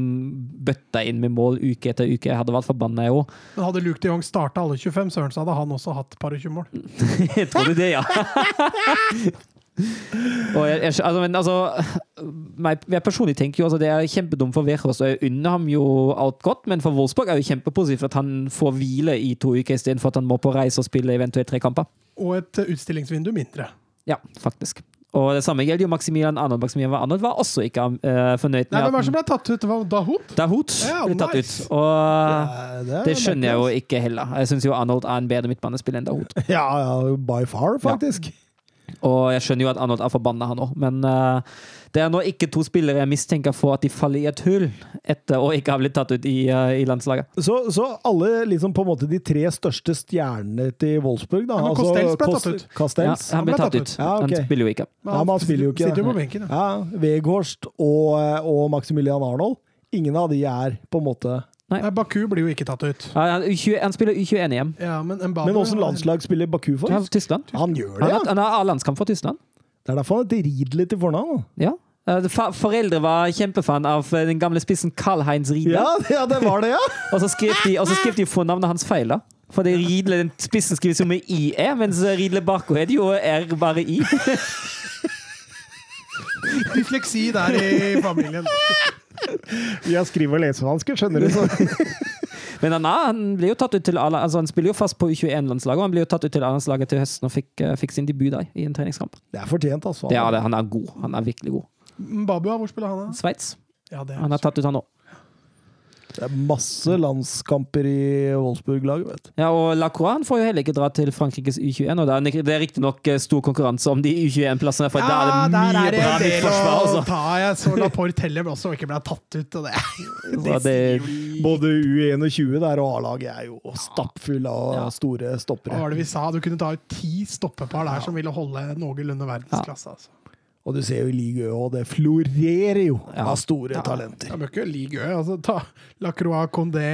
bøtta inn med mål uke etter uke, jeg hadde vært forbanna, jeg òg. Men hadde Luke de Jong starta alle 25, søren, så hadde han også hatt par og 20 mål. jeg *laughs* Tror du det, ja? *laughs* jeg, jeg, altså, men altså meg, jeg personlig tenker jo altså, Det er kjempedumt for Verås, og jeg unner ham jo alt godt, men for Wolfsburg er det kjempepositivt at han får hvile i to uker istedenfor at han må på reise og spille eventuelt tre kamper. Og et utstillingsvindu mindre. Ja, faktisk. Og det samme gjelder jo Maximilian Arnold. Maximilian Arnold var også ikke uh, fornøyd Nei, Hvem er det som ble tatt ut? Det var Dahoud? Dahut Ja, ble tatt nice. ut. Og er det skjønner jeg jo ikke heller. Jeg syns jo Arnold er en bedre midtbanespiller enn Dahut. Ja, ja, by far, faktisk. Og jeg skjønner jo at Arnold er forbanna, han òg. Men uh, det er nå ikke to spillere jeg mistenker for at de faller i et hull etter å ikke ha blitt tatt ut i, uh, i landslaget. Så, så alle liksom på en måte de tre største stjernene til Wolfsburg, da Ja, men Castells ble tatt ut. Ja, han ble tatt ut. Ja, okay. Han spiller jo ikke. Ja, men han spiller jo ikke. Sitter jo på benken. Ja. Ja, Weghorst og, og Maximilian Arnold. Ingen av de er på en måte Nei, Baku blir jo ikke tatt ut. Ja, han, U20, han spiller U21-EM. Ja, men Mbappe Men åssen landslag spiller Baku for? Han er Tyskland. Han gjør det, ja! han har A-landskamp for Tyskland. Det er derfor han heter Riedle til fornavn. Ja. Eh, Foreldre var kjempefan av eh, den gamle spissen Karl-Heinz Riedle. Ja, ja, det var det, ja! *laughs* Og så skrev de, så skrev de fornavnet hans feil. da. Fordi Riedle, den spissen skrives jo med IE, mens Riedle Barco heter jo R bare I. *laughs* Dysleksi der i familien. *laughs* Vi har skrive- og lesevansker, skjønner du. Så. *laughs* Men han, er, han blir jo tatt ut til altså han spiller jo fast på U21-landslaget, og han blir jo tatt ut til A-landslaget til høsten og fikk, eh, fikk sin debut der i en treningskamp. Det er fortjent, altså. Det er det. Han er god. Han er virkelig god. Babua, hvor spiller han? Sveits. Ja, Han er tatt ut, han òg. Det er masse landskamper i Wolfsburg-laget, vet du. Ja, og Lacroix får jo heller ikke dra til Frankrikes U21. og Det er, det er riktignok eh, stor konkurranse om de U21-plassene, for da er det mye der er det bra en del midtforsvar. å Altså. ta. Jeg så Laporte heller også ikke ble tatt ut. Og det. *laughs* det, det, Både U21 der og A-laget er jo stappfulle av Ja. store Hva stoppere. var det vi sa? Du kunne ta ut ti stoppepar der som ville holde noenlunde verdensklasse. Altså. Og du ser jo i Ligue Ø, og det florerer jo Ja. av store Ja. talenter. Ja, ikke Ligue Ø. Altså, ta Lacroix, Condé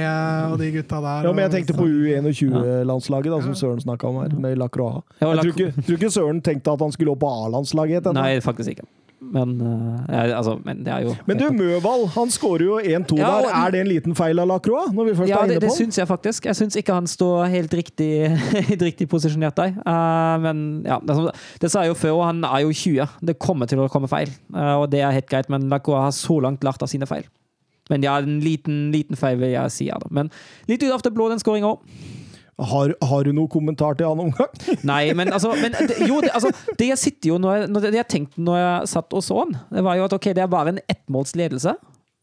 og de gutta der. Ja, men jeg tenkte på U21-landslaget, da, som Søren snakka om her, med Lacroix. Ja, Jeg tror ikke, tror ikke Søren tenkte at han skulle opp på A-landslaget. Nei, faktisk ikke. Men, eh, ja, altså, men det er jo Men du, Møvald han skårer jo 1-2 Ja, der. Er det en liten feil av Lacroix? Når vi først Ja, er det, inne det det syns jeg faktisk. Jeg syns ikke han står helt riktig, *laughs* helt riktig posisjonert der. Uh, men ja, det, det sa jeg jo før, og han er jo 20. Det kommer til å komme feil, uh, og det er helt greit. Men Lacroix har så langt lært av sine feil. Men ja, en liten, liten feil vil jeg si. Ja, da. Men litt ut av det blå, den skåringa òg. Har, har du noen kommentar til han omgang? *laughs* Nei, men altså men, Jo, det, altså, det jeg sitter jo når når det jeg tenkte når jeg satt og så han, det var jo at ok, det er bare en ettmålsledelse.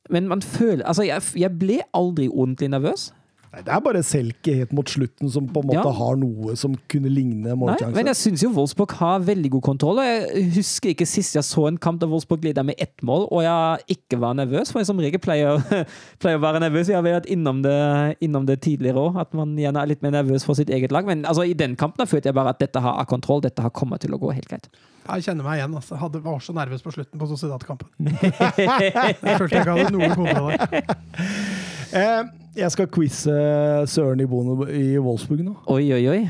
Men man føler Altså, jeg, jeg ble aldri ordentlig nervøs. Nei, det er bare Selke helt mot slutten som på en måte Ja. har noe som kunne ligne målsjanse. men jeg syns jo Wolfsburg har veldig god kontroll. og Jeg husker ikke sist jeg så en kamp der Wolfsburg leda med ett mål, og jeg ikke var nervøs. For jeg som regel pleier, *laughs* pleier å være nervøs. Jeg har vært innom det, innom det tidligere òg, at man gjerne er litt mer nervøs for sitt eget lag. Men altså, i den kampen følte jeg bare at dette har kontroll. Dette har kommet til å gå helt greit. Jeg kjenner meg igjen. Altså. Hadde, var så nervøs på slutten på Sociedad-kampen. *laughs* Jeg følte jeg ikke hadde noe kontroll der. *laughs* Eh, jeg skal quize Søren i Bono i Wolfsburg nå. Oi, oi, oi.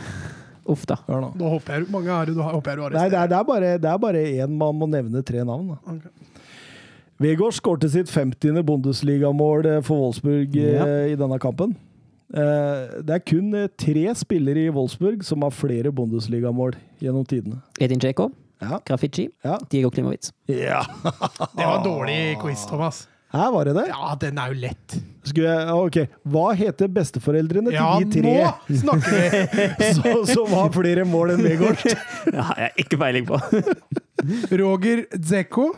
Uff da. Hør nå. Nå håper jeg, mange er du håper jeg du Nei, det er, det er bare det er bare én man må nevne tre navn. Da. Okay. Vegård skårte sitt 50. Bundesligamål eh, for Wolfsburg eh, Ja. i denne kampen. Eh, det er kun tre spillere i Wolfsburg som har flere Bundesligamål gjennom tidene. Edin Dzeko, Ja. Graffiti, Ja. Diego Klimovic. ja. *laughs* Det var en dårlig quiz, Thomas. Her var det det. Ja, den er jo lett. Skulle jeg, ok. Hva heter besteforeldrene til Ja, de tre nå snakker vi! som, har flere mål enn Vegård? *laughs* jeg har ikke peiling på. *laughs* Roger Dzeko.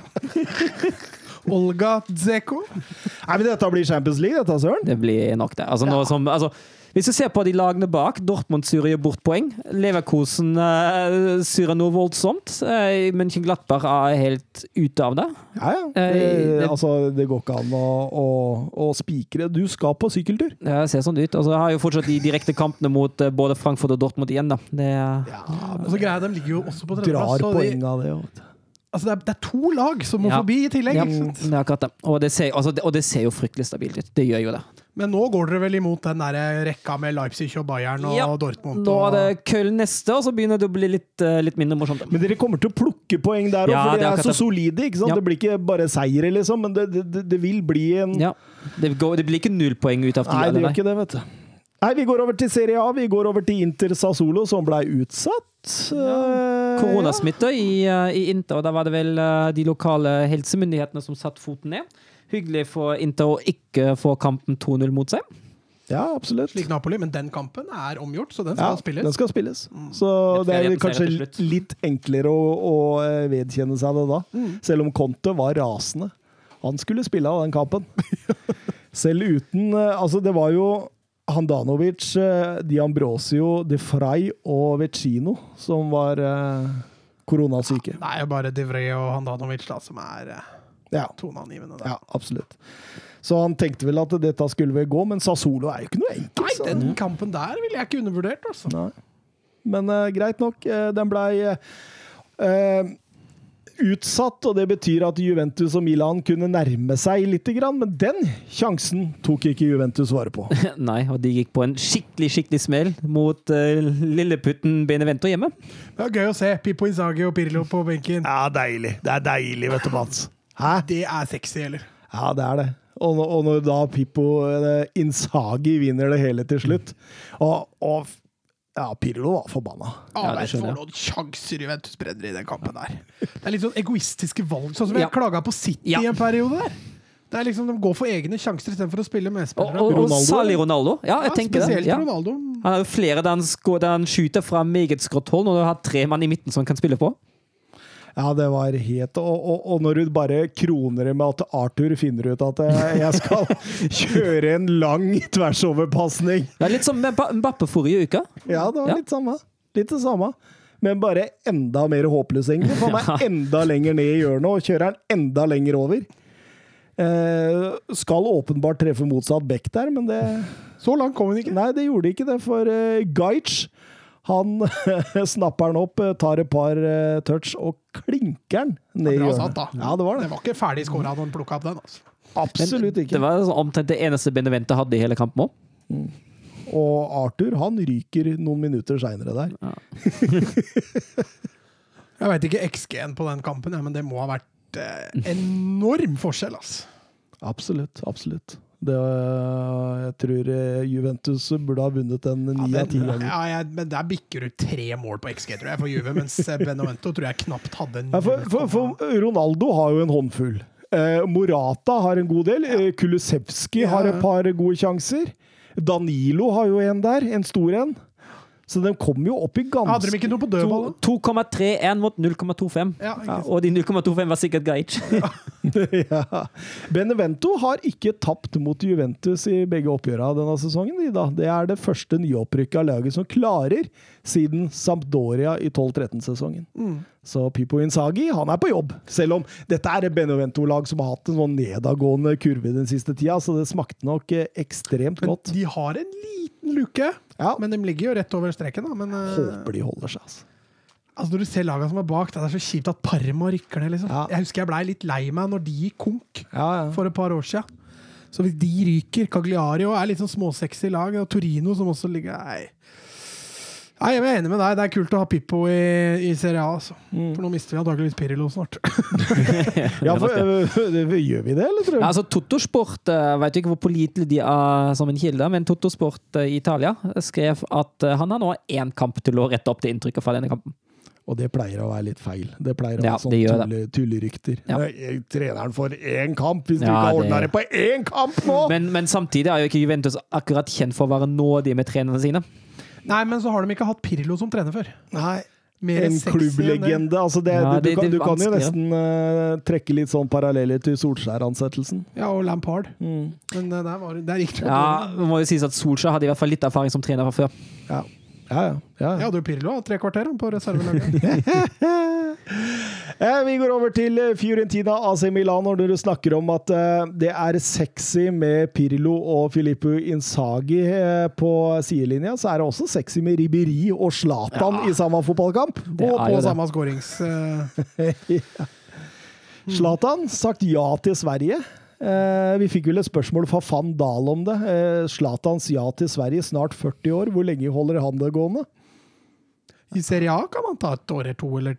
Olga Dzeko. Nei, men Dette blir Champions League, dette, Søren. Det blir nok det. Altså, nå som, altså, hvis du ser på de lagene bak, Dortmund surer jo bort poeng. Leverkosen uh, surer noe voldsomt. Uh, Mönchenglattberg er helt ute av det. Ja, ja. Eh, Det, det- altså, det går ikke an å, å, å spikre. Du skal på sykkeltur. Det ser sånn ut. Altså, jeg har jo fortsatt de direkte kampene mot eh, både Frankfurt og Dortmund igjen. Da. Det, Og så greia, De ligger jo også på Drar tredjeplass. poeng av det. Altså, det, er, det er to lag som må Ja. forbi i tillegg. ja, ikke sant? det er akkurat det. Og det, ser, altså, det. og det ser jo fryktelig stabilt ut. Det gjør jo det. Men nå går dere vel imot den der rekka med Leipzig og Bayern og Ja. Dortmund. Nå er det Köln neste, og så begynner det å bli litt, eh, litt mindre morsomt. Men dere kommer til å plukke poeng der òg, Ja, for det de er er så det. solide. ikke sant? Ja. Det blir ikke bare seire, liksom, men det, det, det vil bli en Ja. Det, går, det blir ikke null poeng ut av Nei, det gjør ikke det, vet du. Nei, Vi går over til Serie A. Vi går over til Inter Sassolo, som ble utsatt. Ja. Koronasmitte i, eh, i Inter, og da var det vel eh, de lokale helsemyndighetene som satte foten ned. Hyggelig for Inter å ikke få kampen 2-0 mot seg. Ja, absolutt. slik Napoli, men den kampen er omgjort, så den skal Ja, spilles. den skal spilles. Så det er kanskje litt enklere å, å eh, vedkjenne seg det da. Mm. Selv om Conte var rasende. Han skulle spille av den kampen. *laughs* Selv uten eh, Altså, det var jo Handanovic, eh, Di Ambrosio, De Frey og Vecino som var koronasyke. koronasyke. Det er jo bare Divre og Handanovic da, som er Ja, toneangivende. der. ja, absolutt. Så han tenkte vel at dette skulle vel gå, men Sassolo er jo ikke noe enkelt. Nei, så- den kampen der ville jeg ikke undervurdert, altså. Nei. Men uh, greit nok. Uh, den blei uh, utsatt, og det betyr at Juventus og Milan kunne nærme seg litt, men den sjansen tok ikke Juventus vare på. *laughs* Nei, og de gikk på en skikkelig skikkelig smell mot uh, lilleputten Benevento hjemme. Det var gøy å se Pippo Inzaghi og Pirlo på benken. Ja, deilig. Det er deilig, vet du, Mats. Hæ? Det er sexy, eller? Ja, det er det. Og, og når da Pippo Insagi Inzaghi vinner det hele til slutt Og, og ja, Pirlo var forbanna. Ja, Ja, det det skjønner jeg. for noen sjanser Juventus brenner i den kampen der. Det er litt sånn egoistiske valg, sånn som vi Ja. klaga på City Ja. i en periode der. Det er liksom, De går for egne sjanser istedenfor å spille med medspillere. og, og Ronaldo, særlig? Ronaldo. Ja, jeg Ja, tenker det. spesielt Ja. Ronaldo. Han har jo flere der han, skå- der han skyter fra meget skrått hold, når du har tre mann i midten som han kan spille på. Ja, det var helt og, og, og når du bare kroner det med at Arthur finner ut at eh, jeg skal *laughs* kjøre en lang tversoverpasning Det er litt som Mbappe forrige uke. Ja, det var Ja. litt samme. Litt det samme. Men bare enda mer håpløs, egentlig. Får han *laughs* Ja. enda lenger ned i hjørnet og kjører den enda lenger over. Eh, skal åpenbart treffe motsatt bekk der, men det Så langt kom hun ikke. Nei, det gjorde ikke det, for eh, Gaich han *laughs* snapper den opp, tar et par eh, touch og klinker den ned i hjørnet. Ja, det var Det det. var ikke ferdig skåra da han plukka opp den. altså. Absolutt Det var sånn omtrent det eneste Benevente hadde i hele kampen òg. Og Arthur han ryker noen minutter seinere der. *laughs* Jeg veit ikke XG-en på den kampen, men det må ha vært eh, enorm forskjell. altså. Absolutt. Absolutt. Det, øh, jeg tror eh, Juventus burde ha vunnet en ni av ti ganger. ja, jeg, men Der bikker du tre mål på XG, tror jeg, for Juve, mens Benovento tror jeg knapt hadde en Ja, for, for, for Ronaldo har jo en håndfull. Eh, Morata har en god del. Ja. Kulusevski har et par gode sjanser. Danilo har jo en der, en stor en. Så de kom jo opp i ganske Hadde de ikke noe på dødball? da? 2,31 mot 0,25. Ja, Ja, og de 0,25 var sikkert greit. *laughs* ja. Benevento har ikke tapt mot Juventus i begge oppgjørene denne sesongen. da. Det er det første nyopprykka laget som klarer siden Sampdoria i 12-13-sesongen. Så Pippo Inzaghi han er på jobb, selv om dette er et Benevento-lag som har hatt en sånn nedadgående kurve den siste tida, så det smakte nok ekstremt godt. Men de har en liten luke, Ja, men de ligger jo rett over streken. da. Men eh, håper de holder seg, altså. altså, når du ser lagene som er bak, det er så kjipt at Parma rykker ned. liksom. Ja. Jeg husker jeg blei litt lei meg når de gikk konk Ja, ja. for et par år siden. Så hvis de ryker Cagliario er litt sånn småsexy lag, og Torino som også ligger Nei. Nei, jeg er enig med deg. Det er kult å ha Pippo i, i Serie A. Altså. Mm. For nå mister vi antakeligvis Pirilo snart. *laughs* ja for, øh, det- gjør vi det, eller tror du? Ja, altså Totosport uh, vet ikke hvor pålitelig de er som en kilde, men Totosport eh, i Italia skrev at eh, han har nå én kamp til å rette opp det inntrykket fra denne kampen. Og det pleier å være litt feil. Det pleier å Ja, være sånn gjør tulle, tullerykter. Ja. Treneren får én kamp, hvis du ikke har det- ordna det på én kamp nå! Men, men samtidig er jo ikke Juventus akkurat kjent for å være nådige med trenerne sine. Nei, men så har de ikke hatt Pirlo som trener før. Nei, Mer en klubblegende. Altså det, Ja, du, det- du, kan, du kan jo nesten uh, trekke litt sånn paralleller til Solskjær-ansettelsen. Ja, og Lampard. Mm. Men uh, der, var, der gikk det Ja, det må jo sies at Solskjær hadde i hvert fall litt erfaring som trener fra før. Ja. Ja, ja. ja, Jeg hadde jo Pirlo tre kvarter på reservelaget. *laughs* Eh, vi går over til eh, Fiorentina AC Milan, når du snakker om at eh, det er sexy med Pirlo og Filippo Inzaghi eh, på sidelinja, så er det også sexy med Riberi og Zlatan i samme fotballkamp. Og på samme skårings... *laughs* Zlatan sagt ja til Sverige. Eh, vi fikk vel et spørsmål fra van Dahl om det. Eh, Zlatans ja til Sverige, snart 40 år. Hvor lenge holder han det gående? I Serie A kan man ta et år eller to, eller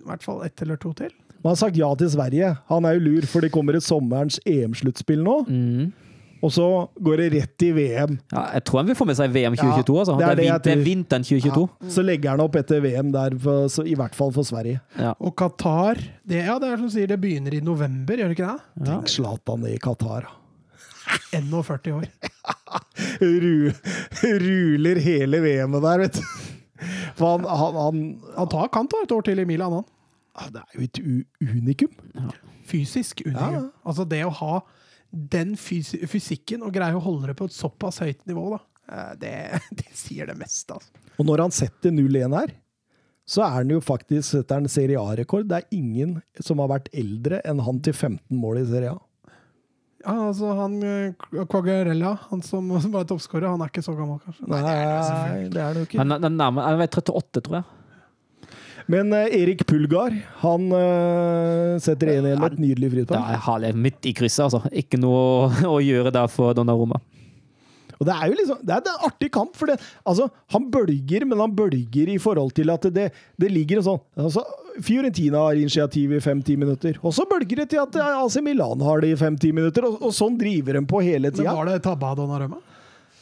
i hvert fall ett eller to til. Man har sagt ja til Sverige. Han er jo lur, for det kommer et sommerens EM-sluttspill nå. Mm. Og så går det rett i VM. Ja, jeg tror han vil få med seg VM 2022. altså. det er det, er det det er vinteren 2022. Så legger han opp etter VM der, for, så, i hvert fall for Sverige. Ja. Og Qatar det, Ja, det er som sier, det begynner i november, gjør det ikke det? Ja. Tenk Zlatan i Qatar. 41 *laughs* år. *laughs* ru, ruler hele VM-et der, vet du. For han, han, han Han tar kant da, et år til i Milan, han. Det er jo et unikum. Fysisk unikum. Ja. Altså det å ha den fys fysikken og greier å holde det på et såpass høyt nivå, da. eh, Det, *laughs* det sier det meste, altså. Og når han setter 0-1 her, så er han jo faktisk setter han Serie A-rekord. Det er ingen som har vært eldre enn han til 15 mål i Serie A. Ja, altså han Quagarella, Quagliarella, han som, som var toppskårer, han er ikke så gammel, kanskje? Nei, det er det er han jo ikke. Han, han, han er 38, tror jeg. Men eh, Erik Pulgar, han eh, setter 1-1 med et nydelig Det frispark. er herlig midt i krysset, altså. Ikke noe å, å gjøre der for Donnarumma. Og det er jo liksom, det er en artig kamp, for det, altså, han bølger, men han bølger i forhold til at det, det ligger en sånn altså, Fiorentina har initiativ i fem-ti minutter, og så bølger det til at AC Milan har det i fem-ti minutter, og, og sånn driver de på hele tida. var det tabba Donnarumma?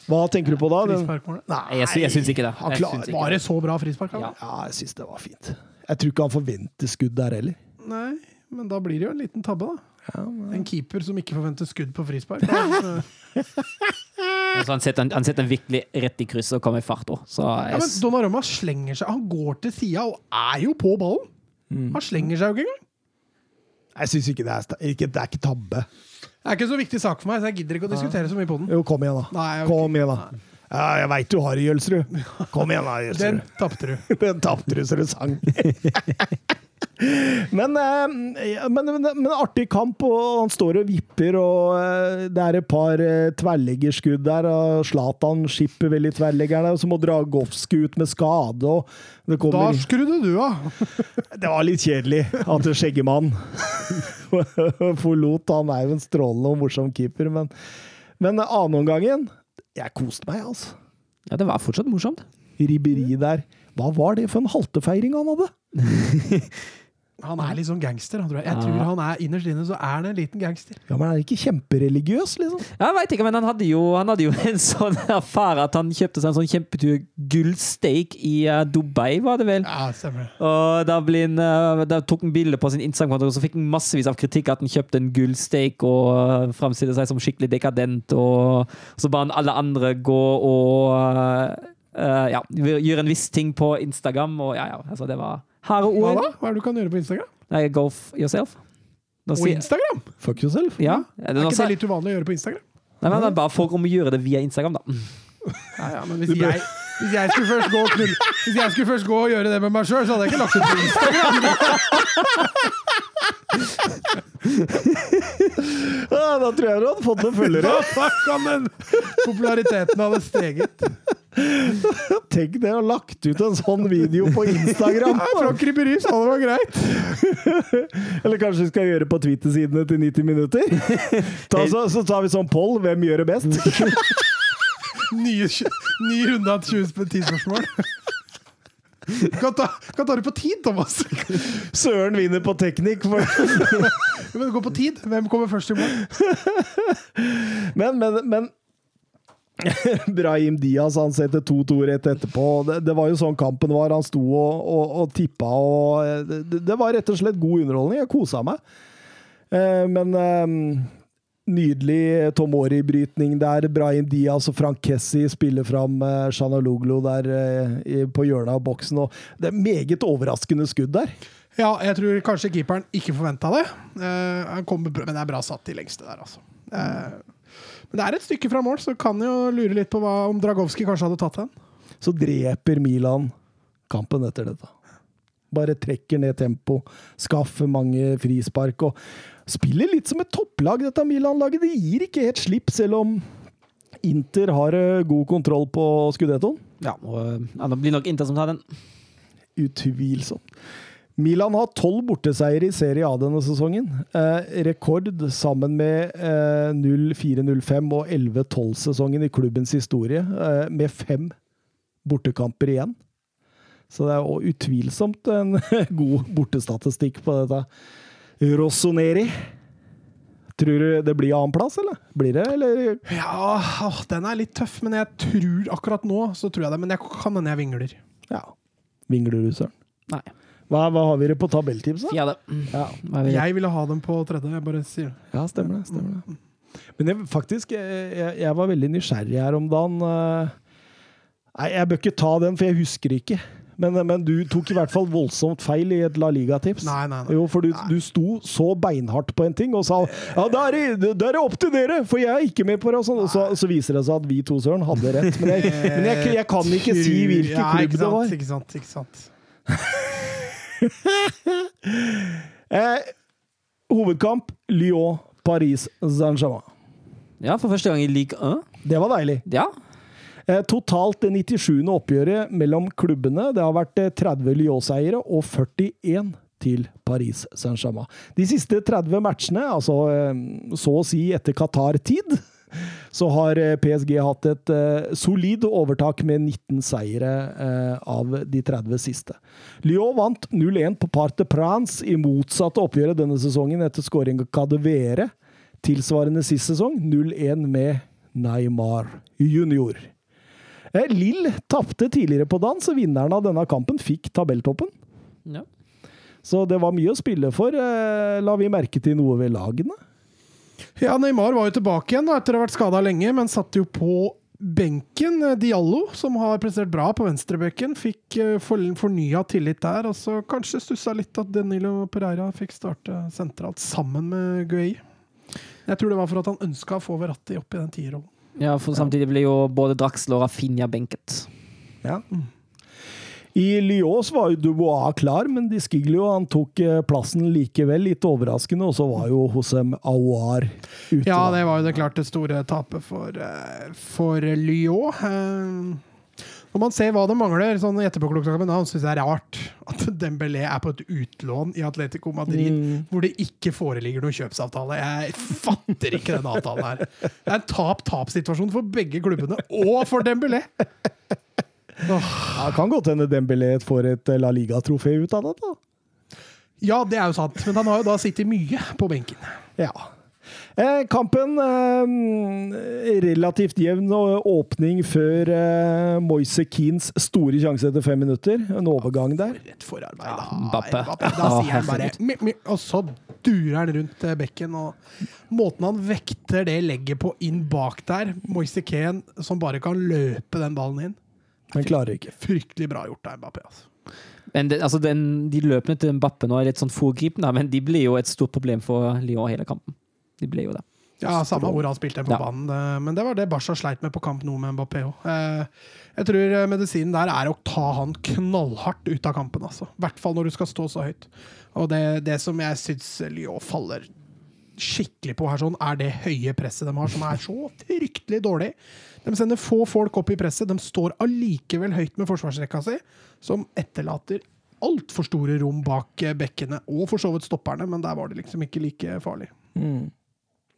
Hva tenker du på da? Frisparkmålet? nei, Jeg, sy- jeg syns ikke det. Han klarer- ikke Var det. så bra frispark? Ja. Ja. ja, jeg syns det var fint. Jeg tror ikke han forventer skudd der heller. Nei, men da blir det jo en liten tabbe, da. En keeper som ikke forventer skudd på frispark. *laughs* Så han, setter, han setter virkelig rett i krysset og kommer i fart òg. Ja, men Donnarumma slenger seg. Han går til sida og er jo på ballen! Han slenger seg jo ikke engang. Jeg syns ikke det er, ikke, det er ikke tabbe. Er ikke en så viktig sak for meg, så jeg gidder ikke å diskutere så mye på den. Jo, kom igjen, da. Nei, ok. Kom igjen, da. Ja, jeg veit du har det, Jølsrud. Kom igjen, da, *laughs* Den tapte du. *laughs* Den tapte du så du sang. *laughs* men, eh, men, men, men artig kamp, og han står og vipper, og eh, det er et par eh, tverrleggerskudd der. og Zlatan skipper vel i tverrleggeren, og så må Dragowski ut med skade. og det Da skrudde du av! *laughs* Det var litt kjedelig at skjeggemann *laughs* forlot. Han er jo en strålende og morsom keeper, men, men annenomgangen Jeg koste meg, altså. ja, det var fortsatt morsomt. Ribberi der. Hva var det for en haltefeiring han hadde? *laughs* Han er litt sånn gangster. Tror jeg. jeg tror han er innerst inne så er han en liten gangster. Ja, men han Er ikke kjempereligiøs, liksom? Jeg vet ikke, men han hadde jo, han hadde jo *laughs* en sånn affære at han kjøpte seg en sånn kjempetur gullsteak i eh, Dubai, var det vel? Ja, stemmer. Og da, ble han, eh, da tok han bilde på sin Instagram-konto, og så fikk han massevis av kritikk at han kjøpte en gullsteak og uh, framstilte seg som skikkelig dekadent, og så ba han alle andre gå og eh, eh, ja, gjøre en viss ting på Instagram, og ja, ja, altså det var harde Hva da? Hva er det du kan gjøre på Instagram? Nei, go yourself. På sier- Instagram? Fuck yourself. Ja. Er er ikke det litt uvanlig å gjøre på Instagram? Nei, men det er bare folk om å gjøre det via Instagram, da. Ja, ja, men hvis jeg, hvis jeg skulle først gå og knull, Hvis jeg skulle først gå og gjøre det med meg sjøl, så hadde jeg ikke lagt ut på Instagram. Ja, da tror jeg du hadde fått noen følgere. Da kan den populariteten hadde steget. Tenk det, å lagt ut en sånn video på Instagram. Ja, fra kryperi, så det var greit. *laughs* Eller kanskje vi skal gjøre på Twitter-sidene til 90 minutter? Ta, så, så tar vi sånn poll. Hvem gjør det best? *laughs* Nye, ny runde av 20-10 spørsmål. Hva tar, kan ta det på tid, Thomas. Søren vinner på teknikk. For, Men går på tid. Hvem kommer først i mål? men, men, men *laughs* Brahim Diaz han setter 2-2 rett etterpå. Det, det var jo sånn kampen var. Han sto og, og, og tippa, og eh, det, det var rett og slett god underholdning. Jeg kosa meg. Eh, men eh, nydelig Tomori-brytning der. Brahim Diaz og Frank Kessi spiller fram eh, Shanaloglu der eh, på hjørnet av boksen. Og det er meget overraskende skudd der. Ja, jeg tror kanskje keeperen ikke forventa det. Eh, han kommer, men det er bra satt i lengste der, altså. Eh, men det er et stykke fra mål, så kan jo lure litt på hva, om Dragowski kanskje hadde tatt den. Så dreper Milan kampen etter dette. Bare trekker ned tempo, skaffer mange frispark og spiller litt som et topplag, dette Milan-laget. Det gir ikke helt slipp, selv om Inter har eh, god kontroll på skudettoen. Ja, og eh, ja, det blir nok Inter som tar den. Utvilsomt. Milan har tolv borteseiere i Serie A denne sesongen. Eh, rekord sammen med eh, 04-05 og 11-12-sesongen i klubbens historie, eh, med fem bortekamper igjen. Så det er utvilsomt en *laughs* god bortestatistikk på dette. Rossoneri. Tror du det blir annenplass, eller? Blir det, eller? Ja, åh, den er litt tøff, men jeg tror akkurat nå så tror jeg det. Men jeg kan hende jeg vingler. Ja. Vingler du, Søren? Nei. Hva, hva har vi det på tabelltipset? Fjerde. Ja. Hva er vi? Jeg ville ha dem på tredje. Jeg bare sier det. ja, stemmer det. Stemmer det. Men jeg, faktisk, jeg, jeg- jeg var veldig nysgjerrig her om dagen. eh. Nei, jeg bør ikke ta den, for jeg husker ikke. Men, men du tok i hvert fall voldsomt feil i et La Liga-tips. Nei, nei, nei. Jo, for du, du sto så beinhardt på en ting og sa ja, da er, det, da er det opp til dere, for jeg er ikke med på det. Og, sånn. så, så viser det seg at vi to, Søren, hadde rett. Men jeg, men jeg, jeg kan ikke si hvilken Ja, klubb det var. Ikke sant, ikke sant. *laughs* Eh, hovedkamp Lyon, Paris, Saint-Germain. Ja, for første gang i Ligue 1. Det var deilig. Ja. Eh, totalt det 97. oppgjøret mellom klubbene. Det har vært eh, 30 Lyon-seiere og 41 til Paris Saint-Germain. De siste 30 matchene, altså eh, så å si etter Qatar-tid, *laughs* så har eh, PSG hatt et eh, solid overtak med 19 seire eh, av de 30 siste. Lyon vant 0-1 på Part de Prance i motsatte oppgjøret denne sesongen etter scoring av Cadevere. Tilsvarende sist sesong 0-1 med Neymar junior. Eh, Lill tapte tidligere på dagen, så vinneren av denne kampen fikk tabelltoppen. ja. Så det var mye å spille for. Eh, La vi merke til noe ved lagene? Ja, Neymar var jo tilbake igjen da, etter å ha vært skada lenge, men satt jo på benken. Diallo, som har prestert bra på venstrebenken, fikk eh, fornya tillit der. Og så kanskje stussa litt at Danilo Pereira fikk starte sentralt sammen med Guay. Jeg tror det var for at han ønska å få Verratti opp i den tierrollen. Ja, for samtidig blir jo både Draxler og Rafinha benket. Ja. I Lyos var jo Dubois klar, men Di jo. han tok eh, plassen likevel, litt overraskende. Og så var jo Hosem Aouar ute. Ja, det var jo det klart det store tapet for, eh, for Lyon. Når man ser hva det mangler, sånn etterpåklokskapen, da syns jeg det er rart at Dembélé er på et utlån i Atletico Madrid Mm. hvor det ikke foreligger noen kjøpsavtale. Jeg fatter ikke den avtalen her. Det er en tap-tap-situasjon for begge klubbene, og for Dembélé! Ja, kan godt hende Dembélé får et eh, La Liga-trofé ut av det. da. Ja, det er jo sant, men han har jo da sittet mye på benken. Ja. Eh, kampen eh, Relativt jevn åpning før eh, Moise Keens store sjanse etter fem minutter. En overgang der. Rett forarbeid. Ja, da. Mbappé. Da sier han bare mi, mi, Og så durer han rundt eh, bekken. Og måten han vekter det legget på inn bak der Moise Keen som bare kan løpe den ballen inn. Men klarer ikke. Fryktelig bra gjort av Mbappé. Altså. Men det, altså den, de løpene til Mbappé nå er litt sånn foregripende, men de blir jo et stort problem for Lyon hele kampen. De blir jo det. Ja, Samme hvor han spilte på Ja. banen. Men det var det Barca sleit med på kamp nå med Mbappé òg. Jeg tror eh, medisinen der er å ta han knallhardt ut av kampen. altså. I hvert fall når du skal stå så høyt. Og det, det som jeg syns Lyon faller skikkelig på her, sånn, er det høye presset de har, som er så fryktelig dårlig. De sender få folk opp i presset. De står allikevel høyt med forsvarsrekka si, som etterlater altfor store rom bak eh, bekkene, og for så vidt stopperne, men der var det liksom ikke like farlig. Mm.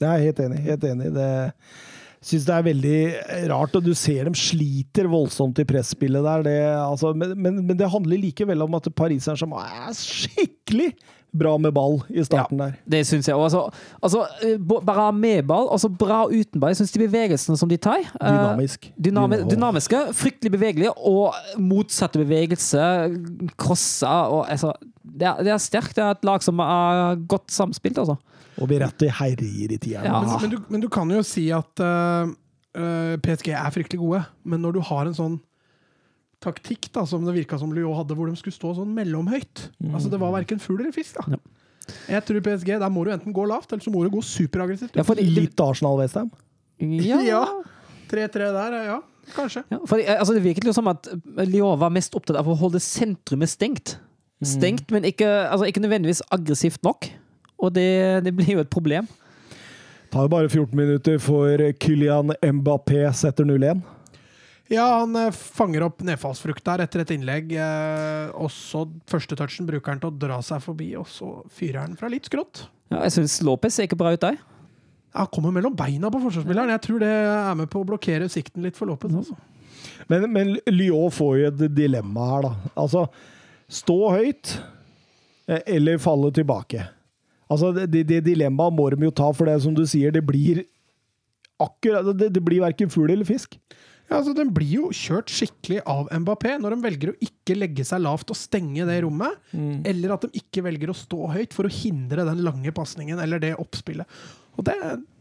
Jeg er helt enig. Helt enig. Det syns det er veldig rart, og du ser dem sliter voldsomt i presspillet der. Det, altså, men, men, men det handler likevel om at pariseren Saint-Germain er skikkelig bra med ball i starten der. Det syns jeg òg. Altså, altså, eh, bra med ball, altså bra uten ball. Jeg syns de bevegelsene som de tar eh, Dynamisk. Dynami dynamiske, fryktelig bevegelige, og motsatte bevegelse, crosser og altså, det, er, det er sterkt. Det er et lag som er godt samspilt, altså. Og Beretti herjer i tieren. Ja. Men, men, du, men du kan jo si at uh, uh, PSG er fryktelig gode, men når du har en sånn taktikk da, som det virka som Lyon hadde, hvor de skulle stå sånn mellomhøyt Altså Det var verken fugl eller fisk. da Ja. Jeg tror PSG, Der må du enten gå lavt, eller så må du gå superaggressivt. Ja, Litt Arsenal-Westham. ja. Ja. 3-3 der, ja. Kanskje. Ja, for det, altså det virket jo som at Lyon var mest opptatt av å holde sentrumet stengt. Stengt, men ikke, altså ikke nødvendigvis aggressivt nok. Og det, det blir jo et problem. Det Tar jo bare 14 minutter for Kylian Mbappé setter 0-1. Ja, han eh, fanger opp nedfallsfrukt der etter et innlegg. Eh, og så første touchen bruker han til å dra seg forbi, og så fyrer han fra litt skrått. Ja, jeg syns Lopez ser ikke bra ut der. Han kommer mellom beina på forsvarsspilleren. Jeg tror det er med på å blokkere sikten litt for Lopez. Altså. Men, men Lyon får jo et dilemma her, da. Altså, stå høyt eh, eller falle tilbake. Altså, det, det dilemmaet må de jo ta, for det som du sier, det blir akkurat Det, det blir verken fugl eller fisk. Ja, altså, Den blir jo kjørt skikkelig av Mbappé når de velger å ikke legge seg lavt og stenge det rommet, eller at de ikke velger å stå høyt for å hindre den lange pasningen eller det oppspillet. Og det,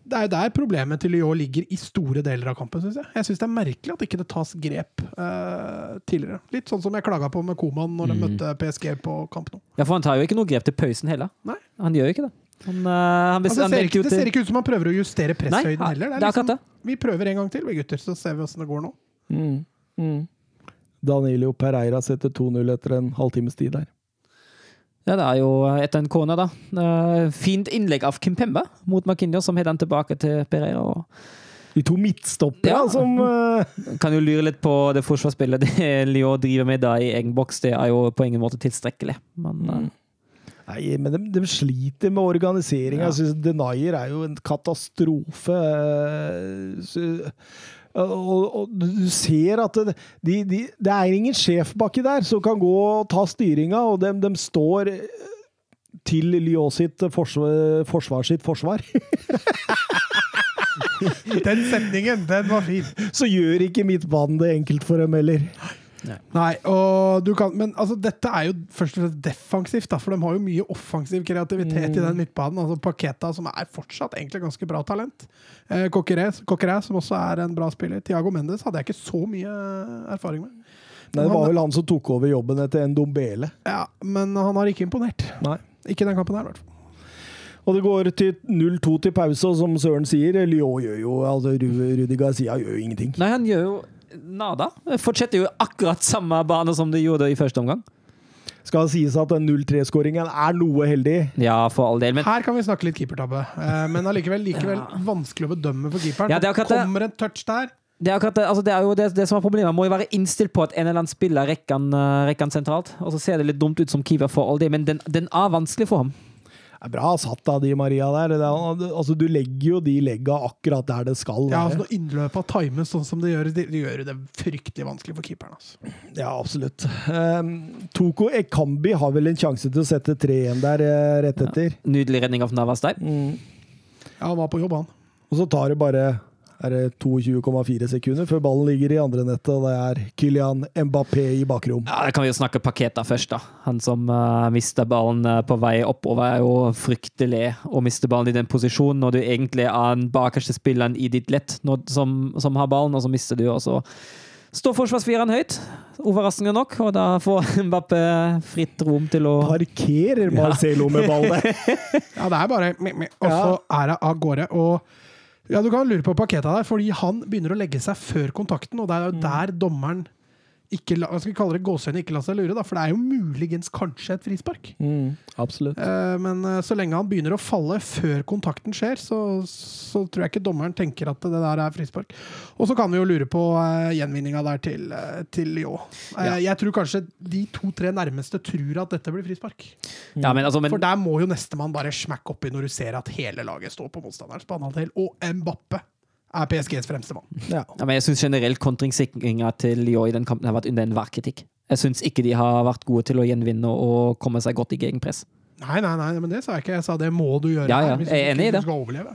det er jo der problemet til Lyon ligger i store deler av kampen, syns jeg. Jeg syns det er merkelig at ikke det tas grep eh, tidligere. Litt sånn som jeg klaga på med Koman når de møtte PSG på kamp nå. Ja, for han tar jo ikke noe grep til pausen heller. Nei. Han gjør jo ikke det. Han, uh, han, Altså, ser ikke, det ser ikke ut som han prøver å justere presshøyden Nei, heller. er det. Vi prøver en gang til, vi gutter, så ser vi åssen det går nå. Mm. Mm. Danilo Pereira setter 2-0 etter en halvtimes tid der. Ja, det er jo etter en kone, da. Eh, fint innlegg av Kim Pembe mot McKinney, som har den tilbake til Pereira. De to midtstopperne Ja. som uh... Kan jo lure litt på det forsvarsspillet *laughs* det Lyon driver med da i egen boks. Det er jo på ingen måte tilstrekkelig. Men eh, Nei, men de, de sliter med organiseringa. Ja. Denier er jo en katastrofe. Eh, Og, og du ser at det, de, de, det er ingen sjef baki der som kan gå og ta styringa, og de, de står til Lyon sitt forsvar, forsvar sitt forsvar. *laughs* Den setningen, den var fin. Så gjør ikke midtbanen det enkelt for dem heller. Nei, og du kan, men altså, dette er jo først og fremst defensivt, da, for de har jo mye offensiv kreativitet i den midtbanen. altså Paketa, som er fortsatt egentlig ganske bra talent. Eh, Coqueret, som også er en bra spiller. Tiago Mendes hadde jeg ikke så mye erfaring med. Nei, det han- var vel han som tok over jobben etter Ndombele. Ja, Men han har ikke imponert. Nei. Ikke den kampen her, i hvert fall. Og det går til 0-2 til pause, og som Søren sier, Lyon gjør jo altså Rudi Garcia gjør jo ingenting. Nei, han gjør jo nada. Fortsetter jo akkurat samme bane som de gjorde i første omgang. Skal det sies at den 0-3-skåringen er noe heldig. Ja, for all del. Men Her kan vi snakke litt keepertabbe, eh, men allikevel likevel vanskelig å bedømme for keeperen. Ja, det er det. Kommer en touch der det er, akkurat altså det er jo det, det som er problemet. Man må jo være innstilt på at en eller annen spiller rekken eh, rekker han sentralt. Og så ser det litt dumt ut som keeper for all det, men den, den er vanskelig for ham. Er bra satt av de Maria der. Det er, altså, du legger jo de legga akkurat der det skal Ja, altså være. Når innløpa times sånn som det gjør, det, det gjør det fryktelig vanskelig for keeperen. Altså. Ja, absolutt. Um, Toko Ekambi har vel en sjanse til å sette 3-1 der eh, rett etter. Nydelig redning av Navas der. Mm. Ja, han var på jobb, han. Og så tar det bare er det 22,4 sekunder før ballen ligger i andre nettet, og det er Kylian Mbappé i bakrom. Ja, Da kan vi jo snakke Paketa først, da. Han som uh, mister ballen eh, på vei oppover, er jo fryktelig å miste ballen i den posisjonen når du egentlig er den bakerste spilleren i ditt lett når, som, som har ballen, og så mister du, og så står forsvarsfireren høyt, overraskende nok, og da får *laughs* Mbappé fritt rom til å Parkerer Marcelo med ball der. *laughs* Ja, det er bare Og så er det av gårde. Og ja, du kan lure på Paketa der, fordi han begynner å legge seg før kontakten, og det er jo der dommeren ikke la, skal kalle det, gåsehøyne ikke la seg lure, da, for det er jo muligens kanskje et frispark. Mm, absolutt. Eh, men eh, så lenge han begynner å falle før kontakten skjer, så, så tror jeg ikke dommeren tenker at det der er frispark. Og så kan vi jo lure på uh, gjenvinninga der til, eh, til Lyon. Ja. Jeg tror kanskje de to-tre nærmeste tror at dette blir frispark. Ja, men altså, men, For der må jo nestemann bare smakke oppi når du ser at hele laget står på motstanderens banehalvdel, og Mbappe er PSGs fremste mann. Ja. ja, men jeg syns generelt kontringssikringa til Lyon i den kampen har vært under enhver kritikk. Jeg syns ikke de har vært gode til å gjenvinne og komme seg godt i gegenpress. Nei, nei, nei, men det sa jeg ikke. Jeg sa det må du gjøre Ja, ja, hvis jeg er du- enig i det. du skal overleve.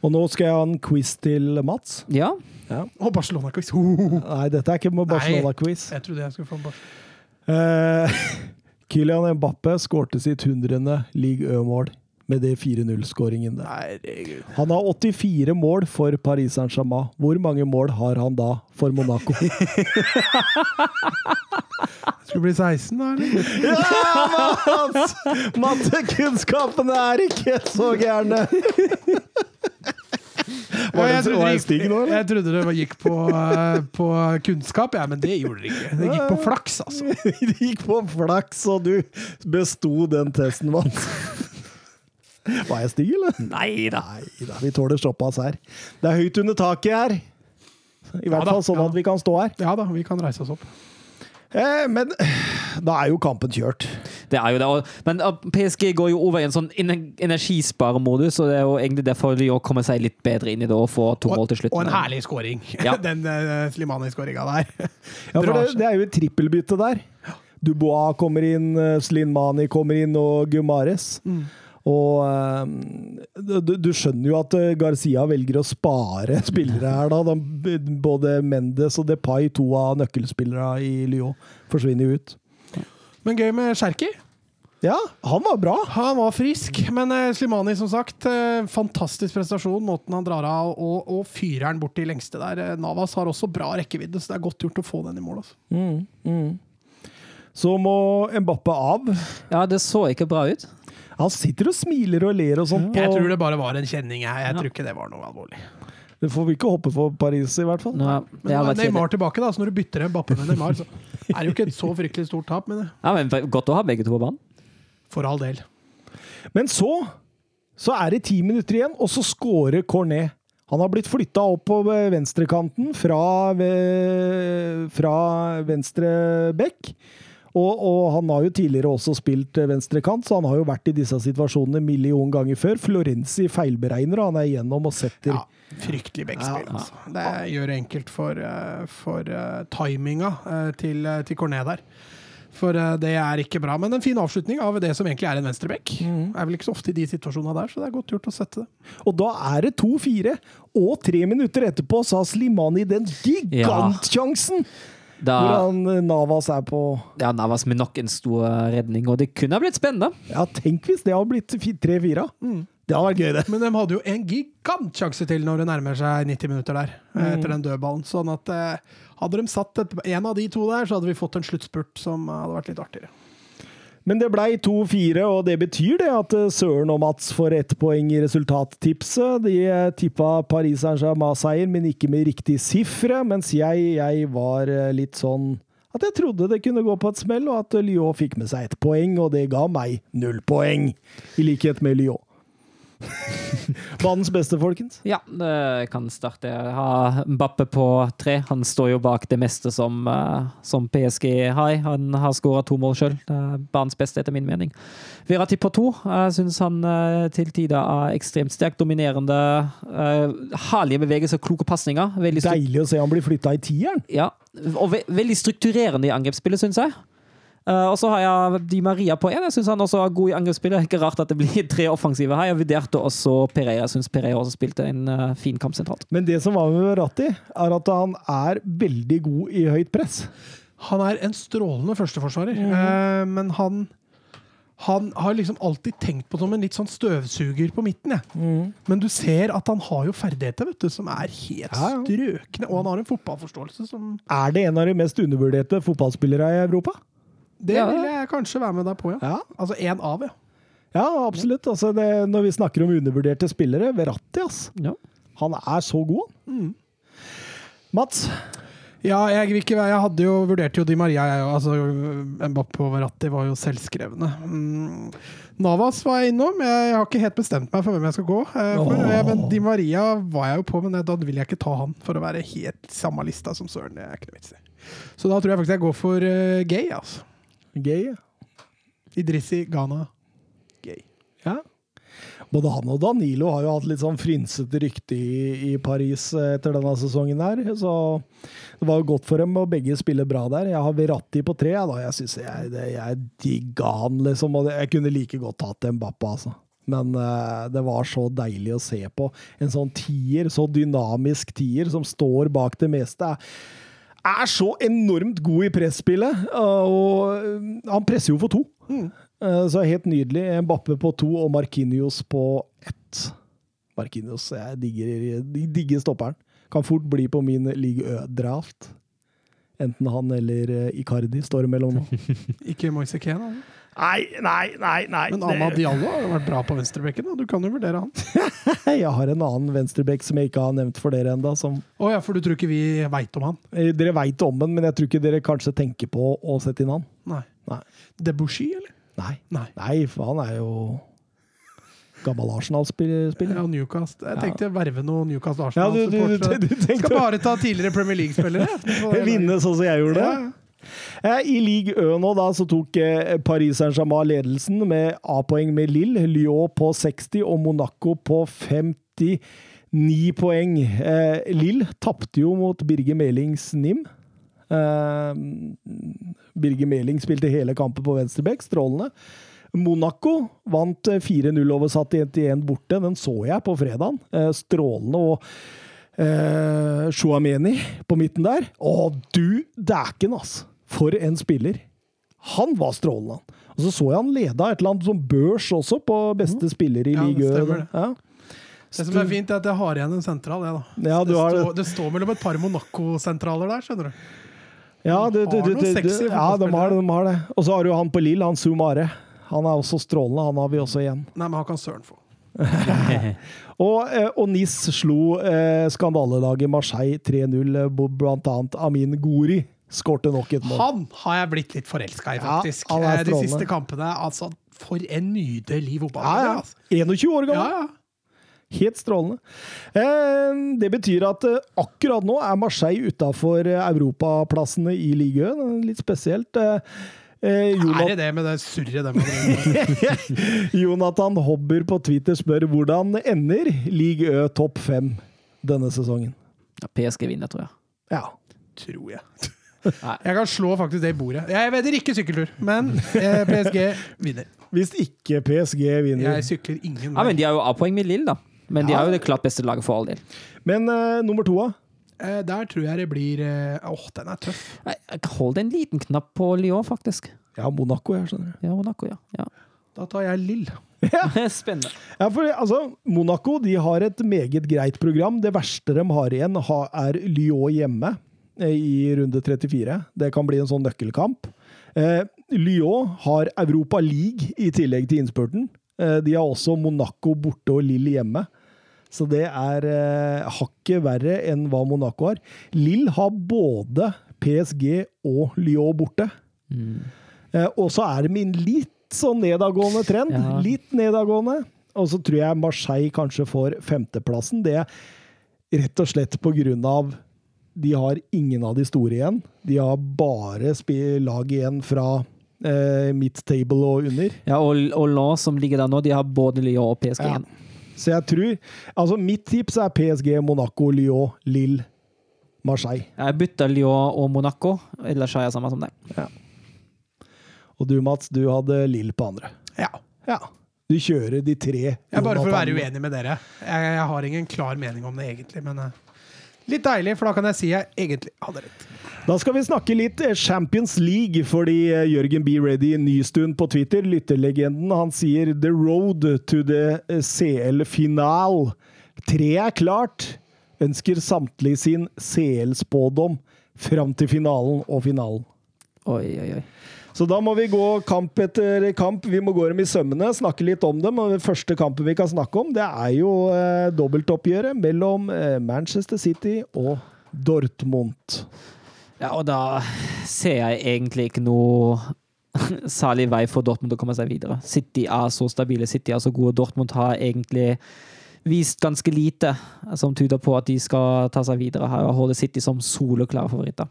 Og nå skal jeg ha en quiz til Mats. Ja, Og Barcelona-quiz. *laughs* Nei, dette er ikke med Barcelona-quiz. Jeg trodde jeg skulle få en Barcelona. Uh, *laughs* Kylian Mbappe skårte sitt hundrede league Ø-mål med det 4-0-skåringen der. Han har 84 mål for Paris Saint-Germain. Hvor mange mål har han da for Monaco? *laughs* Skulle bli 16, da, eller? ja, Mats! Mattekunnskapene er ikke så gærne! *laughs* Var jeg, det, trodde var det jeg gikk, nå, eller? jeg trodde det gikk på, eh, på kunnskap, ja, men det gjorde det ikke. Det gikk på flaks, altså. *laughs* Det gikk på flaks, og du besto den testen, Mats. *laughs* Var jeg stygg, eller? Nei da. Vi tåler såpass her. Det er høyt under taket her. I hvert ja, fall sånn ja. at vi kan stå her. Ja da, vi kan reise oss opp. Eh, men da er jo kampen kjørt. Det er jo det. Men PSG går jo over i en sånn energisparemodus, og det er jo egentlig derfor de òg kommer seg litt bedre inn i det og får to mål til slutt. og en herlig scoring. Ja. *laughs* Den uh, Slimani-skåringa der. Ja, for *laughs* det, det er jo et trippelbytte der. Dubois kommer inn, eh, Slimani kommer inn, og Gumares. Og eh, du, du skjønner jo at eh, Garcia velger å spare *laughs* spillere her, da. De, både Mendes og Depay, to av nøkkelspillerne i Lyon, forsvinner jo ut. Men gøy med Cherky. Ja, han var bra. Han var frisk, men eh, Slimani, som sagt, fantastisk prestasjon. Måten han drar av og, og fyrer den bort til lengste der. Navas har også bra rekkevidde, så det er godt gjort å få den i mål. Altså. Så må Mbappe av. Ja, det så ikke bra ut. Han sitter og smiler og ler og sånt. Jeg på- tror det bare var en kjenning. Jeg, jeg tror ikke det var noe alvorlig. Det får vi ikke håpe for Paris, i hvert fall. Nå, Men nå er kjedelig. Neymar tilbake, da, så når du bytter en Bappe med Neymar, så er det jo ikke et så fryktelig stort tap, men det- Ja, men Godt å ha begge to på banen. for all del. Men så så er det ti minutter igjen, og så scorer Cornet. Han har blitt flytta opp på venstrekanten fra, fra venstre bekk. Og, og han har jo tidligere også spilt venstrekant, så han har jo vært i disse situasjonene en million ganger før. Florenzi feilberegner, og han er igjennom og setter Ja, fryktelig backspill. Ja. Altså. Det gjør det enkelt for, eh, for eh, timinga eh, til, eh, til Cornet der. For eh, det er ikke bra. Men en fin avslutning av det som egentlig er en venstreback. Mm. Er vel ikke så ofte i de situasjonene der, så det er godt gjort å sette det. Og da er det 2-4, og tre minutter etterpå så har Slimani den gigantsjansen! Hvor Da han eh, Navas er på ja, Navas med nok en stor redning, og det kunne ha blitt spennende. Ja, tenk hvis det hadde blitt 3-4. Mm. Det hadde vært gøy, det. Men de hadde jo en gigantsjanse til når det nærmer seg 90 minutter der, eh, Mm. etter den dødballen. Sånn at eh, hadde de satt et, en av de to der, så hadde vi fått en sluttspurt som eh, hadde vært litt artigere. Men det blei 2-4, og det betyr det at eh, Søren og Mats får ett poeng i resultattipset. De eh, tippa Paris Saint-Germain-seier, men ikke med riktig sifre, mens jeg, jeg var eh, litt sånn at jeg trodde det kunne gå på et smell, og at Lyon fikk med seg ett poeng, og det ga meg null poeng, i likhet med Lyon. *laughs* Banens beste, folkens. Ja, det kan starte. Jeg har Mbappe på tre. Han står jo bak det meste som, eh, som PSG har. Han har skåra to mål sjøl. Banens beste, etter min mening. Verratti på to. Jeg syns han eh, til tider er ekstremt sterk, dominerende. Uh, Herlige bevegelser, kloke pasninger. Deilig å se han blir flytta i tieren. ja, og ve veldig strukturerende i angrepsspillet, syns jeg. Eh, og så har jeg Di Maria på én. Jeg syns han også er god i angrepsspillet. Ikke rart at det blir *laughs* tre offensive her. Jeg vurderte også Pereira. Jeg syns Pereira også spilte en uh, fin kamp sentralt. Men det som var med Verratti, er at han er veldig god i høyt press. Han er en strålende førsteforsvarer, mm -hmm. uh, men han han har liksom alltid tenkt på som en litt sånn støvsuger på midten. Ja. Mm. Men du ser at han har jo ferdigheter vet du, som er helt Ja, ja. strøkne. Og han har en fotballforståelse som Er det en av de mest undervurderte fotballspillere i Europa? Det Ja. vil jeg kanskje være med deg på, ja. Ja, Altså én av, ja. ja absolutt. Altså det, når vi snakker om undervurderte spillere, Verratti, ass. Ja. Han er så god, han. Mm. Mats? Ja, jeg, ikke, jeg hadde jo vurdert jo Di Maria, jeg òg. Altså, Mbappé og Verratti var jo selvskrevne. Mm. Navas var jeg innom. Jeg har ikke helt bestemt meg for hvem jeg skal gå. eh, For, oh. jeg, men Di Maria var jeg jo på, men da vil jeg ikke ta han for å være helt samme lista som Søren. Det er ikke noe vits i. Så da tror jeg faktisk jeg går for uh, Gay, altså. Gay. Idrissi Ghana Gay. Ja. Både han og Danilo har jo hatt litt sånn frynsete rykte i, i Paris eh, etter denne sesongen her, så det var jo godt for dem å begge spille bra der. Jeg har Verratti på tre, da. Jeg syns jeg, jeg digga han, liksom. Og jeg kunne like godt hatt Mbappa, altså. Men uh, det var så deilig å se på. En sånn tier, så dynamisk tier, som står bak det meste. Er så enormt god i presspillet, og eh, han presser jo for to. Mm. Så helt nydelig. Mbappe på to og Markinios på ett. Markinios, jeg digger, digger stopperen. Kan fort bli på min league Ø-draft. Enten han eller eh, Icardi står mellom nå. *laughs* Ikke Moise Kean. altså. Nei, nei, nei! nei. Men Amad Diallo har jo vært bra på venstrebekken. da. Du kan jo vurdere han. *laughs* Jeg har en annen venstrebekk som jeg ikke har nevnt for dere enda, som Oh, ja, for du tror ikke vi veit om han? eh, Dere veit om han, men jeg tror ikke dere kanskje tenker på å sette inn han. Nei. Nei. Debussy, eller? Nei, Nei. nei for han er jo gammel Arsenal-spiller. Ja, Newcast. Jeg tenkte å verve noen Newcastle Ja, du, du, du, Arsenal-supportere. du Skal bare ta tidligere Premier League-spillere. *laughs* Vinne sånn som jeg gjorde. Ja. Eh, I league Ø nå da, så tok eh, Paris Saint-Germain ledelsen med A-poeng med Lille, Lyon på 60 og Monaco på 59 poeng. Eh, Lille tapte jo mot Birger Melings NIM. Birger Meling spilte hele kampen på venstreback, strålende. Monaco vant eh, 4-0 over 1-1 borte. Den så jeg på fredagen. Strålende. og eh, Shuameni på midten der. Å, du dæken, ass! For en spiller! Han var strålende. Og så så jeg han leda et eller annet som børs også, på beste spiller i Ja, ligaen. Ja. Det som er fint, er at jeg har igjen en sentral. Jeg. Ja, du det, har det. står, det står mellom et par Monaco-sentraler der, skjønner du. Ja, du, du noen det, sexy ja, de har det. De har det. Og så har du han på Lill, han Sumare. Han er også strålende, han har vi også igjen. Nei, men han kan søren få. *laughs* Og, eh, og NIS slo eh, skandalelaget Marseille 3-0, eh, blant annet Amin Gori skårte nok et mål. Han har jeg blitt litt forelska i, faktisk. er Eh, De siste kampene. Altså, for en nydelig Ja, fotballspiller. ja. Altså. 21 år gammel. ja. Helt strålende. Eh, det betyr at eh, akkurat nå er Marseille utafor europaplassene i ligaen. Litt spesielt. Eh, eh, Er det det med det surret dem *laughs* Jonathan Hobber på Twitter spør hvordan ender Ligue Ø topp fem denne sesongen. Ja, PSG vinner, tror jeg. Ja. Tror jeg. Jeg kan slå faktisk det i bordet. Jeg vedder ikke sykkeltur, men eh, PSG vinner. Hvis ikke PSG vinner. Jeg sykler ingen Ja, men. De har jo A-poeng med Lill, da. Men de Ja. er jo det klart beste laget for all del. Men eh, nummer to, da? Eh, Der tror jeg det blir eh, Åh, den er tøff. Hold en liten knapp på Lyon, faktisk. Ja, Monaco, jeg skjønner. Ja, Monaco, ja. ja. Da tar jeg Lill. *laughs* Spennende. Ja, for altså, Monaco de har et meget greit program. Det verste de har igjen, ha- er Lyon hjemme i runde 34. Det kan bli en sånn nøkkelkamp. Eh, Lyon har Europa League i tillegg til innspurten. Eh, de har også Monaco borte og Lill hjemme. Så det er eh, hakket verre enn hva Monaco har. Lill har både PSG og Lyon borte. Eh, og så er de i en litt sånn nedadgående trend. Ja. Litt nedadgående. Og så tror jeg Marseille kanskje får femteplassen. Det er rett og slett på grunn av de har ingen av de store igjen. De har bare lag igjen fra eh, midt table og under. Ja, og, og La som ligger der nå, de har både Lyon og PSG Ja. igjen. Så jeg tror Altså, mitt tips er PSG, Monaco, Lyon, Lille, Marseille. Jeg bytter Lyon og Monaco, ellers har jeg samme som deg. Og du, Mats, du hadde Lille på andre. Ja. Ja. Du kjører de tre. Jeg bare for å være uenig med dere. Jeg, jeg har ingen klar mening om det egentlig, men eh, litt deilig, for da kan jeg si jeg egentlig hadde rett. Da skal vi snakke litt eh, Champions League, fordi eh, Jørgen B. Ready Nystuen på Twitter, lytterlegenden, han sier The road to the eh, CL-final. Tre er klart. Ønsker samtlige sin CL-spådom fram til finalen og finalen. Oi, oi, oi. Så da må vi gå kamp etter kamp. Vi må gå dem i sømmene, snakke litt om dem. Og den første kampen vi kan snakke om, det er jo eh, dobbeltoppgjøret mellom eh, Manchester City og Dortmund. Ja, og da ser jeg egentlig ikke noe *laughs* særlig vei for Dortmund å komme seg videre. City er så stabile, City er så gode. Dortmund har egentlig vist ganske lite som tyder på at de skal ta seg videre her og holde City som soleklare favoritter.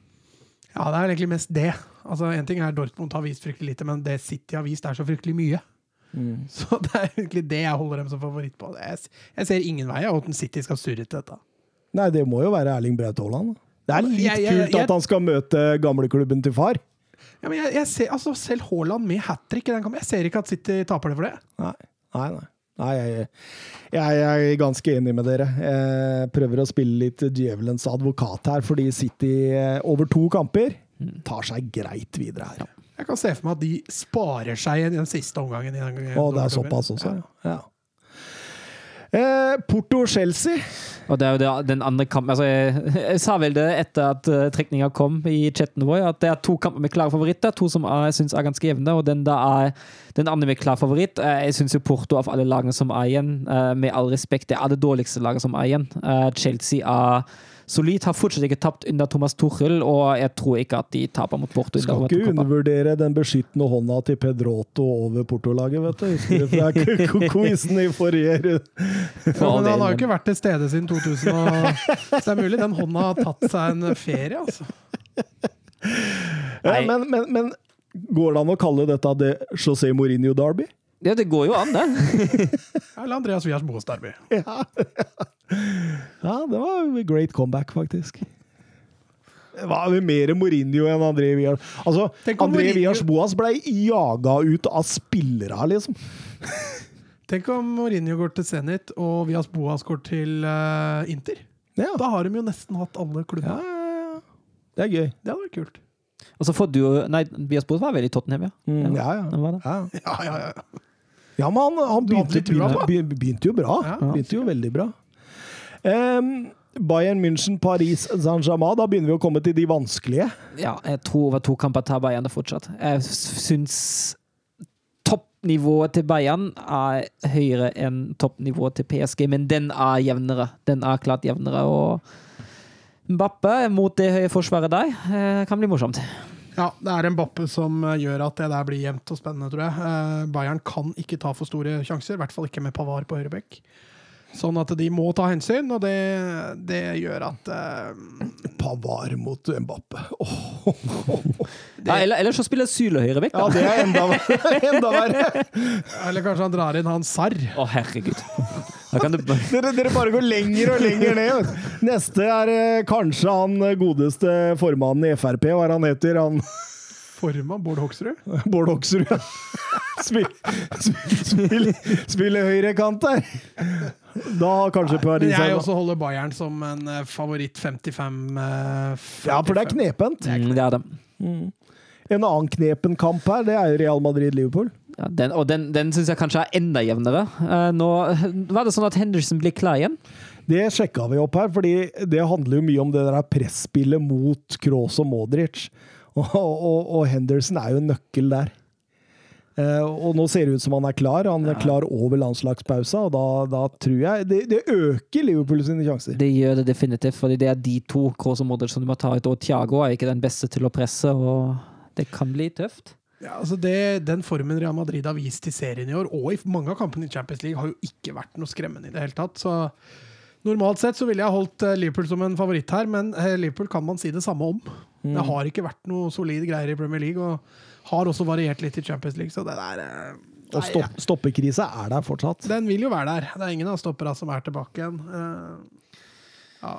Ja, det er egentlig mest det. Altså, En ting er Dortmund har vist fryktelig lite, men det City har vist, er så fryktelig mye. *laughs* Så det er egentlig det jeg holder dem som favoritt på. Jeg, jeg ser ingen vei av at City skal surre til dette. Nei, det må jo være Erling Braut Haaland. Det er litt Jeg- jeg- kult at han skal møte gamleklubben til far. Ja, men jeg, jeg ser, altså Selv Haaland med hat trick i den kampen, jeg ser ikke at City taper det for det. Nei, nei. nei. Nei jeg, jeg, jeg er ganske enig med dere. Jeg prøver å spille litt djevelens advokat her, fordi City eh, over to kamper tar seg greit videre her. Jeg kan se for meg at de sparer seg i den siste omgangen. I den, Og det er såpass også, ja. ja. Eh, Porto-Chelsea. Og det er jo det, den andre kampen altså jeg, jeg sa vel det etter at uh, trekninga kom i chatten vår, at det er to kamper med klare favoritter. To som jeg syns er ganske jevne, og den er den andre med klar favoritt. Eh, jeg syns Porto av alle lagene som er igjen, med all respekt, det er det dårligste laget som er igjen. Chelsea er solid, har fortsatt ikke tapt under Thomas Tuchel, og jeg tror ikke at de taper mot Porto. Skal ikke undervurdere den beskyttende hånda til Pedroto over Porto-laget, vet du. Husker du fra quizen i forrige runde? Ja, Men han har jo ikke vært til stede siden 2000. Og, så det er mulig den hånda har tatt seg en ferie, altså. Ja, men, men, men går det an å kalle dette det José Mourinho Derby? Ja, det går jo an, det. *laughs* Eller Andreas Wias Boas Derby. Ja. ja, det var en great comeback, faktisk. Det var vel mer Mourinho enn André Villas Altså, André Mourinho- Villas Boas ble jaga ut av spillere, liksom. *laughs* Tenk om Mourinho går til Zenit og Vias Boas går til uh, Inter. Ja. Da har de jo nesten hatt alle Ja, klubber. ja, ja. Det er gøy. Det hadde vært kult. Og så får du jo Nei, Boas var vel i Tottenham, ja. Mm, ja, ja. Ja. Ja, *laughs* ja, men han, han begynte, trua begynte, begynte jo bra. Ja. Begynte jo veldig bra. Um, Bayern München, Paris Saint-Germain. Da begynner vi å komme til de vanskelige. Ja, jeg tror over to kamper tar Bayern det fortsatt. Jeg syns toppnivået til Bayern er høyere enn toppnivået til PSG, men den er jevnere. Den er klart jevnere. Og Mbappe mot det høye forsvaret der eh, kan bli morsomt. Ja, det er en Bappe som eh, gjør at det der blir jevnt og spennende, tror jeg. Eh, Bayern kan ikke ta for store sjanser, i hvert fall ikke med Pavar på høyrebekk. Sånn at de må ta hensyn, og det, det gjør at uh, Pavar mot Mbappe. Åh, *laughs* *laughs* Ja, eller, eller så spiller Syle høyre vekk, ja, det er enda, *laughs* enda verre! Eller kanskje han drar inn han Sarr. Å, herregud. Da kan du *laughs* Dere, dere bare går lenger og lenger ned. vet. Neste er eh, kanskje han godeste formannen i Frp. Hva er han heter? Han *laughs* Formann Bård Hoksrud. *laughs* Bård Hoksrud. Spill, spill, spill, spiller høyrekant der. Da kanskje Nei, Paris jeg også holder Bayern som en eh, favoritt 55-55. Ja, for det er 55. knepent. Mm, Det er det. En annen knepen kamp her, det er Real Madrid-Liverpool. Ja, den, og den, den syns jeg kanskje er enda jevnere. Eh, nå var det sånn at Henderson blir klar igjen. Det sjekka vi opp her, fordi det handler jo mye om det der presspillet mot Kroos og Modric. Og, og, og Henderson er jo en nøkkel der. Eh, og nå ser det ut som han er klar. Han er klar over landslagspausa, og da, da tror jeg det, det øker Liverpool sine sjanser. Det gjør det definitivt, fordi det er de to Kroos og Modric som du må ta ut. Og Thiago er ikke den beste til å presse, og det kan bli tøft. Ja, altså det, den formen Real Madrid har vist i serien i år, og i mange av kampene i Champions League, har jo ikke vært noe skremmende i det hele tatt. Så normalt sett så ville jeg holdt eh, Liverpool som en favoritt her, men eh, Liverpool kan man si det samme om. Det har ikke vært noe solide greier i Premier League, og har også variert litt i Champions League, så det der eh, Og stopp, stoppekrisa er der fortsatt. Den vil jo være der. Det er ingen av stoppera som er tilbake igjen. Ja.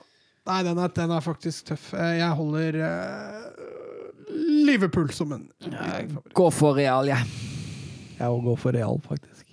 Nei, den er, den er faktisk tøff. Jeg holder Liverpool som en. Gå for Real, jeg. Jeg vil gå for Real, faktisk.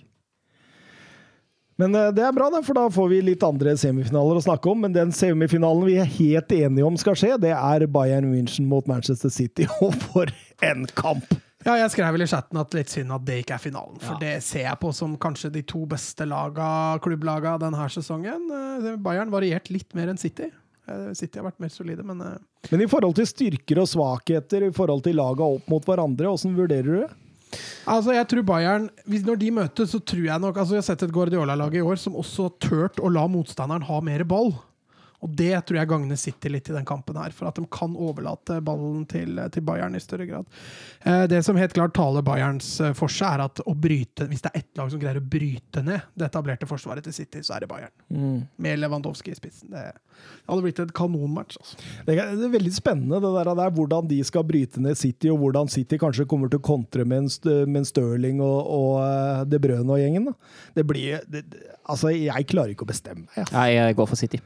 Men eh, det er bra, for da får vi litt andre semifinaler å snakke om. Men den semifinalen vi er helt enige om skal skje, det er Bayern München mot Manchester City. *laughs* Og for en kamp! Ja, jeg skrev vel i chatten at litt synd at det ikke er finalen, for det ser jeg på som kanskje de to beste laga, klubblaga denne sesongen. Eh, Bayern variert litt mer enn City. Eh, City har vært mer solide, men eh, Men i forhold til styrker og svakheter, i forhold til laga opp mot hverandre, åssen vurderer du det? Altså, jeg tror Bayern, Når de møtes, så tror jeg nok altså Jeg har sett et Guardiola-lag i år som også har turt å la motstanderen ha mer ball. Og det tror jeg gagner City litt i den kampen her, for at de kan overlate ballen til, til Bayern i større grad. Eh, det som helt klart taler Bayerns eh, for seg, er at å bryte Hvis det er ett lag som greier å bryte ned det etablerte forsvaret til City, så er det Bayern. Med Lewandowski i spissen. Det, det hadde blitt et kanonmatch. Altså. Det er, det er veldig spennende det der, der, hvordan de skal bryte ned City, og hvordan City kanskje kommer til å kontre med en, St- med en Stirling og, og eh, De Brøne og gjengen. Da. Det blir det, Altså, jeg klarer ikke å bestemme meg. Nei, jeg går for City.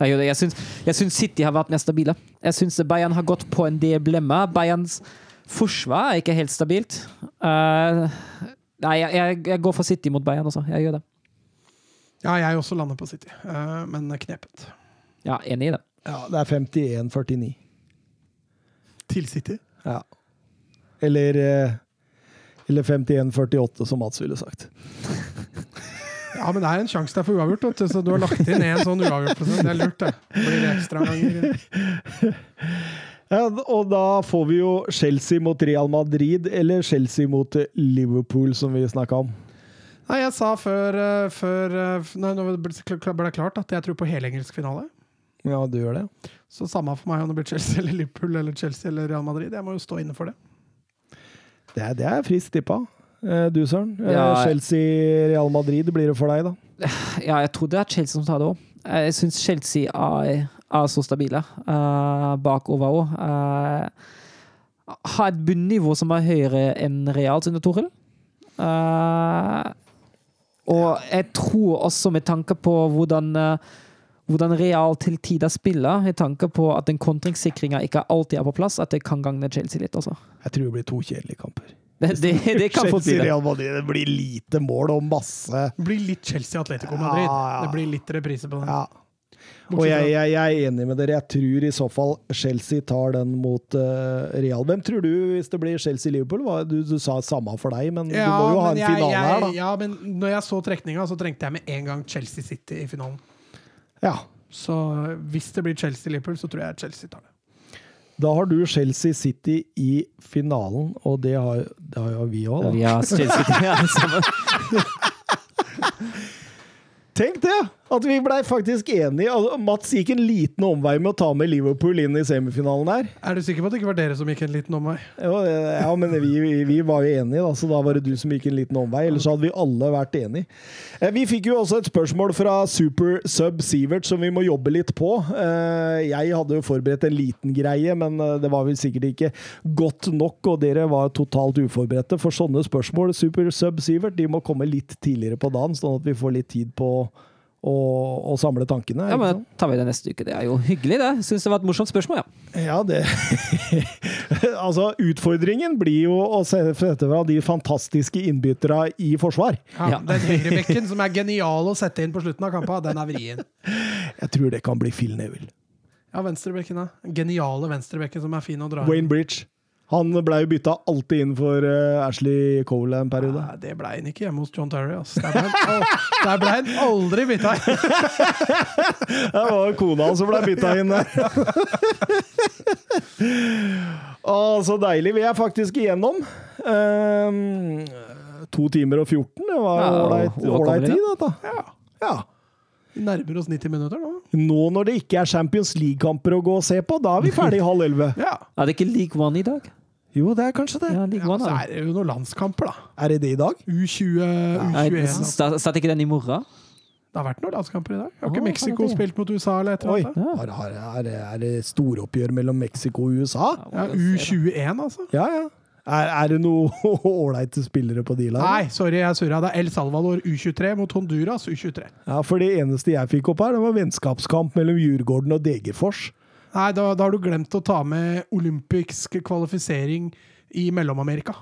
Jeg, syns, jeg syns City har vært mer stabile. Jeg syns Bayern har gått på en del blemmer. Bayerns forsvar er ikke helt stabilt. Uh, nei, jeg, jeg, går for City mot Bayern også. Jeg gjør det. Ja, jeg også lander på City, uh, men knepent. Ja, enig i det. Ja, det er 51-49. Til City? Ja. Eller, eh, eller 51-48, som Mats ville sagt. *laughs* Ja, men det er en sjanse der for uavgjort, vet du, så du har lagt inn en sånn uavgjort. prosent. Det er lurt, det. Blir det ekstraomganger? Ja, og da får vi jo Chelsea mot Real Madrid, eller Chelsea mot Liverpool, som vi snakka om. Nei, jeg sa før, eh, før eh, Nei, nå ble det klart at jeg tror på helengelsk finale. Ja, du gjør det. Så samme for meg om det blir Chelsea eller Liverpool eller Chelsea eller Real Madrid. Jeg må jo stå inne for det. Det er, det er friskt tippa. Eh, Du, Søren. Eh, Ja. Chelsea-Real Madrid blir det for deg, da? *sighs* Ja, jeg tror det er Chelsea som tar det òg. Jeg syns Chelsea er, er så stabile uh, bakover òg. har et bunnivå som er høyere enn Real under Torhild. Uh, og jeg tror også, med tanke på hvordan uh, hvordan Real til tider spiller, i tanke på at den kontringssikringa ikke alltid er på plass, at det kan gagne Chelsea litt også. Jeg tror det blir to kjedelige kamper. Det, det, *laughs* det kan få si det. Det blir lite mål og masse Det blir litt Chelsea Atletico Madrid. Ja, ja. Det blir litt reprise på den. Ja. Og jeg, jeg, jeg er enig med dere. Jeg tror i så fall Chelsea tar den mot uh, Real. Hvem tror du hvis det blir Chelsea-Liverpool? Du, du sa samme for deg, men du må jo ha en jeg, finale her, da. ja, men når jeg så trekninga, så trengte jeg med en gang Chelsea City i finalen. Ja. Så hvis det blir Chelsea-Liverpool, så tror jeg Chelsea tar det. Da har du Chelsea City i finalen, og det har, det har jo vi òg, da. Vi har Chelsea ja, det samme. *laughs* Tenk det! At vi blei faktisk enige. Altså, Mats gikk en liten omvei med å ta med Liverpool inn i semifinalen her. Er du sikker på at det ikke var dere som gikk en liten omvei? Ja, ja men vi, vi- vi var jo enige, da, så da var det du som gikk en liten omvei. Ellers hadde vi alle vært enige. Eh, Vi fikk jo også et spørsmål fra Super Sub Sivert som vi må jobbe litt på. Eh, Jeg hadde jo forberedt en liten greie, men eh, det var vel sikkert ikke godt nok, og dere var totalt uforberedte for sånne spørsmål. Super Sub Sivert de må komme litt tidligere på dagen, sånn at vi får litt tid på å, å samle tankene. Ja, men da tar vi det neste uke. Det er jo hyggelig, det. Syns det var et morsomt spørsmål, ja. Ja, det *laughs* Altså, utfordringen blir jo å se- sette fra de fantastiske innbytterne i forsvar. Ja. Den høyrebekken som er genial å sette inn på slutten av kampen, den er vrien. Jeg tror det kan bli Phil Neville. Ja, venstrebekken, da. Geniale venstrebekken som er fin å dra inn. Wayne Bridge. Han ble jo bytta alltid inn for uh, Ashley Cole en periode. Nei, det ble han ikke hjemme hos John Terry. ass. Der ble han, *laughs* aldri bytta inn. *laughs* Det var kona som ble bytta inn der. *laughs* Å, så deilig. Vi er faktisk igjennom. Um, to timer og 14. Det var ålreit tid, dette. Ja. Ja. Vi nærmer oss 90 minutter nå. Nå når det ikke er Champions League-kamper å gå og se på, da er vi ferdig halv elleve. *laughs* Ja. Er det ikke League One i dag? Jo, det er kanskje det. Ja, League ja One, så er det jo noen landskamper, da. Er det det i dag? U20, U21 Satt ikke den i morgen? Det har vært noen landskamper i dag. Har ikke ikke Mexico spilt mot USA eller et eller Oi, annet? Ja. er, det- er det storoppgjør mellom Mexico og USA? Ja, U21, altså. Ja, ja. Er, er det noen *laughs* ålreite spillere på de lagene? Nei, sorry, jeg surra. Det er El Salvador U23 mot Honduras U23. Ja, for det eneste jeg fikk opp her, det var vennskapskamp mellom Djurgården og Degerfors. Nei, da, da har du glemt å ta med olympisk kvalifisering i Mellom-Amerika.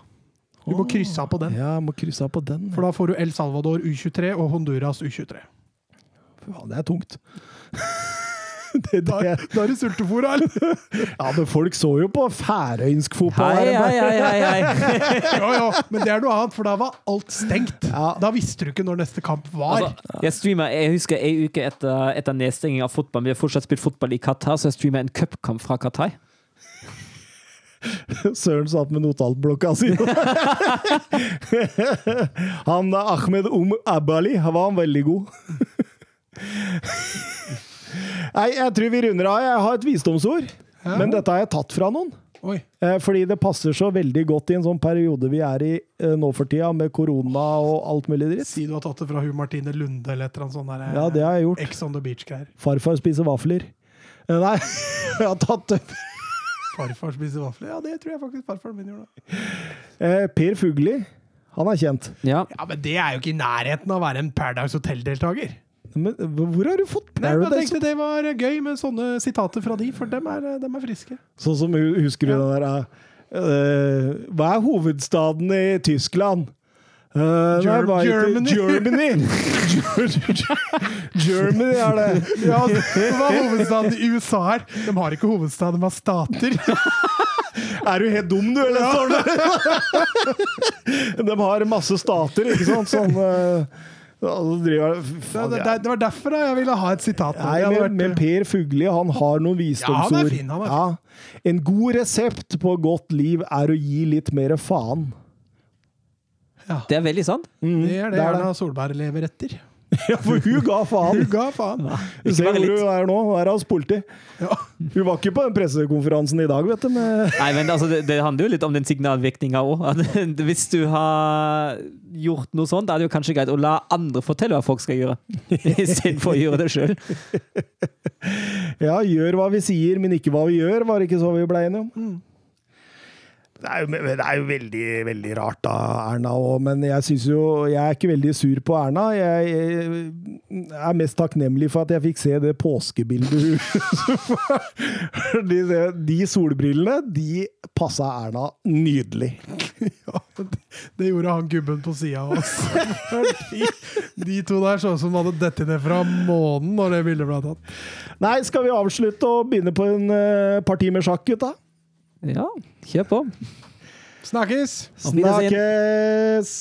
Du må krysse av på den. Ja, må krysse av på den. For da får du El Salvador U23 og Honduras U23. Faen, det er tungt. *laughs* *laughs* det, det, da er det sultefòr, eller? *laughs* ja, men folk så jo på færøysk fotball. Hei, hei, hei, hei. Jo, *laughs* jo, men det er noe annet, for da var alt stengt. Ja. Da visste du ikke når neste kamp var. Altså, jeg streamer, jeg husker en uke etter, etter nedstenging av fotball. Vi har fortsatt spilt fotball i Qatar, så jeg streamer en cupkamp fra Qatar. Søren satt med notatblokka si. han Ahmed Om Abali han var han veldig god. Nei, jeg tror vi runder av. Jeg har et visdomsord, Ja. men dette har jeg tatt fra noen. Oi. Eh, Fordi det passer så veldig godt i en sånn periode vi er i eh, nå for tida, med korona og alt mulig dritt. Si du har tatt det fra Hu Martine Lunde eller et eller annet sånt der, eh, Ja, det har jeg gjort. Ex on the beach-greier. Farfar spiser vafler. Nei, *laughs* jeg har tatt det. Farfar spiser vafler. Ja, det tror jeg faktisk farfaren min gjorde. Eh, Per Fugli, han er kjent. Ja. Ja, men det er jo ikke i nærheten av å være en Paradise Hotel-deltaker. Men hvor har du fått Nei, Jeg tenkte det var gøy med sånne sitater fra de, for dem er, dem er friske. Sånn som husker du den der uh, Hva er hovedstaden i Tyskland? Eh, nei, Ger- hva Germany. Germany! *laughs* Germany er det. Ja, Hva er hovedstaden i USA her? De har ikke hovedstad, de har stater. *laughs* Er du helt dum, du, eller? Ja. *laughs* De har masse stater, ikke sant? Sånn eh, altså, driver, Det, faen, det, det, det var derfor da jeg ville ha et sitat. Nei, men, vært- men Per Fugli han har noen visdomsord. Ja, han er fin, han er fin. Ja. En god resept på godt liv er å gi litt mer faen. Det er veldig sant. Mm, det er det det er Erna Solberg lever etter. *laughs* Ja, for hun ga faen. Hun ga faen. Du Ikke ser hvor hun er nå. Hun er hos politi. Ja. Hun var ikke på den pressekonferansen i dag, vet du. Med Nei, men altså, det, det handler jo litt om den signalvirkninga òg. *laughs* Hvis du har gjort noe sånt, da er det jo kanskje greit å la andre fortelle hva folk skal gjøre, *laughs* istedenfor å gjøre det sjøl. ja, gjør hva vi sier, men ikke hva vi gjør, var det ikke så vi ble enige om? Mm. Det er, jo, det er jo veldig, veldig rart da, Erna òg, men jeg synes jo Jeg er ikke veldig sur på Erna. Jeg, jeg er mest takknemlig for at jeg fikk se det påskebildet hun *laughs* de, de solbrillene, de passa Erna nydelig. *laughs* Ja, det, gjorde han gubben på sida av oss. *laughs* de, de to der så ut som de hadde dettet ned fra månen når det bildet ble tatt. Nei, skal vi avslutte og begynne på en uh, parti med sjakk, gutta? Ja, kjør på. Snakkes! Snakkes!